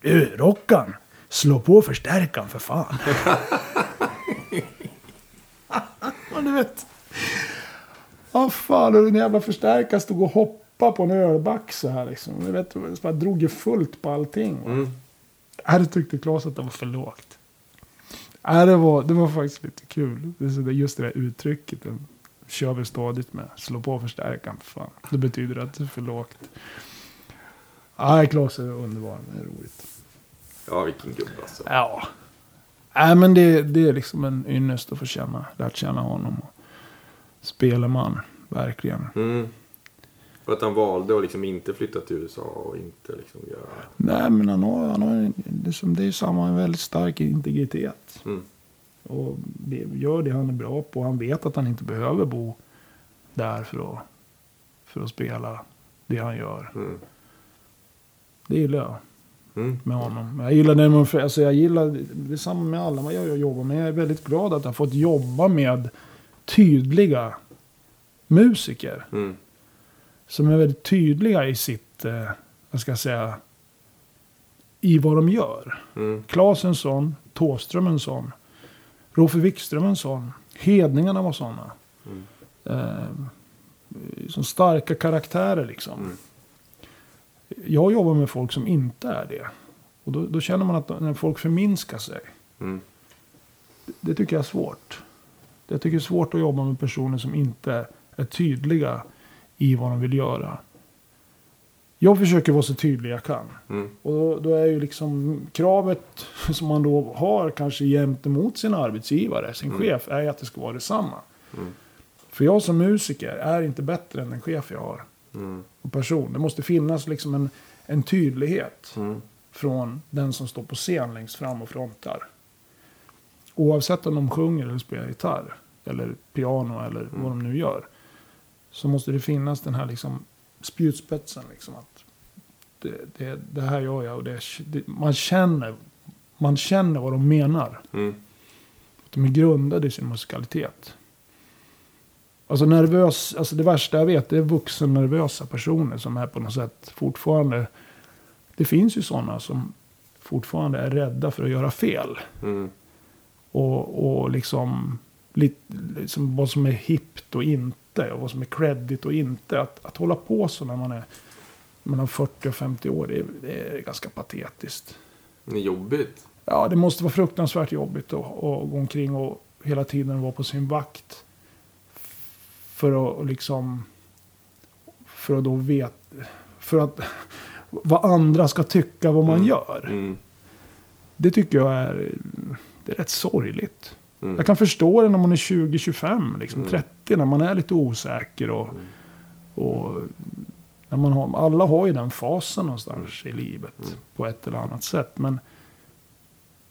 Du, Rockan! Slå på förstärkan för fan. ja, du vet. Ja, fan. Och den jävla förstärkaren stod och hoppade på en ölback så här liksom. Du vet, bara drog ju fullt på allting. Mm. Det tyckte Claes att det var för lågt. Det, var, det var faktiskt lite kul. Det är Just det där uttrycket. Den kör vi stadigt med. Slå på förstärkaren för fan. Det betyder att det är för lågt. Ja, Claes är underbar. Det är roligt. Ja, vilken gubbe alltså. Ja. Nej, men det, det är liksom en ynnest att få känna, lärt känna honom. Speleman, verkligen. Mm. För att han valde att liksom inte flytta till USA och inte liksom göra... Nej, men han har, han har en- det, är samma, en väldigt stark integritet. Mm. Och det, gör det han är bra på. Han vet att han inte behöver bo där för att, för att spela det han gör. Mm. Det gillar jag Mm. med honom. Jag gillar det med, alltså jag gillar, det är samma med alla vad jag jobbar med. Jag är väldigt glad att jag har fått jobba med tydliga musiker. Mm. Som är väldigt tydliga i sitt, eh, vad ska jag säga, i vad de gör. Mm. Klas en sån, Thåström en sån, Rofe Wikström en sån, Hedningarna var såna. Mm. Eh, som starka karaktärer liksom. Mm. Jag jobbar med folk som inte är det. Och då, då känner man att när folk förminskar sig. Mm. Det, det tycker jag är svårt. Jag tycker det är svårt att jobba med personer som inte är tydliga i vad de vill göra. Jag försöker vara så tydlig jag kan. Mm. Och då, då är ju liksom kravet som man då har kanske gentemot sin arbetsgivare, sin Mm. chef, är ju att det ska vara detsamma. Mm. För jag som musiker är inte bättre än den chef jag har. Mm. Och person. Det måste finnas liksom en, en tydlighet Mm. från den som står på scen längst fram och frontar. Oavsett om de sjunger eller spelar gitarr. Eller piano eller vad de nu gör. Så måste det finnas den här liksom spjutspetsen. Liksom att det, det, det här gör jag och det, det, man, känner, man känner vad de menar. Mm. De är grundade i sin musikalitet. Alltså nervös, alltså det värsta jag vet är vuxen nervösa personer som är på något sätt fortfarande. Det finns ju sådana som fortfarande är rädda för att göra fel. Mm. Och, och liksom, lit, liksom vad som är hippt och inte. Och vad som är credit och inte. Att, att hålla på så när man är mellan 40 och 50 år. Det är, det är ganska patetiskt. Det är jobbigt. Ja, det måste vara fruktansvärt jobbigt att, att gå omkring och hela tiden vara på sin vakt. För att liksom... För att då veta... För att... Vad andra ska tycka vad man Mm. gör. Mm. Det tycker jag är... Det är rätt sorgligt. Mm. Jag kan förstå det när man är 20-25, liksom Mm. 30, när man är lite osäker. Och, och när man har, alla har ju den fasen någonstans i livet Mm. på ett eller annat sätt. Men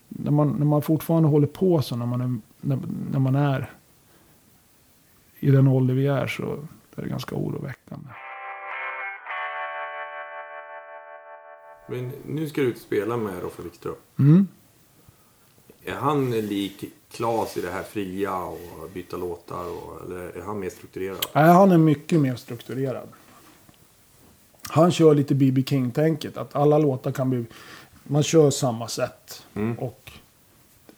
när man, när man fortfarande håller på så, när man är, när, när man är i den ålder vi är så är det ganska oroväckande. Men nu ska du ut och spela med Roffe Wikström. Mm. Är han lik Klas i det här fria och byta låtar? Och, eller är han mer strukturerad? Nej, han är mycket mer strukturerad. Han kör lite B.B. King-tänket. Att alla låtar kan bli... Man kör samma sätt. Mm. Och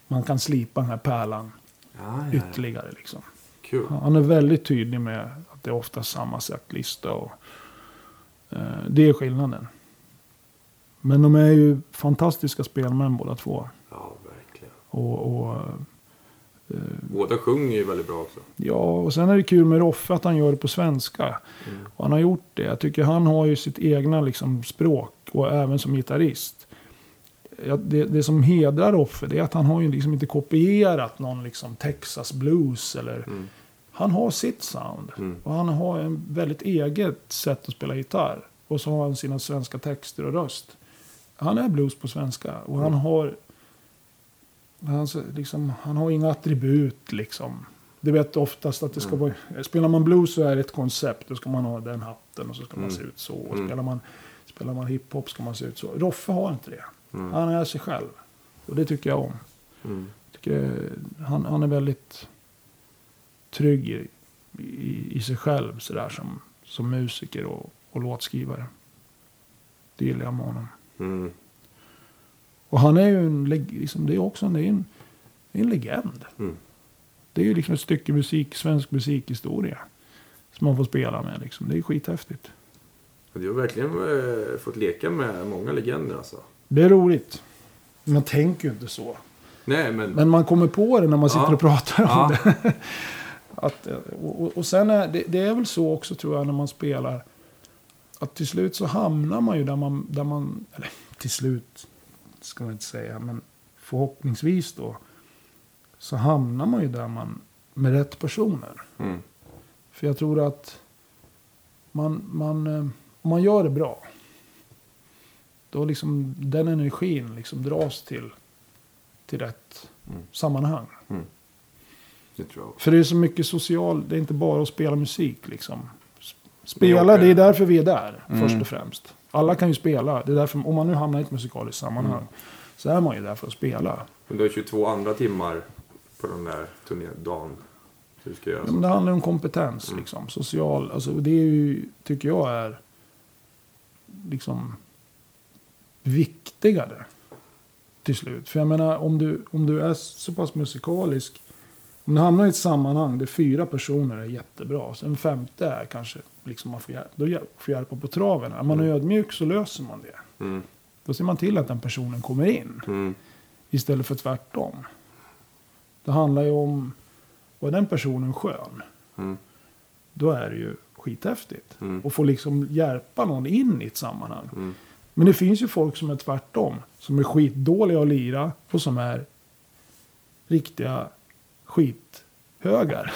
man kan slipa den här pärlan Ja, ja, ja. ytterligare. Liksom. Kul. Han är väldigt tydlig med att det är ofta samma setlista. Och, eh, det är skillnaden. Men de är ju fantastiska spelmän båda två. Ja, verkligen. Och, och Båda sjunger ju väldigt bra också. Ja, och sen är det kul med Roffe att han gör det på svenska. Och han har gjort det. Jag tycker han har ju sitt egna liksom, språk och även som gitarrist. Det, det som hedrar Roffe det är att han har ju liksom inte kopierat någon liksom Texas blues eller... Han har sitt sound. Mm. Och han har en väldigt eget sätt att spela gitarr. Och så har han sina svenska texter och röst. Han är blues på svenska. Och han har... Han, liksom, han har inga attribut liksom. Du vet oftast att det ska vara... Spelar man blues så är det ett koncept. Då ska man ha den hatten och så ska man se ut så. Och spelar man, spelar man hiphop ska man se ut så. Roffe har inte det. Han är sig själv. Och det tycker jag om. Mm. Tycker, han, han är väldigt trygg i, i, i sig själv sådär som, som musiker och, och låtskrivare. Det gillar jag med honom. Mm. Och han är ju en, liksom, det är också en, det är en, det är en legend. Mm. Det är ju liksom ett stycke musik, svensk musikhistoria. Som man får spela med liksom. Det är skithäftigt. Du har verkligen eh, fått leka med många legender alltså. Det är roligt. Man tänker ju inte så. Nej, men... Men man kommer på det när man sitter Ja. och pratar om Ja. det. Att, eh, och- och sen är det, det är väl så också tror jag när man spelar. Att till slut så hamnar man ju där man, där man eller till slut ska man inte säga, men förhoppningsvis då. Så hamnar man ju där man, med rätt personer. Mm. För jag tror att man, man, eh, om man gör det bra. Då liksom den energin liksom dras till, till rätt Mm. sammanhang. Det tror jag. För det är så mycket social, det är inte bara att spela musik liksom. Spela, Det är det är därför vi är där Mm. först och främst. Alla kan ju spela, det är därför, om man nu hamnar i ett musikaliskt sammanhang. Mm. Så är man ju där för att spela. Men du har 22 andra timmar på den där turnédagen. Ja, det handlar om kompetens, Mm. liksom. Social, alltså det är ju, tycker jag är liksom viktigare till slut. För jag menar, om du, om du är så pass musikalisk, om du hamnar i ett sammanhang där fyra personer är jättebra, så en femte är kanske, liksom man får, hjälp, då får hjälpa på traven. Är man ödmjuk så löser man det. Mm. Då ser man till att den personen kommer in. Mm. Istället för tvärtom. Det handlar ju om, var den personen skön? Mm. Då är det ju skithäftigt. Mm. Och få liksom hjälpa någon in i ett sammanhang. Mm. Men det finns ju folk som är tvärtom. Som är skitdåliga att lira och som är riktiga skithögar.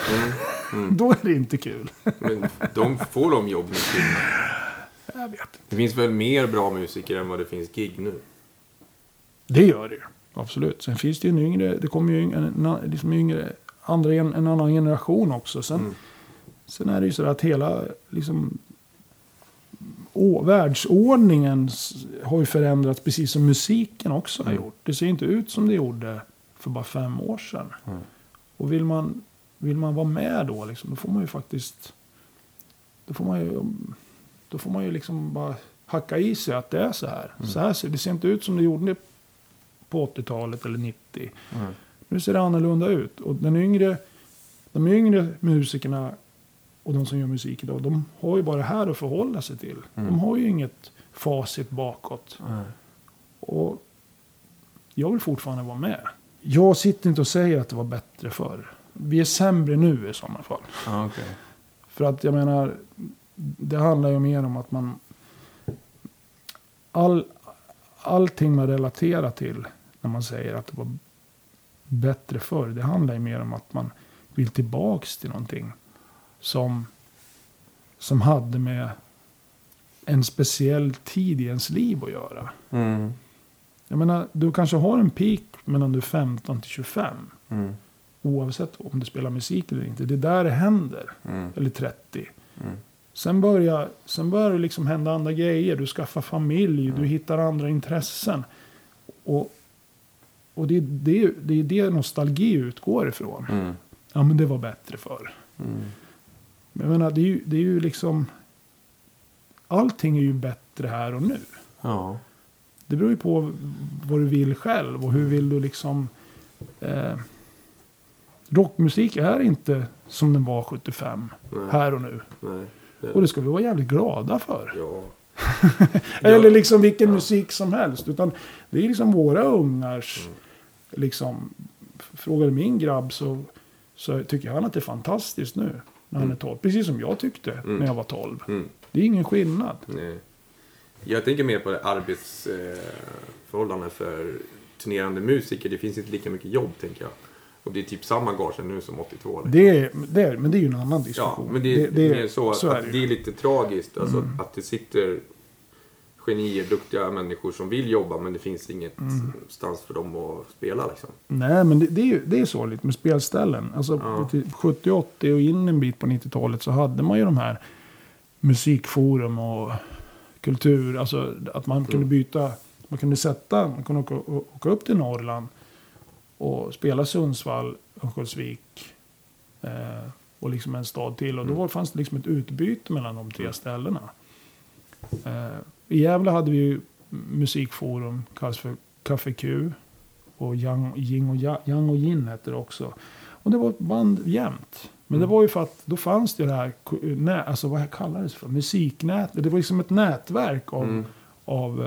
Mm. Då är det inte kul. Men de får de jobb nu. Jag vet inte. Det finns väl mer bra musiker än vad det finns gig nu? Det gör det ju. Absolut. Sen finns det ju en yngre, det kommer ju en, liksom yngre, andra, en, annan generation också. Sen, Mm. sen är det ju så att hela liksom, å, världsordningen har ju förändrats precis som musiken också har Mm. gjort. Det ser inte ut som det gjorde för bara fem år sedan. Mm. Och vill man, vill man vara med då, liksom, då får man ju faktiskt... Då får man ju, då får man ju liksom bara hacka i sig att det är så här. Så här ser, det ser inte ut som det gjorde på 80-talet eller 90. Mm. Nu ser det annorlunda ut. Och den yngre, de yngre musikerna och de som gör musik idag, de har ju bara det här att förhålla sig till. De har ju inget facit bakåt. Och jag vill fortfarande vara med. Jag sitter inte och säger att det var bättre förr. Vi är sämre nu i sådana fall. Ja, okej. För att jag menar, det handlar ju mer om att man... All, allting man relaterar till när man säger att det var bättre förr. Det handlar ju mer om att man vill tillbaks till någonting som, som hade med en speciell tid i ens liv att göra. Mm. Jag menar, du kanske har en peak mellan du är 15 till 25. Mm. Oavsett om du spelar musik eller inte. Det är där det händer. Mm. Eller 30. Mm. Sen börjar, sen börjar det liksom hända andra grejer. Du skaffar familj, du hittar andra intressen. Och, och det, är det, det är det nostalgi utgår ifrån. Mm. Ja, men det var bättre förr. Mm. Men jag menar, det är ju, det är ju liksom... Allting är ju bättre här och nu. Ja. Det beror ju på vad du vill själv och hur vill du liksom... Eh, rockmusik är inte som den var 75, Nej. här och nu. Nej. Och det ska vi vara jävligt glada för. Ja. Eller liksom vilken musik som helst. Utan det är liksom våra ungars liksom, frågar min grabb så, så tycker han att det är fantastiskt nu. När han är 12. Precis som jag tyckte Mm. när jag var 12. Mm. Det är ingen skillnad. Nej. Jag tänker mer på det arbetsförhållanden för turnerande musiker. Det finns inte lika mycket jobb, tänker jag. Och det är typ samma gage nu som 82. liksom. Det är, det är, men det är ju en annan Ja, diskussion. men det är mer så, så att är det det är lite tragiskt. Alltså, Mm. Att det sitter genier, duktiga människor som vill jobba men det finns inget Mm. stans för dem att spela. Liksom. Nej, men det, det, är, ju- det är så lite med spelställen. Alltså Ja. till 70-80 och in en bit på 90-talet så hade man ju de här musikforum och kultur. Alltså att man kunde Mm. byta. Man kunde sätta, man kunde åka, åka upp till Norrland och spela Sundsvall, Örnsköldsvik eh, och liksom en stad till. Och då Mm. var, fanns det liksom ett utbyte mellan de tre ställena. Eh, I Gävle hade vi ju musikforum, kallas för Café Q. Och Yang, Ying och, Yang och Yin hette det också. Och det var ett band jämt. Men det Mm. var ju för att då fanns det ju det här, alltså vad kallades det för? Musiknät. Det var liksom ett nätverk av, Mm. av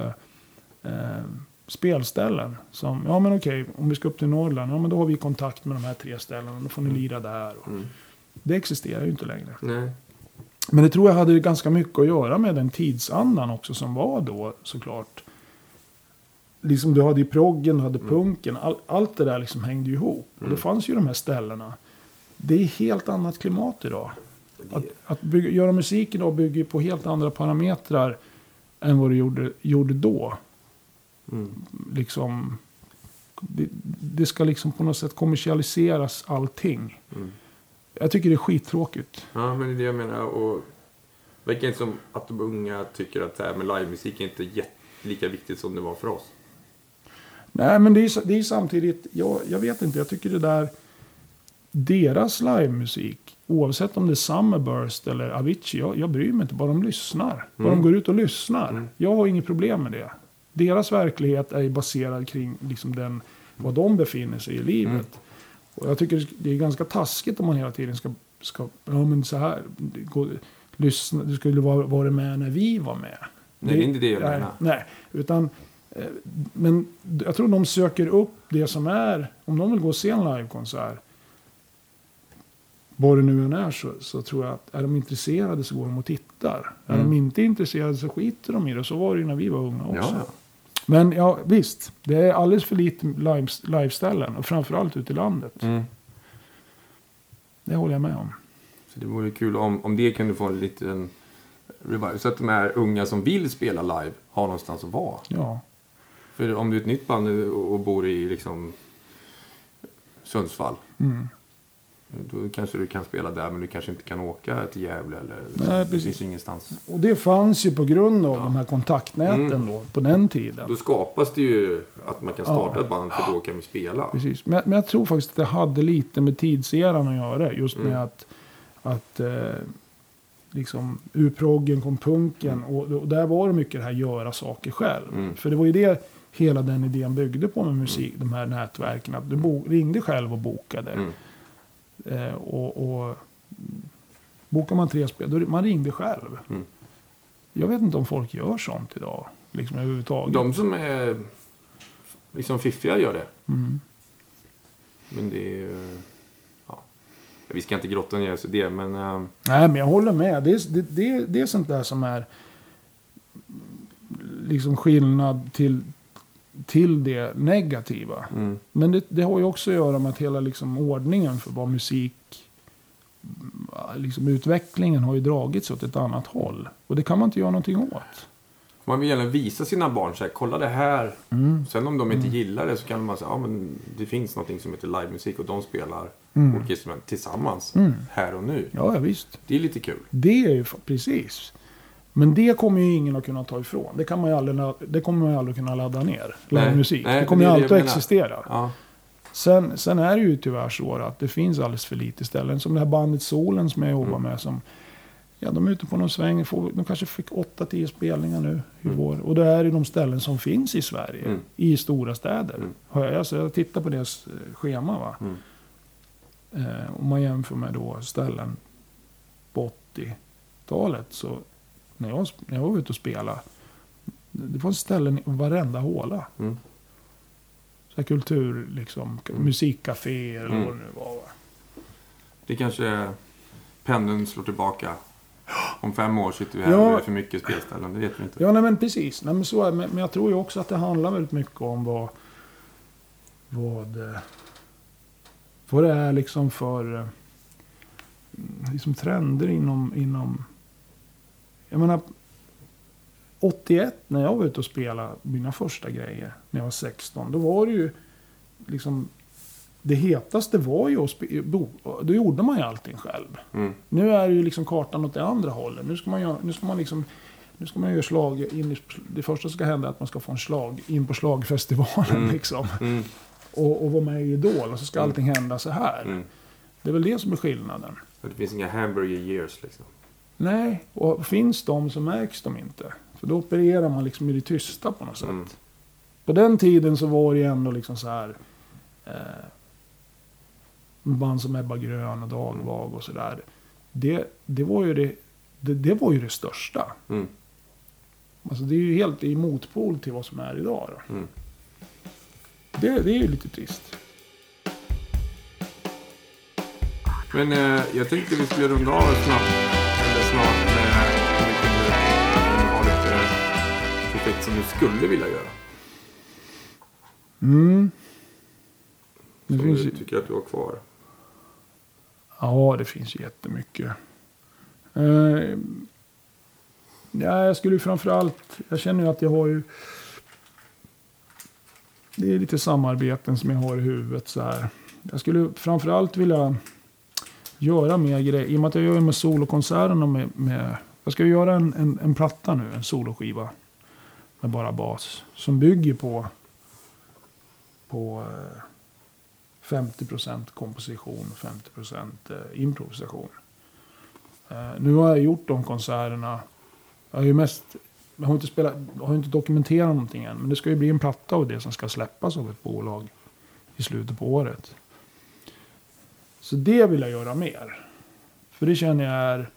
eh, eh, spelställen. Som, ja men okej, om vi ska upp till Norrland, ja men då har vi kontakt med de här tre ställena. Då får ni lira där. Och Mm. Det existerar ju inte längre. Nej. Men det tror jag hade ganska mycket att göra med den tidsandan också som var då såklart. Liksom du hade ju proggen, du hade punken, all, allt det där liksom hängde ju ihop. Och det fanns ju de här ställena. Det är helt annat klimat idag. Att, att bygga, göra musik idag bygger på helt andra parametrar än vad det gjorde, gjorde då. Mm. Liksom, det, det ska liksom på något sätt kommersialiseras allting. Mm. Jag tycker det är skittråkigt. Ja, men det är det jag menar. Och det verkar inte som att de unga tycker att det här med livemusik är inte jätte, lika viktigt som det var för oss. Nej, men det är, det är samtidigt, jag, jag vet inte, jag tycker det där, deras livemusik, oavsett om det är Summerburst eller Avicii, jag, jag bryr mig inte, bara de lyssnar. Bara de går ut och lyssnar. Mm. Jag har inget problem med det. Deras verklighet är baserad kring liksom den, vad de befinner sig i livet. Mm. Och jag tycker det är ganska taskigt om man hela tiden ska, ska ja men så här, gå, lyssna, du skulle vara, vara med när vi var med. Nej, det är inte det jag menar. Nej, utan eh, men jag tror de söker upp det som är, om de vill gå och se en livekonsert, vad det nu än är, så, så tror jag att är de intresserade så går de och tittar. Är Mm. de inte intresserade så skiter de i det. Så var det ju när vi var unga också. Ja. Men ja, visst, det är alldeles för lite live, liveställen och framförallt ute i landet. Mm. Det håller jag med om. Så det vore kul om, om det kunde få en liten revive. Så att de här unga som vill spela live har någonstans att vara. Ja, För om du är ett nytt band och och bor i liksom Sundsvall. mm. Då kanske du kan spela där men du kanske inte kan åka till Gävle eller Nej, det precis. finns ingenstans. och det fanns ju på grund av Ja. de här kontaktnäten Mm. då, på den tiden. Då skapas det ju att man kan starta Ja. ett band för då kan vi spela. Precis. Men, men jag tror faktiskt att det hade lite med tidseran att göra. Just med Mm. att, att eh, liksom, ur proggen kom punken. Och, och där var det mycket det här göra saker själv. Mm. För det var ju det hela den idén byggde på med musik, de här nätverken. Att du ringde själv och bokade. Eh, och, och bokar man tre spel, då man ringde själv. Mm. Jag vet inte om folk gör sånt idag. Liksom överhuvudtaget. De som är liksom fiffiga gör det. Mm. Men det är ju... Ja. Vi ska inte grotta ner oss i det men... eh, Nej, men jag håller med. Det är, det, det, det är sånt där som är liksom skillnad till, till det negativa. mm. Men det, det har ju också att göra med att hela liksom ordningen för vad musik... Liksom utvecklingen har ju dragits åt ett annat håll. Och det kan man inte göra någonting åt. Man vill gärna visa sina barn så här, kolla det här. Mm. Sen om de inte gillar det så kan man säga, ja men det finns någonting som heter livemusik och de spelar Mm. olika instrument tillsammans. Mm. Här och nu. Ja, ja, visst. Det är lite kul. Det är ju precis. Men det kommer ju ingen att kunna ta ifrån. Det, kan man ju aldrig, det kommer man ju aldrig kunna ladda ner. Nej, musik. nej, det kommer ju alltid att existera. Ja. Sen, sen är det ju tyvärr så att det finns alldeles för lite ställen. Som det här bandet Solen som jag jobbar Mm. med. Som, ja, de är ute på någon sväng. Får, de kanske fick 8-10 spelningar nu i Mm. vår. Och det är ju de ställen som finns i Sverige. Mm. I stora städer. Mm. Har jag, alltså, jag tittar på deras eh, schema. Va? Mm. Eh, om man jämför med då ställen på 80-talet. Så när jag, när jag var ute och spelade. Det fanns ställen i varenda håla. Mm. här kultur, liksom, musikcaféer eller Mm. vad det nu var. Va? Det kanske pendeln slår tillbaka. Om fem år sitter vi här Ja. och det är för mycket spelställen. Det vet vi inte. Ja, nej, men precis. Nej, men, så är, men, men jag tror ju också att det handlar väldigt mycket om vad, vad, eh, vad det är liksom för eh, liksom trender inom, inom... Jag menar, 81 när jag var ute och spelade mina första grejer, när jag var 16, då var det ju liksom... Det hetaste var ju att. Då gjorde man ju allting själv. Mm. Nu är ju liksom kartan åt det andra hållet. Nu ska man, göra, nu ska man liksom... Nu ska man göra slag in Det första som ska hända är att man ska få en slag in på slagfestivalen. Mm. Liksom, Mm. och, och vara med i Idol. Och så ska allting hända så här. Mm. Det är väl det som är skillnaden. Det finns inga hamburger years liksom. Nej, och finns de så märks de inte. För då opererar man liksom i det tysta på något sätt. Mm. På den tiden så var det ju ändå liksom så här... Eh, band som Ebba Grön och Dagvag och sådär. Det, det, var ju det, det, det var ju det största. Mm. Alltså det är ju helt i motpol till vad som är idag. Då. Mm. Det, det är ju lite trist. Men eh, jag tänkte vi skulle runda av snabbt. Snart med vi kunde ha lite projekt som du skulle vilja göra. Mm. Det Som finns du tycker att du har kvar. ja, det finns jättemycket. Eh, ja, jag skulle ju framförallt... Jag känner ju att jag har ju... Det är lite samarbeten som jag har i huvudet så här. Jag skulle framförallt vilja göra mer grejer. I och med att jag gör med solokonserterna med, med... Jag ska ju göra en, en, en platta nu, en soloskiva. Med bara bas. Som bygger på... På... Eh, 50% komposition, 50% eh, improvisation. Eh, nu har jag gjort de konserterna. Jag har ju mest... Jag har inte, spelat, jag har inte dokumenterat någonting än. Men det ska ju bli en platta av det som ska släppas av ett bolag i slutet på året. Så det vill jag göra mer. För det känner jag är...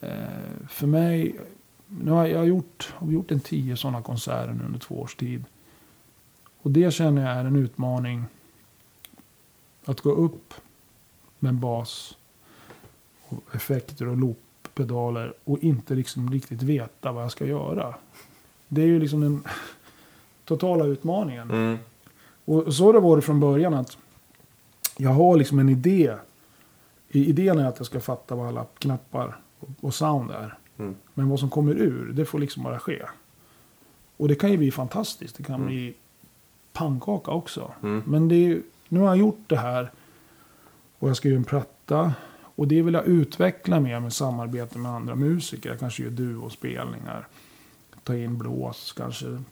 Eh, för mig... Nu har jag gjort, har gjort en tio sådana konserter nu under två års tid. Och det känner jag är en utmaning. Att gå upp med en bas, och effekter och looppedaler och inte liksom riktigt veta vad jag ska göra. Det är ju liksom den totala utmaningen. Mm. Och så har det varit från början att jag har liksom en idé. Idén är att jag ska fatta vad alla knappar och- sound är. Mm. Men vad som kommer ur, det får liksom bara ske. Och det kan ju bli fantastiskt. Det kan Mm. bli pannkaka också. Mm. Men är, nu har jag gjort det här. Och jag ska göra en platta. Och det vill jag utveckla mer med samarbete med andra musiker. Jag kanske gör duospelningar. Ta in blås, kanske,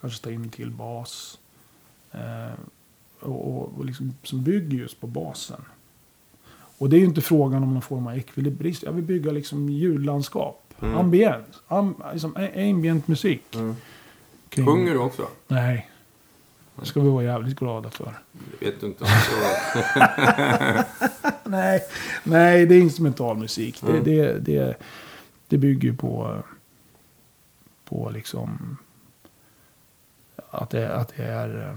kanske ta in till bas. Eh, och, och, liksom, som bygger just på basen. Och det är ju inte frågan om någon form av ekvilibrism. Jag vill bygga liksom ljudlandskap. Mm. Ambient. Am, liksom, ambient musik. Mm. Kring- Sjunger du också? Nej. Det ska vi vara jävligt glada för. Det vet du inte. Nej, nej det är instrumental musik. Det, Mm. det, det, det bygger ju på, på liksom att det, att det är eh,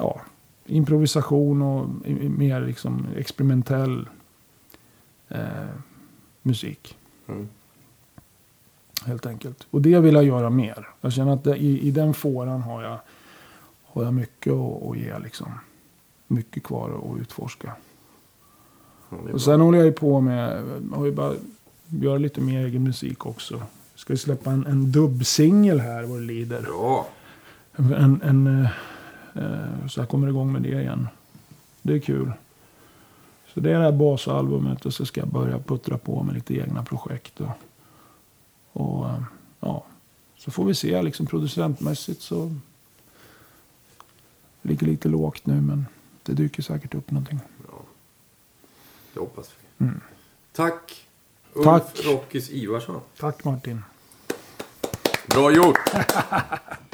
ja, improvisation och mer liksom experimentell eh, musik. mm. Helt enkelt. Och det vill jag göra mer. Jag känner att det, i, i den fåran har jag, har jag mycket att, att ge. Liksom. Mycket kvar att utforska. Ja, Och sen håller jag ju på med, har ju bara lite mer egen musik också. Ska ju släppa en, en dubbsingel här vad det lider. Bra. En, en, eh, så jag kommer igång med det igen. Det är kul. Så det är det här basalbumet och så ska jag börja puttra på med lite egna projekt. Och, och eh, ja, så får vi se liksom producentmässigt så ligger lite lågt nu men det dyker säkert upp någonting. Ja. Det hoppas vi. Mm. Tack. Ulf Tack. Rockis Ivarsson. Tack Martin. Bra gjort.